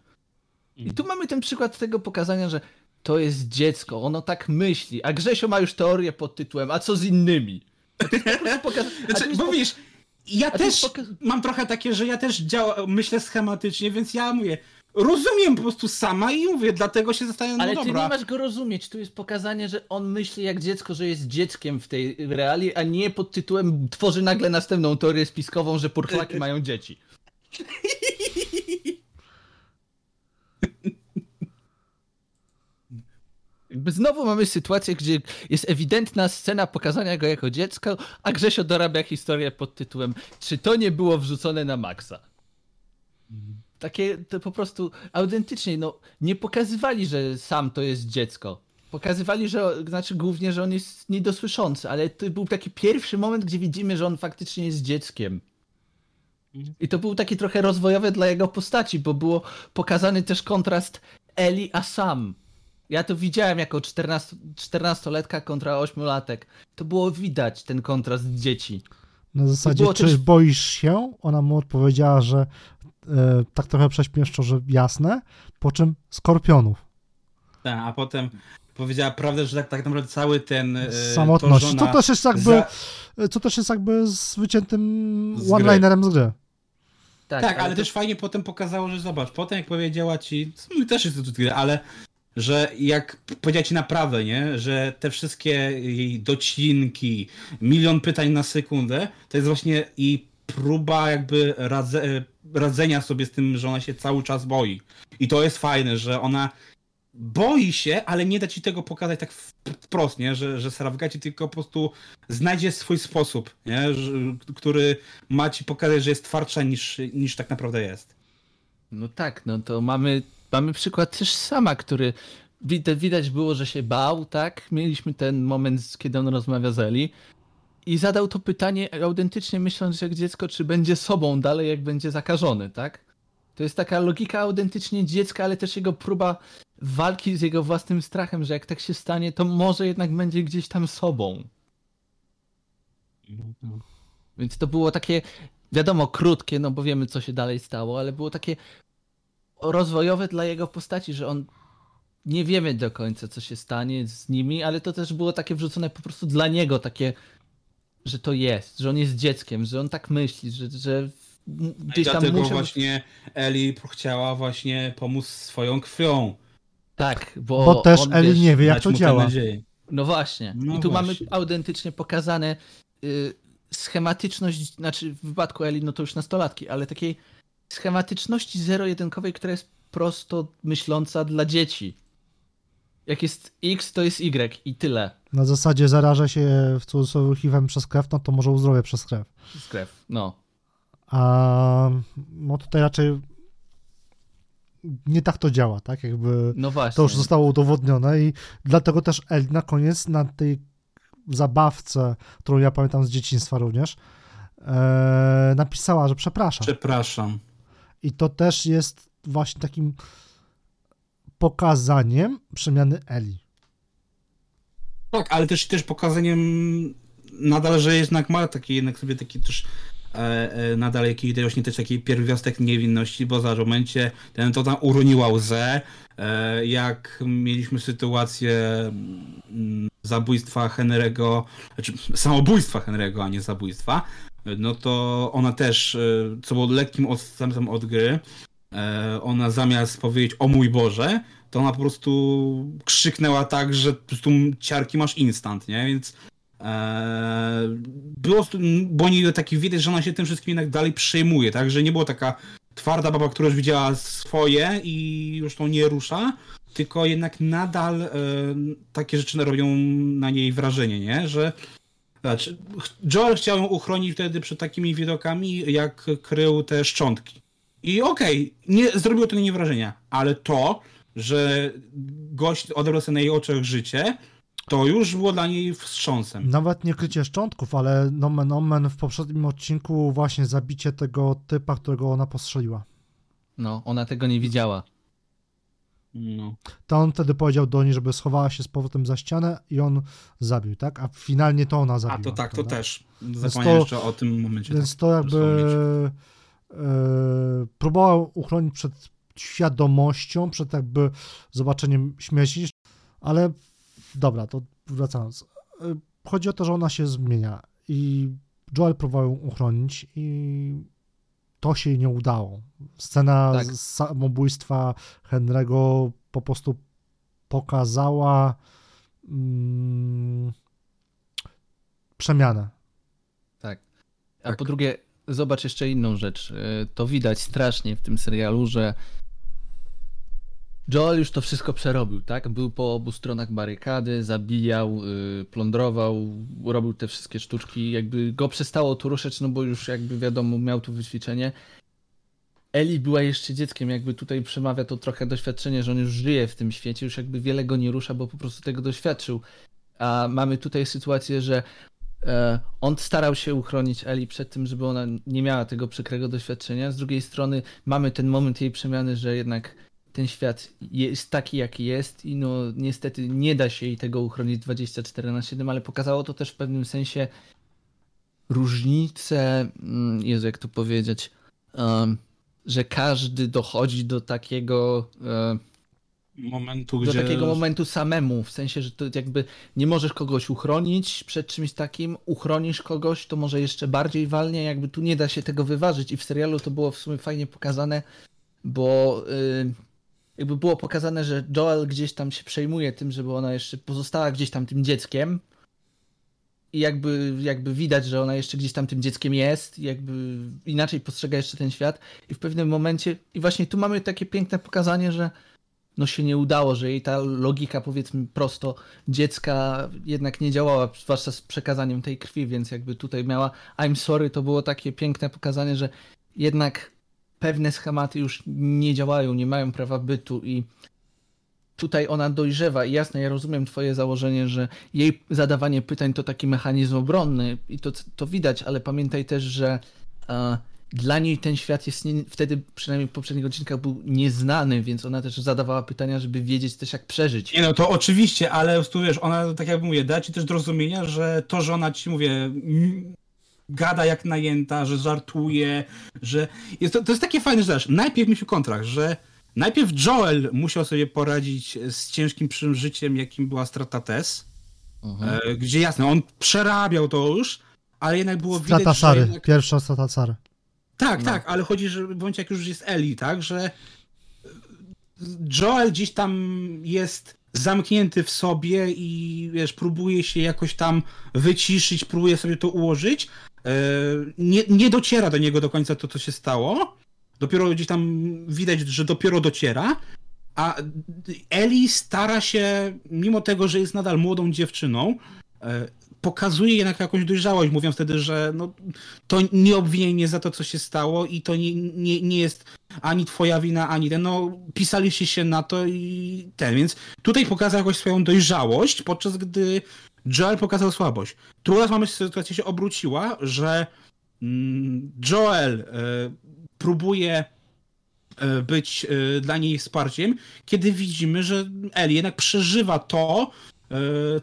I tu mamy ten przykład tego pokazania, że to jest dziecko, ono tak myśli. A Grzesio ma już teorię pod tytułem, a co z innymi? Znaczy, bo widzisz, ja też mam trochę takie, że ja też działa, myślę schematycznie, więc ja mówię, rozumiem po prostu sama i mówię, dlatego się zastanawiam, no Ale ty dobra. nie masz go rozumieć. Tu jest pokazanie, że on myśli jak dziecko, że jest dzieckiem w tej realii, a nie pod tytułem tworzy nagle następną teorię spiskową, że purchlaki mają dzieci. Znowu mamy sytuację, gdzie jest ewidentna scena pokazania go jako dziecko, a Grzesio dorabia historię pod tytułem Czy to nie było wrzucone na maksa? Takie to po prostu autentycznie, no nie pokazywali, że sam to jest dziecko. Pokazywali, że, znaczy głównie, że on jest niedosłyszący, ale to był taki pierwszy moment, gdzie widzimy, że on faktycznie jest dzieckiem. I to był taki trochę rozwojowy dla jego postaci, bo było pokazany też kontrast Eli a Sam. Ja to widziałem jako 14, 14-letka kontra 8-latek. To było widać ten kontrast dzieci. Na zasadzie, czy też- boisz się? Ona mu odpowiedziała, że tak trochę prześmieszczo, że jasne, po czym skorpionów. Tak, a potem powiedziała prawdę, że tak, tak naprawdę cały ten... e, Samotność. To, To, że ona też jest jakby, za- co też jest jakby z wyciętym gry. one-linerem z gry. Tak, ale, to- też fajnie potem pokazało, że zobacz, potem jak powiedziała ci, mi też jest to tyle, ale że jak powiedziała ci naprawdę, nie, że te wszystkie jej docinki, milion pytań na sekundę, to jest właśnie i próba jakby radze, radzenia sobie z tym, że ona się cały czas boi. I to jest fajne, że ona boi się, ale nie da ci tego pokazać tak wprost, nie? Że, że Sarawga ci tylko po prostu znajdzie swój sposób, nie? Że, który ma ci pokazać, że jest twardsza niż, niż tak naprawdę jest. No tak, no to mamy, mamy przykład też sama, który widać było, że się bał, tak? Mieliśmy ten moment, kiedy on rozmawia z Eli i zadał to pytanie autentycznie myśląc jak dziecko, czy będzie sobą dalej, jak będzie zakażony, tak? To jest taka logika autentycznie dziecka, ale też jego próba walki z jego własnym strachem, że jak tak się stanie, to może jednak będzie gdzieś tam sobą. Więc to było takie, wiadomo, krótkie, no bo wiemy, co się dalej stało, ale było takie rozwojowe dla jego postaci, że on nie wiemy do końca, co się stanie z nimi, ale to też było takie wrzucone po prostu dla niego, takie, że to jest, że on jest dzieckiem, że on tak myśli, że, że I gdzieś tam dlatego musiał... właśnie Eli chciała właśnie pomóc swoją krwią. Tak, bo, Bo też on, Eli wiesz, nie wie, jak to działa. No właśnie. No I tu mamy właśnie. autentycznie pokazane y, schematyczność, znaczy w wypadku Eli, no to już nastolatki, ale takiej schematyczności zero-jedynkowej, która jest prosto myśląca dla dzieci. Jak jest X, to jest Y i tyle. Na zasadzie zaraża się w cudzysłowie HIV przez krew, no to może uzdrowie przez krew. Z krew. No. A no tutaj raczej nie tak to działa, tak? Jakby No właśnie. to już zostało udowodnione i dlatego też Eli na koniec na tej zabawce, którą ja pamiętam z dzieciństwa również, e, napisała, że przepraszam. Przepraszam. I to też jest właśnie takim pokazaniem przemiany Eli. Tak, ale też, też pokazaniem nadal, że jednak ma taki jednak sobie taki też e, e, nadal jakiś właśnie też taki pierwiastek niewinności, bo za momencie ten to tam uroniła łzę, e, jak mieliśmy sytuację mm, zabójstwa Henry'ego, znaczy samobójstwa Henry'ego, a nie zabójstwa, no to ona też, e, co było lekkim odstępem od gry, ona zamiast powiedzieć o mój Boże, to ona po prostu krzyknęła tak, że po prostu ciarki masz instant, nie? Więc e, było, bo nie taki widać, że ona się tym wszystkim jednak dalej przejmuje, tak? Że nie było taka twarda baba, która już widziała swoje i już to nie rusza, tylko jednak nadal e, takie rzeczy robią na niej wrażenie, nie? Że znaczy, Joel chciał ją uchronić wtedy przed takimi widokami, jak krył te szczątki. I okej, nie zrobiło to na niej wrażenia, ale to, że gość odebrał sobie na jej oczach życie, to już było dla niej wstrząsem. Nawet nie krycie szczątków, ale nomen omen w poprzednim odcinku właśnie zabicie tego typa, którego ona postrzeliła. No, ona tego nie widziała. No. To on wtedy powiedział do niej, żeby schowała się z powrotem za ścianę i on zabił, tak? A finalnie to ona zabiła. A to tak, to też. Zapomniałem jeszcze o tym momencie. Więc tak, to jakby wspomnieć. E, próbował uchronić przed świadomością, przed jakby zobaczeniem śmierci, ale dobra, to wracając. E, Chodzi o to, że ona się zmienia i Joel próbował ją uchronić i to się jej nie udało. Scena Tak. samobójstwa Henry'ego po prostu pokazała mm, przemianę. Tak. A Tak. po drugie, zobacz jeszcze inną rzecz. Y, To widać strasznie w tym serialu, że Joel już to wszystko przerobił, tak? Był po obu stronach barykady, zabijał, y, plądrował, robił te wszystkie sztuczki. Jakby go przestało tu ruszać, no bo już jakby wiadomo, miał tu wyćwiczenie. Eli była jeszcze dzieckiem, jakby tutaj przemawia to trochę doświadczenie, że on już żyje w tym świecie, już jakby wiele go nie rusza, bo po prostu tego doświadczył. A mamy tutaj sytuację, że on starał się uchronić Eli przed tym, żeby ona nie miała tego przykrego doświadczenia. Z drugiej strony mamy ten moment jej przemiany, że jednak ten świat jest taki, jaki jest i no niestety nie da się jej tego uchronić 24 na 7, ale pokazało to też w pewnym sensie różnicę, mm, Jezu, jak to powiedzieć, em, że każdy dochodzi do takiego, e, momentu, do gdzie... takiego momentu samemu, w sensie, że to jakby nie możesz kogoś uchronić przed czymś takim, uchronisz kogoś, to może jeszcze bardziej walnie, jakby tu nie da się tego wyważyć. I w serialu to było w sumie fajnie pokazane, bo yy, jakby było pokazane, że Joel gdzieś tam się przejmuje tym, żeby ona jeszcze pozostała gdzieś tam tym dzieckiem. I jakby, jakby widać, że ona jeszcze gdzieś tam tym dzieckiem jest, jakby inaczej postrzega jeszcze ten świat. I w pewnym momencie, i właśnie tu mamy takie piękne pokazanie, że no się nie udało, że jej ta logika powiedzmy prosto dziecka jednak nie działała, zwłaszcza z przekazaniem tej krwi, więc jakby tutaj miała I'm sorry, to było takie piękne pokazanie, że jednak pewne schematy już nie działają, nie mają prawa bytu i tutaj ona dojrzewa. I jasne, ja rozumiem twoje założenie, że jej zadawanie pytań to taki mechanizm obronny i to, to widać, ale pamiętaj też, że uh, dla niej ten świat jest nie, wtedy, przynajmniej w poprzednich odcinkach, był nieznany, więc ona też zadawała pytania, żeby wiedzieć też jak przeżyć. Nie no, to oczywiście, ale tu wiesz, ona, tak jak mówię, da ci też do rozumienia, że to, że ona ci, mówię, gada jak najęta, że żartuje, że... Jest to, to jest takie fajne rzecz. Najpierw mieliśmy kontrakt, że najpierw Joel musiał sobie poradzić z ciężkim przeżyciem, jakim była strata Tess, mhm. E, gdzie jasne, on przerabiał to już, ale jednak było strata widać, Sary, że jednak... pierwsza strata Sary. Tak, no. tak, ale chodzi, że w momencie jak już jest Eli, tak, że Joel gdzieś tam jest zamknięty w sobie i wiesz, próbuje się jakoś tam wyciszyć, próbuje sobie to ułożyć. E, nie, nie dociera do niego do końca to, co się stało. Dopiero gdzieś tam widać, że dopiero dociera. A Eli stara się, mimo tego, że jest nadal młodą dziewczyną, e, pokazuje jednak jakąś dojrzałość, mówiąc wtedy, że no, to nie obwinienie za to, co się stało i to nie, nie, nie jest ani twoja wina, ani ten, no pisaliście się na to i ten, więc tutaj pokazał jakoś swoją dojrzałość, podczas gdy Joel pokazał słabość. Tu raz mamy sytuacja się obróciła, że mm, Joel y, próbuje e, być y, dla niej wsparciem, kiedy widzimy, że Ellie jednak przeżywa to, E,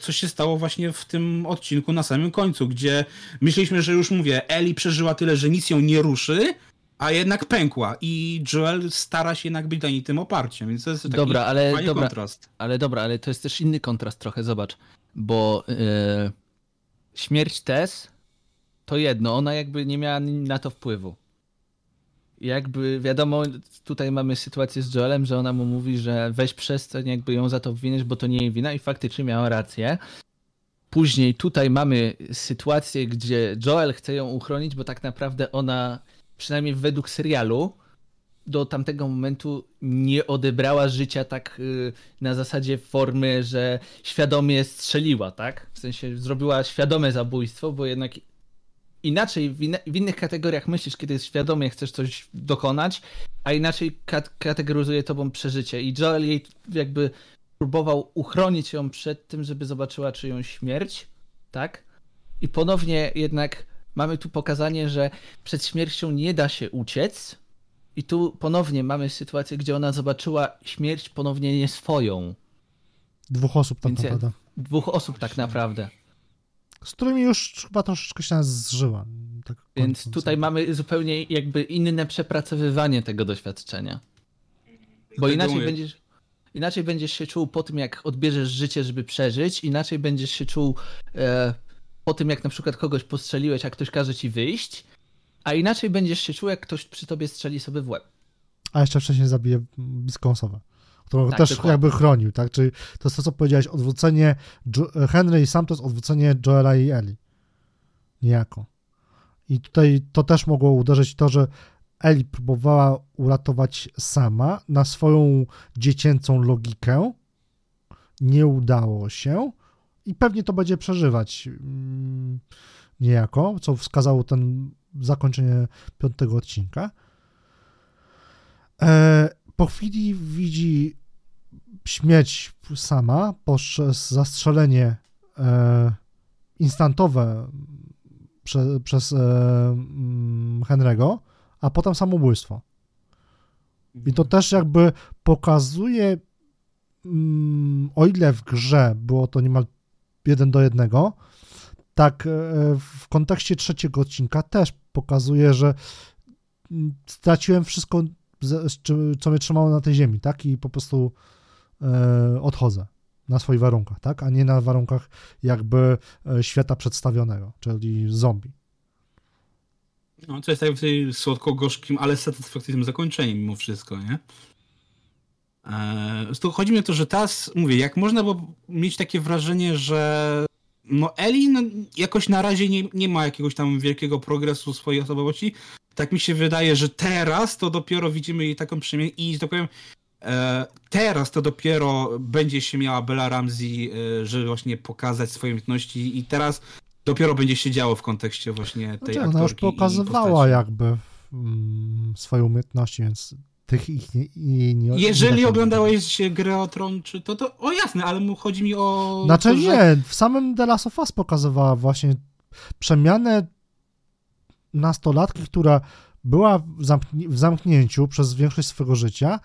co się stało właśnie w tym odcinku na samym końcu, gdzie myśleliśmy, że już mówię, Eli przeżyła tyle, że nic ją nie ruszy, a jednak pękła i Joel stara się jednak być dla niej tym oparciem, więc to jest taki dobra, ale, fajny dobra, kontrast. Ale dobra, ale to jest też inny kontrast trochę, zobacz, bo yy, śmierć Tess to jedno, ona jakby nie miała na to wpływu jakby wiadomo, tutaj mamy sytuację z Joelem, że ona mu mówi, że weź przestań jakby ją za to winić, bo to nie jej wina i faktycznie miała rację. Później tutaj mamy sytuację, gdzie Joel chce ją uchronić, bo tak naprawdę ona, przynajmniej według serialu, do tamtego momentu nie odebrała życia tak y, na zasadzie formy, że świadomie strzeliła, tak? W sensie zrobiła świadome zabójstwo, bo jednak inaczej w, w, innych kategoriach myślisz, kiedy świadomie chcesz coś dokonać, a inaczej kat kategoryzuje tobą przeżycie. I Joel jej jakby próbował uchronić ją przed tym, żeby zobaczyła czyjąś śmierć, tak? I ponownie jednak mamy tu pokazanie, że przed śmiercią nie da się uciec. I tu ponownie mamy sytuację, gdzie ona zobaczyła śmierć ponownie nie swoją. Dwóch osób tak naprawdę. Dwóch osób tak naprawdę z którymi już chyba troszeczkę się zżyła. Tak Więc tutaj mamy zupełnie jakby inne przepracowywanie tego doświadczenia. Bo inaczej będziesz, inaczej będziesz się czuł po tym, jak odbierzesz życie, żeby przeżyć, inaczej będziesz się czuł e, po tym, jak na przykład kogoś postrzeliłeś, a ktoś każe ci wyjść, a inaczej będziesz się czuł, jak ktoś przy tobie strzeli sobie w łeb. A jeszcze wcześniej zabije bliską osobę którą tak, też dokładnie. jakby chronił, tak? Czyli to jest to, co powiedziałeś, odwrócenie Henry i sam to jest odwrócenie Joela i Eli. Niejako. I tutaj to też mogło uderzyć to, że Eli próbowała uratować sama na swoją dziecięcą logikę. Nie udało się i pewnie to będzie przeżywać mm, niejako, co wskazało ten zakończenie piątego odcinka. E, po chwili widzi śmierć sama poprzez zastrzelenie e, instantowe prze, przez e, mm, Henry'ego, a potem samobójstwo. I to też jakby pokazuje, mm, o ile w grze było to niemal jeden do jednego, tak e, w kontekście trzeciego odcinka też pokazuje, że mm, straciłem wszystko, co mnie trzymało na tej ziemi, tak? I po prostu odchodzę na swoich warunkach, tak? A nie na warunkach jakby e, świata przedstawionego, czyli zombie. No, co jest tak słodko-gorzkim, ale satysfakcyjnym zakończeniem mimo wszystko, nie? Eee, chodzi mi o to, że teraz, mówię, jak można było mieć takie wrażenie, że no Eli jakoś na razie nie, nie ma jakiegoś tam wielkiego progresu swojej osobowości, tak mi się wydaje, że teraz to dopiero widzimy jej taką przemianę i, tak powiem, e, teraz to dopiero będzie się miała Bella Ramsey, e, żeby właśnie pokazać swoje umiejętności i teraz dopiero będzie się działo w kontekście właśnie tej Znaczy, aktorki ona już pokazywała jakby mm, swoje umiejętności, więc tych ich nie, jej nie Jeżeli nie oglądałeś grę o Tron, czy to, to o jasne, ale mu chodzi mi o. Znaczy to, że... nie, w samym The Last of Us pokazywała właśnie przemianę nastolatki, która była w, w zamknięciu przez większość swojego życia,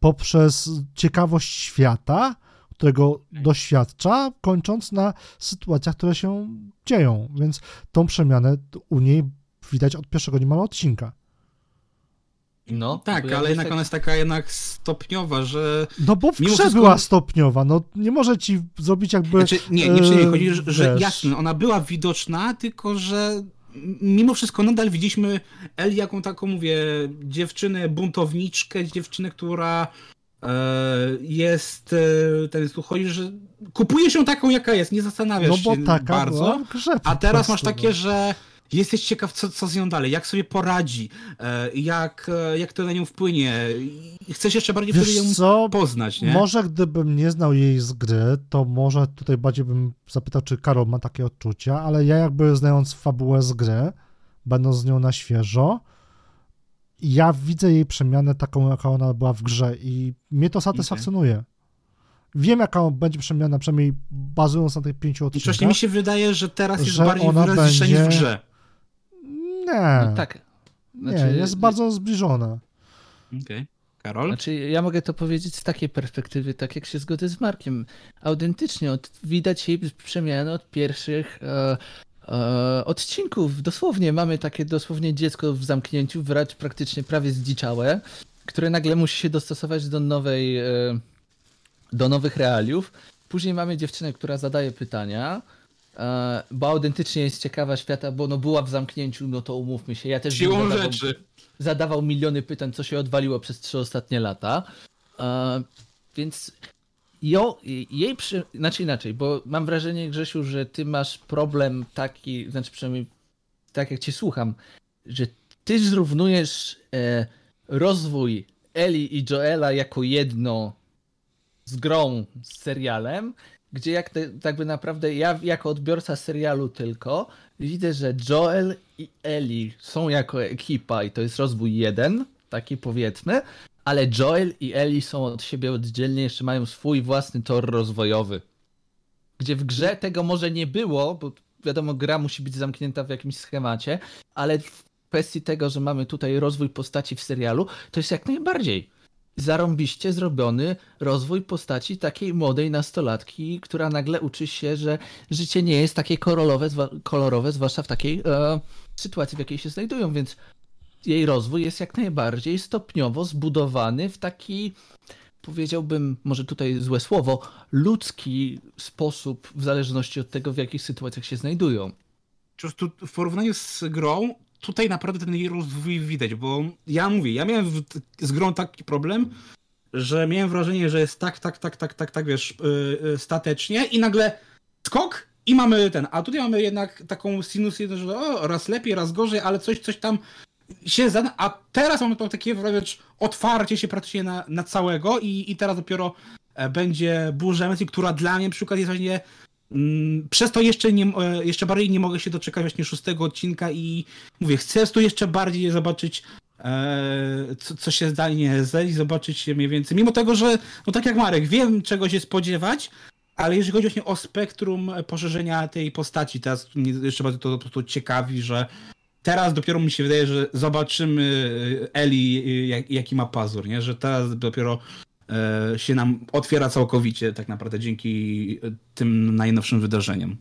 poprzez ciekawość świata, którego doświadcza, kończąc na sytuacjach, które się dzieją. Więc tą przemianę u niej widać od pierwszego niemal odcinka. No, Tak, ale jednak tak- ona jest taka jednak stopniowa, że. No bo w wszystko- była stopniowa, no nie może ci zrobić jakby... Znaczy, nie, nie, nie, chodzi, że, że jasne, ona była widoczna, tylko że mimo wszystko nadal widzieliśmy Eli jaką taką, mówię, dziewczynę buntowniczkę, dziewczynę, która e, jest, e, ten chodzi, że kupuje się taką, jaka jest, nie zastanawiasz No bo się taka bardzo. grze A teraz masz no. takie, że jesteś ciekaw, co, co z nią dalej, jak sobie poradzi, e, jak, e, jak to na nią wpłynie. I chcesz jeszcze bardziej wtedy ją Wiesz co, poznać, nie? może gdybym nie znał jej z gry, to może tutaj bardziej bym zapytał, czy Karol ma takie odczucia, ale ja jakby znając fabułę z gry, będąc z nią na świeżo, ja widzę jej przemianę taką, jaka ona była w grze i mnie to satysfakcjonuje. Wiem, jaka będzie przemiana, przynajmniej bazując na tych pięciu I odcinkach. właśnie mi się wydaje, że teraz jest że bardziej ona wyraźniejsza niż w będzie- grze. Nie, No tak. nie, Znaczy- jest bardzo zbliżona. Okej. Karol? Znaczy, ja mogę to powiedzieć z takiej perspektywy, tak jak się zgodzę z Markiem. Autentycznie od, widać jej przemianę od pierwszych e, e, odcinków. Dosłownie mamy takie dosłownie dziecko w zamknięciu, wręcz praktycznie prawie zdziczałe, które nagle musi się dostosować do nowej, e, do nowych realiów. Później mamy dziewczynę, która zadaje pytania, bo autentycznie jest ciekawa świata, bo no była w zamknięciu, no to umówmy się. Ja też Siłą zadawał- rzeczy. zadawał miliony pytań, co się odwaliło przez trzy ostatnie lata. E, więc jo, jej przy... Znaczy inaczej, bo mam wrażenie, Grzesiu, że ty masz problem taki, znaczy przynajmniej tak jak cię słucham, że ty zrównujesz e, rozwój Eli i Joela jako jedno z grą, z serialem, gdzie jak tak by naprawdę ja jako odbiorca serialu tylko widzę, że Joel i Eli są jako ekipa i to jest rozwój jeden, taki powiedzmy, ale Joel i Eli są od siebie oddzielnie, jeszcze mają swój własny tor rozwojowy. Gdzie w grze tego może nie było, bo wiadomo, gra musi być zamknięta w jakimś schemacie, ale w kwestii tego, że mamy tutaj rozwój postaci w serialu, to jest jak najbardziej zarąbiście zrobiony rozwój postaci takiej młodej nastolatki, która nagle uczy się, że życie nie jest takie kolorowe, kolorowe zwłaszcza w takiej e, sytuacji, w jakiej się znajdują, więc jej rozwój jest jak najbardziej stopniowo zbudowany w taki, powiedziałbym, może tutaj złe słowo, ludzki sposób, w zależności od tego, w jakich sytuacjach się znajdują. Po prostu w porównaniu z grą, tutaj naprawdę ten jej rozwój widać, bo ja mówię, ja miałem z grą taki problem, że miałem wrażenie, że jest tak, tak, tak, tak, tak, tak, wiesz, yy, statecznie i nagle skok i mamy ten, a tutaj mamy jednak taką sinusoidę, że o, raz lepiej, raz gorzej, ale coś, coś tam się zada, a teraz mamy to takie wręcz otwarcie się praktycznie na, na całego i, i teraz dopiero e, będzie burza emocji, która dla mnie na przykład jest właśnie Przez to jeszcze, nie, e, jeszcze bardziej nie mogę się doczekać właśnie szóstego odcinka i mówię, chcę tu jeszcze bardziej zobaczyć e, co, co się zdanie z Eli, zobaczyć mniej więcej, mimo tego, że no tak jak Marek, wiem czego się spodziewać, ale jeżeli chodzi właśnie o spektrum poszerzenia tej postaci, teraz mnie jeszcze bardziej to po prostu ciekawi, że teraz dopiero mi się wydaje, że zobaczymy Eli e, jak, jaki ma pazur, nie? że teraz dopiero się nam otwiera całkowicie tak naprawdę dzięki e, tym najnowszym wydarzeniom.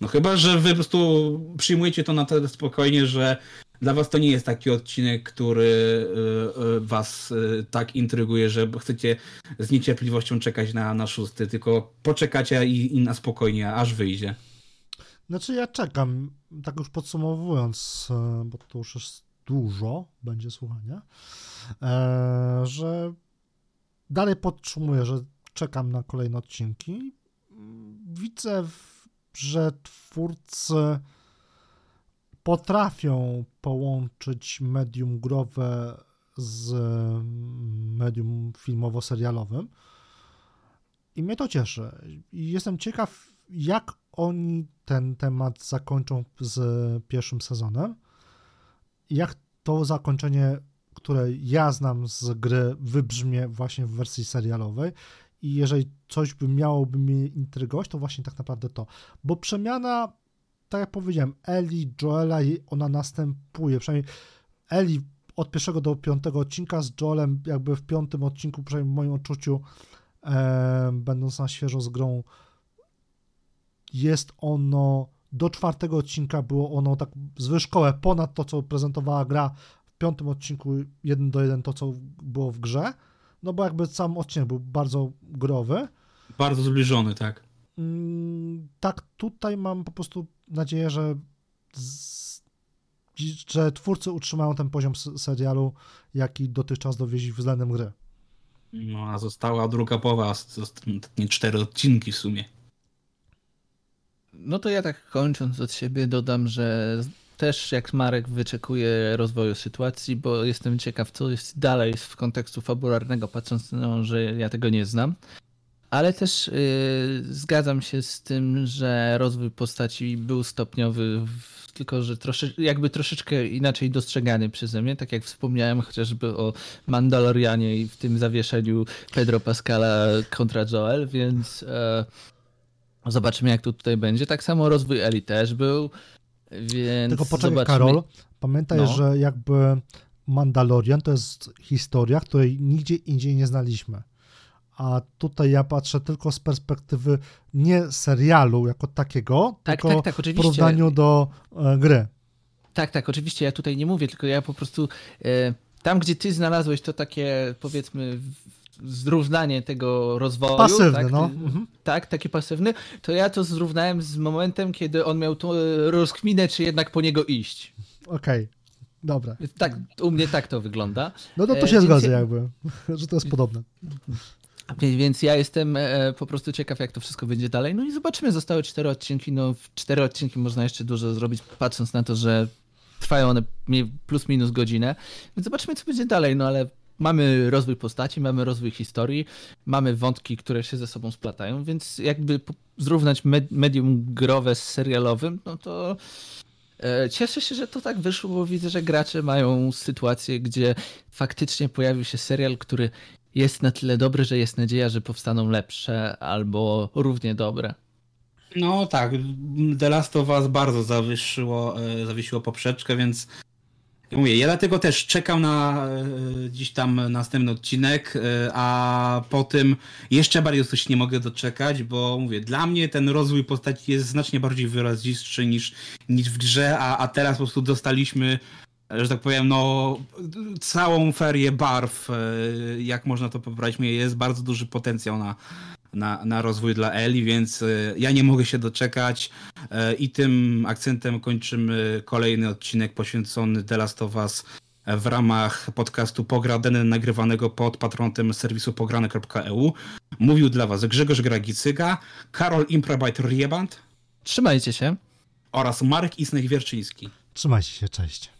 No chyba, że wy po prostu przyjmujecie to na tyle spokojnie, że dla was to nie jest taki odcinek, który y, was tak intryguje, że chcecie z niecierpliwością czekać na, na szósty, tylko poczekacie i, i na spokojnie, aż wyjdzie. Znaczy ja czekam, tak już podsumowując, e, bo to już jest dużo, będzie słuchania, e, że dalej podtrzymuję, że czekam na kolejne odcinki. Widzę, że twórcy potrafią połączyć medium growe z medium filmowo-serialowym i mnie to cieszy. I jestem ciekaw, jak oni ten temat zakończą z pierwszym sezonem. Jak to zakończenie, które ja znam z gry, wybrzmie właśnie w wersji serialowej. I jeżeli coś by miałoby mnie intrygować, to właśnie tak naprawdę to. Bo przemiana, tak jak powiedziałem, Eli, Joela, ona następuje. Przynajmniej Eli od pierwszego do piątego odcinka, z Joelem jakby w piątym odcinku, przynajmniej w moim odczuciu, e, będąc na świeżo z grą, jest ono do czwartego odcinka było ono tak zwyżkowe ponad to, co prezentowała gra w piątym odcinku jeden do jeden to, co było w grze, no bo jakby sam odcinek był bardzo growy. Bardzo zbliżony, tak. Mm, tak, tutaj mam po prostu nadzieję, że z, że twórcy utrzymają ten poziom serialu, jaki dotychczas dowieźli względem gry. No, a została druga połowa, nie cztery odcinki w sumie. No to ja tak kończąc od siebie dodam, że też jak Marek wyczekuję rozwoju sytuacji, bo jestem ciekaw, co jest dalej w kontekstu fabularnego, patrząc na to, że ja tego nie znam. Ale też yy, zgadzam się z tym, że rozwój postaci był stopniowy, tylko że trosze, jakby troszeczkę inaczej dostrzegany przeze mnie, tak jak wspomniałem chociażby o Mandalorianie i w tym zawieszeniu Pedro Pascala kontra Joel, więc yy, Zobaczymy, jak to tutaj będzie. Tak samo rozwój Eli też był, więc Tylko poczekaj, zobaczymy. Karol, pamiętaj, no. że jakby Mandalorian to jest historia, której nigdzie indziej nie znaliśmy. A tutaj ja patrzę tylko z perspektywy nie serialu jako takiego, tak, tylko tak, tak, w porównaniu do e, gry. Tak, tak, oczywiście ja tutaj nie mówię, tylko ja po prostu e, tam, gdzie ty znalazłeś to takie powiedzmy zrównanie tego rozwoju. Pasywny, tak, no. Mhm. Tak, taki pasywny. To ja to zrównałem z momentem, kiedy on miał tą e, rozkminę, czy jednak po niego iść. Okej. Okay. Dobra. Tak, u mnie tak to wygląda. No to, to się e, zgadza jakby, że to jest podobne. Więc ja jestem e, po prostu ciekaw, jak to wszystko będzie dalej. No i zobaczymy, zostały cztery odcinki. No, w cztery odcinki można jeszcze dużo zrobić, patrząc na to, że trwają one plus minus godzinę. Więc zobaczymy, co będzie dalej. No ale mamy rozwój postaci, mamy rozwój historii, mamy wątki, które się ze sobą splatają, więc jakby zrównać medium growe z serialowym, no to e, Cieszę się, że to tak wyszło, bo widzę, że gracze mają sytuację, gdzie faktycznie pojawił się serial, który jest na tyle dobry, że jest nadzieja, że powstaną lepsze albo równie dobre. No tak, The Last of Us bardzo e, zawiesiło poprzeczkę, więc Mówię, ja dlatego też czekam na e, dziś tam następny odcinek, e, a po tym jeszcze bardziej coś nie mogę doczekać, bo mówię, dla mnie ten rozwój postaci jest znacznie bardziej wyrazistszy niż, niż w grze, a, a teraz po prostu dostaliśmy że tak powiem, no całą ferię barw, e, jak można to pobrać, jest bardzo duży potencjał na, na, na rozwój dla Eli, więc e, ja nie mogę się doczekać e, i tym akcentem kończymy kolejny odcinek poświęcony The Last of Us w ramach podcastu Pogradeny nagrywanego pod patronatem serwisu pograne.eu. Mówił dla Was Grzegorz Gragicyga, Karol Imprabajt Rieband. Trzymajcie się. Oraz Marek Isnek-Wierczyński. Trzymajcie się, cześć.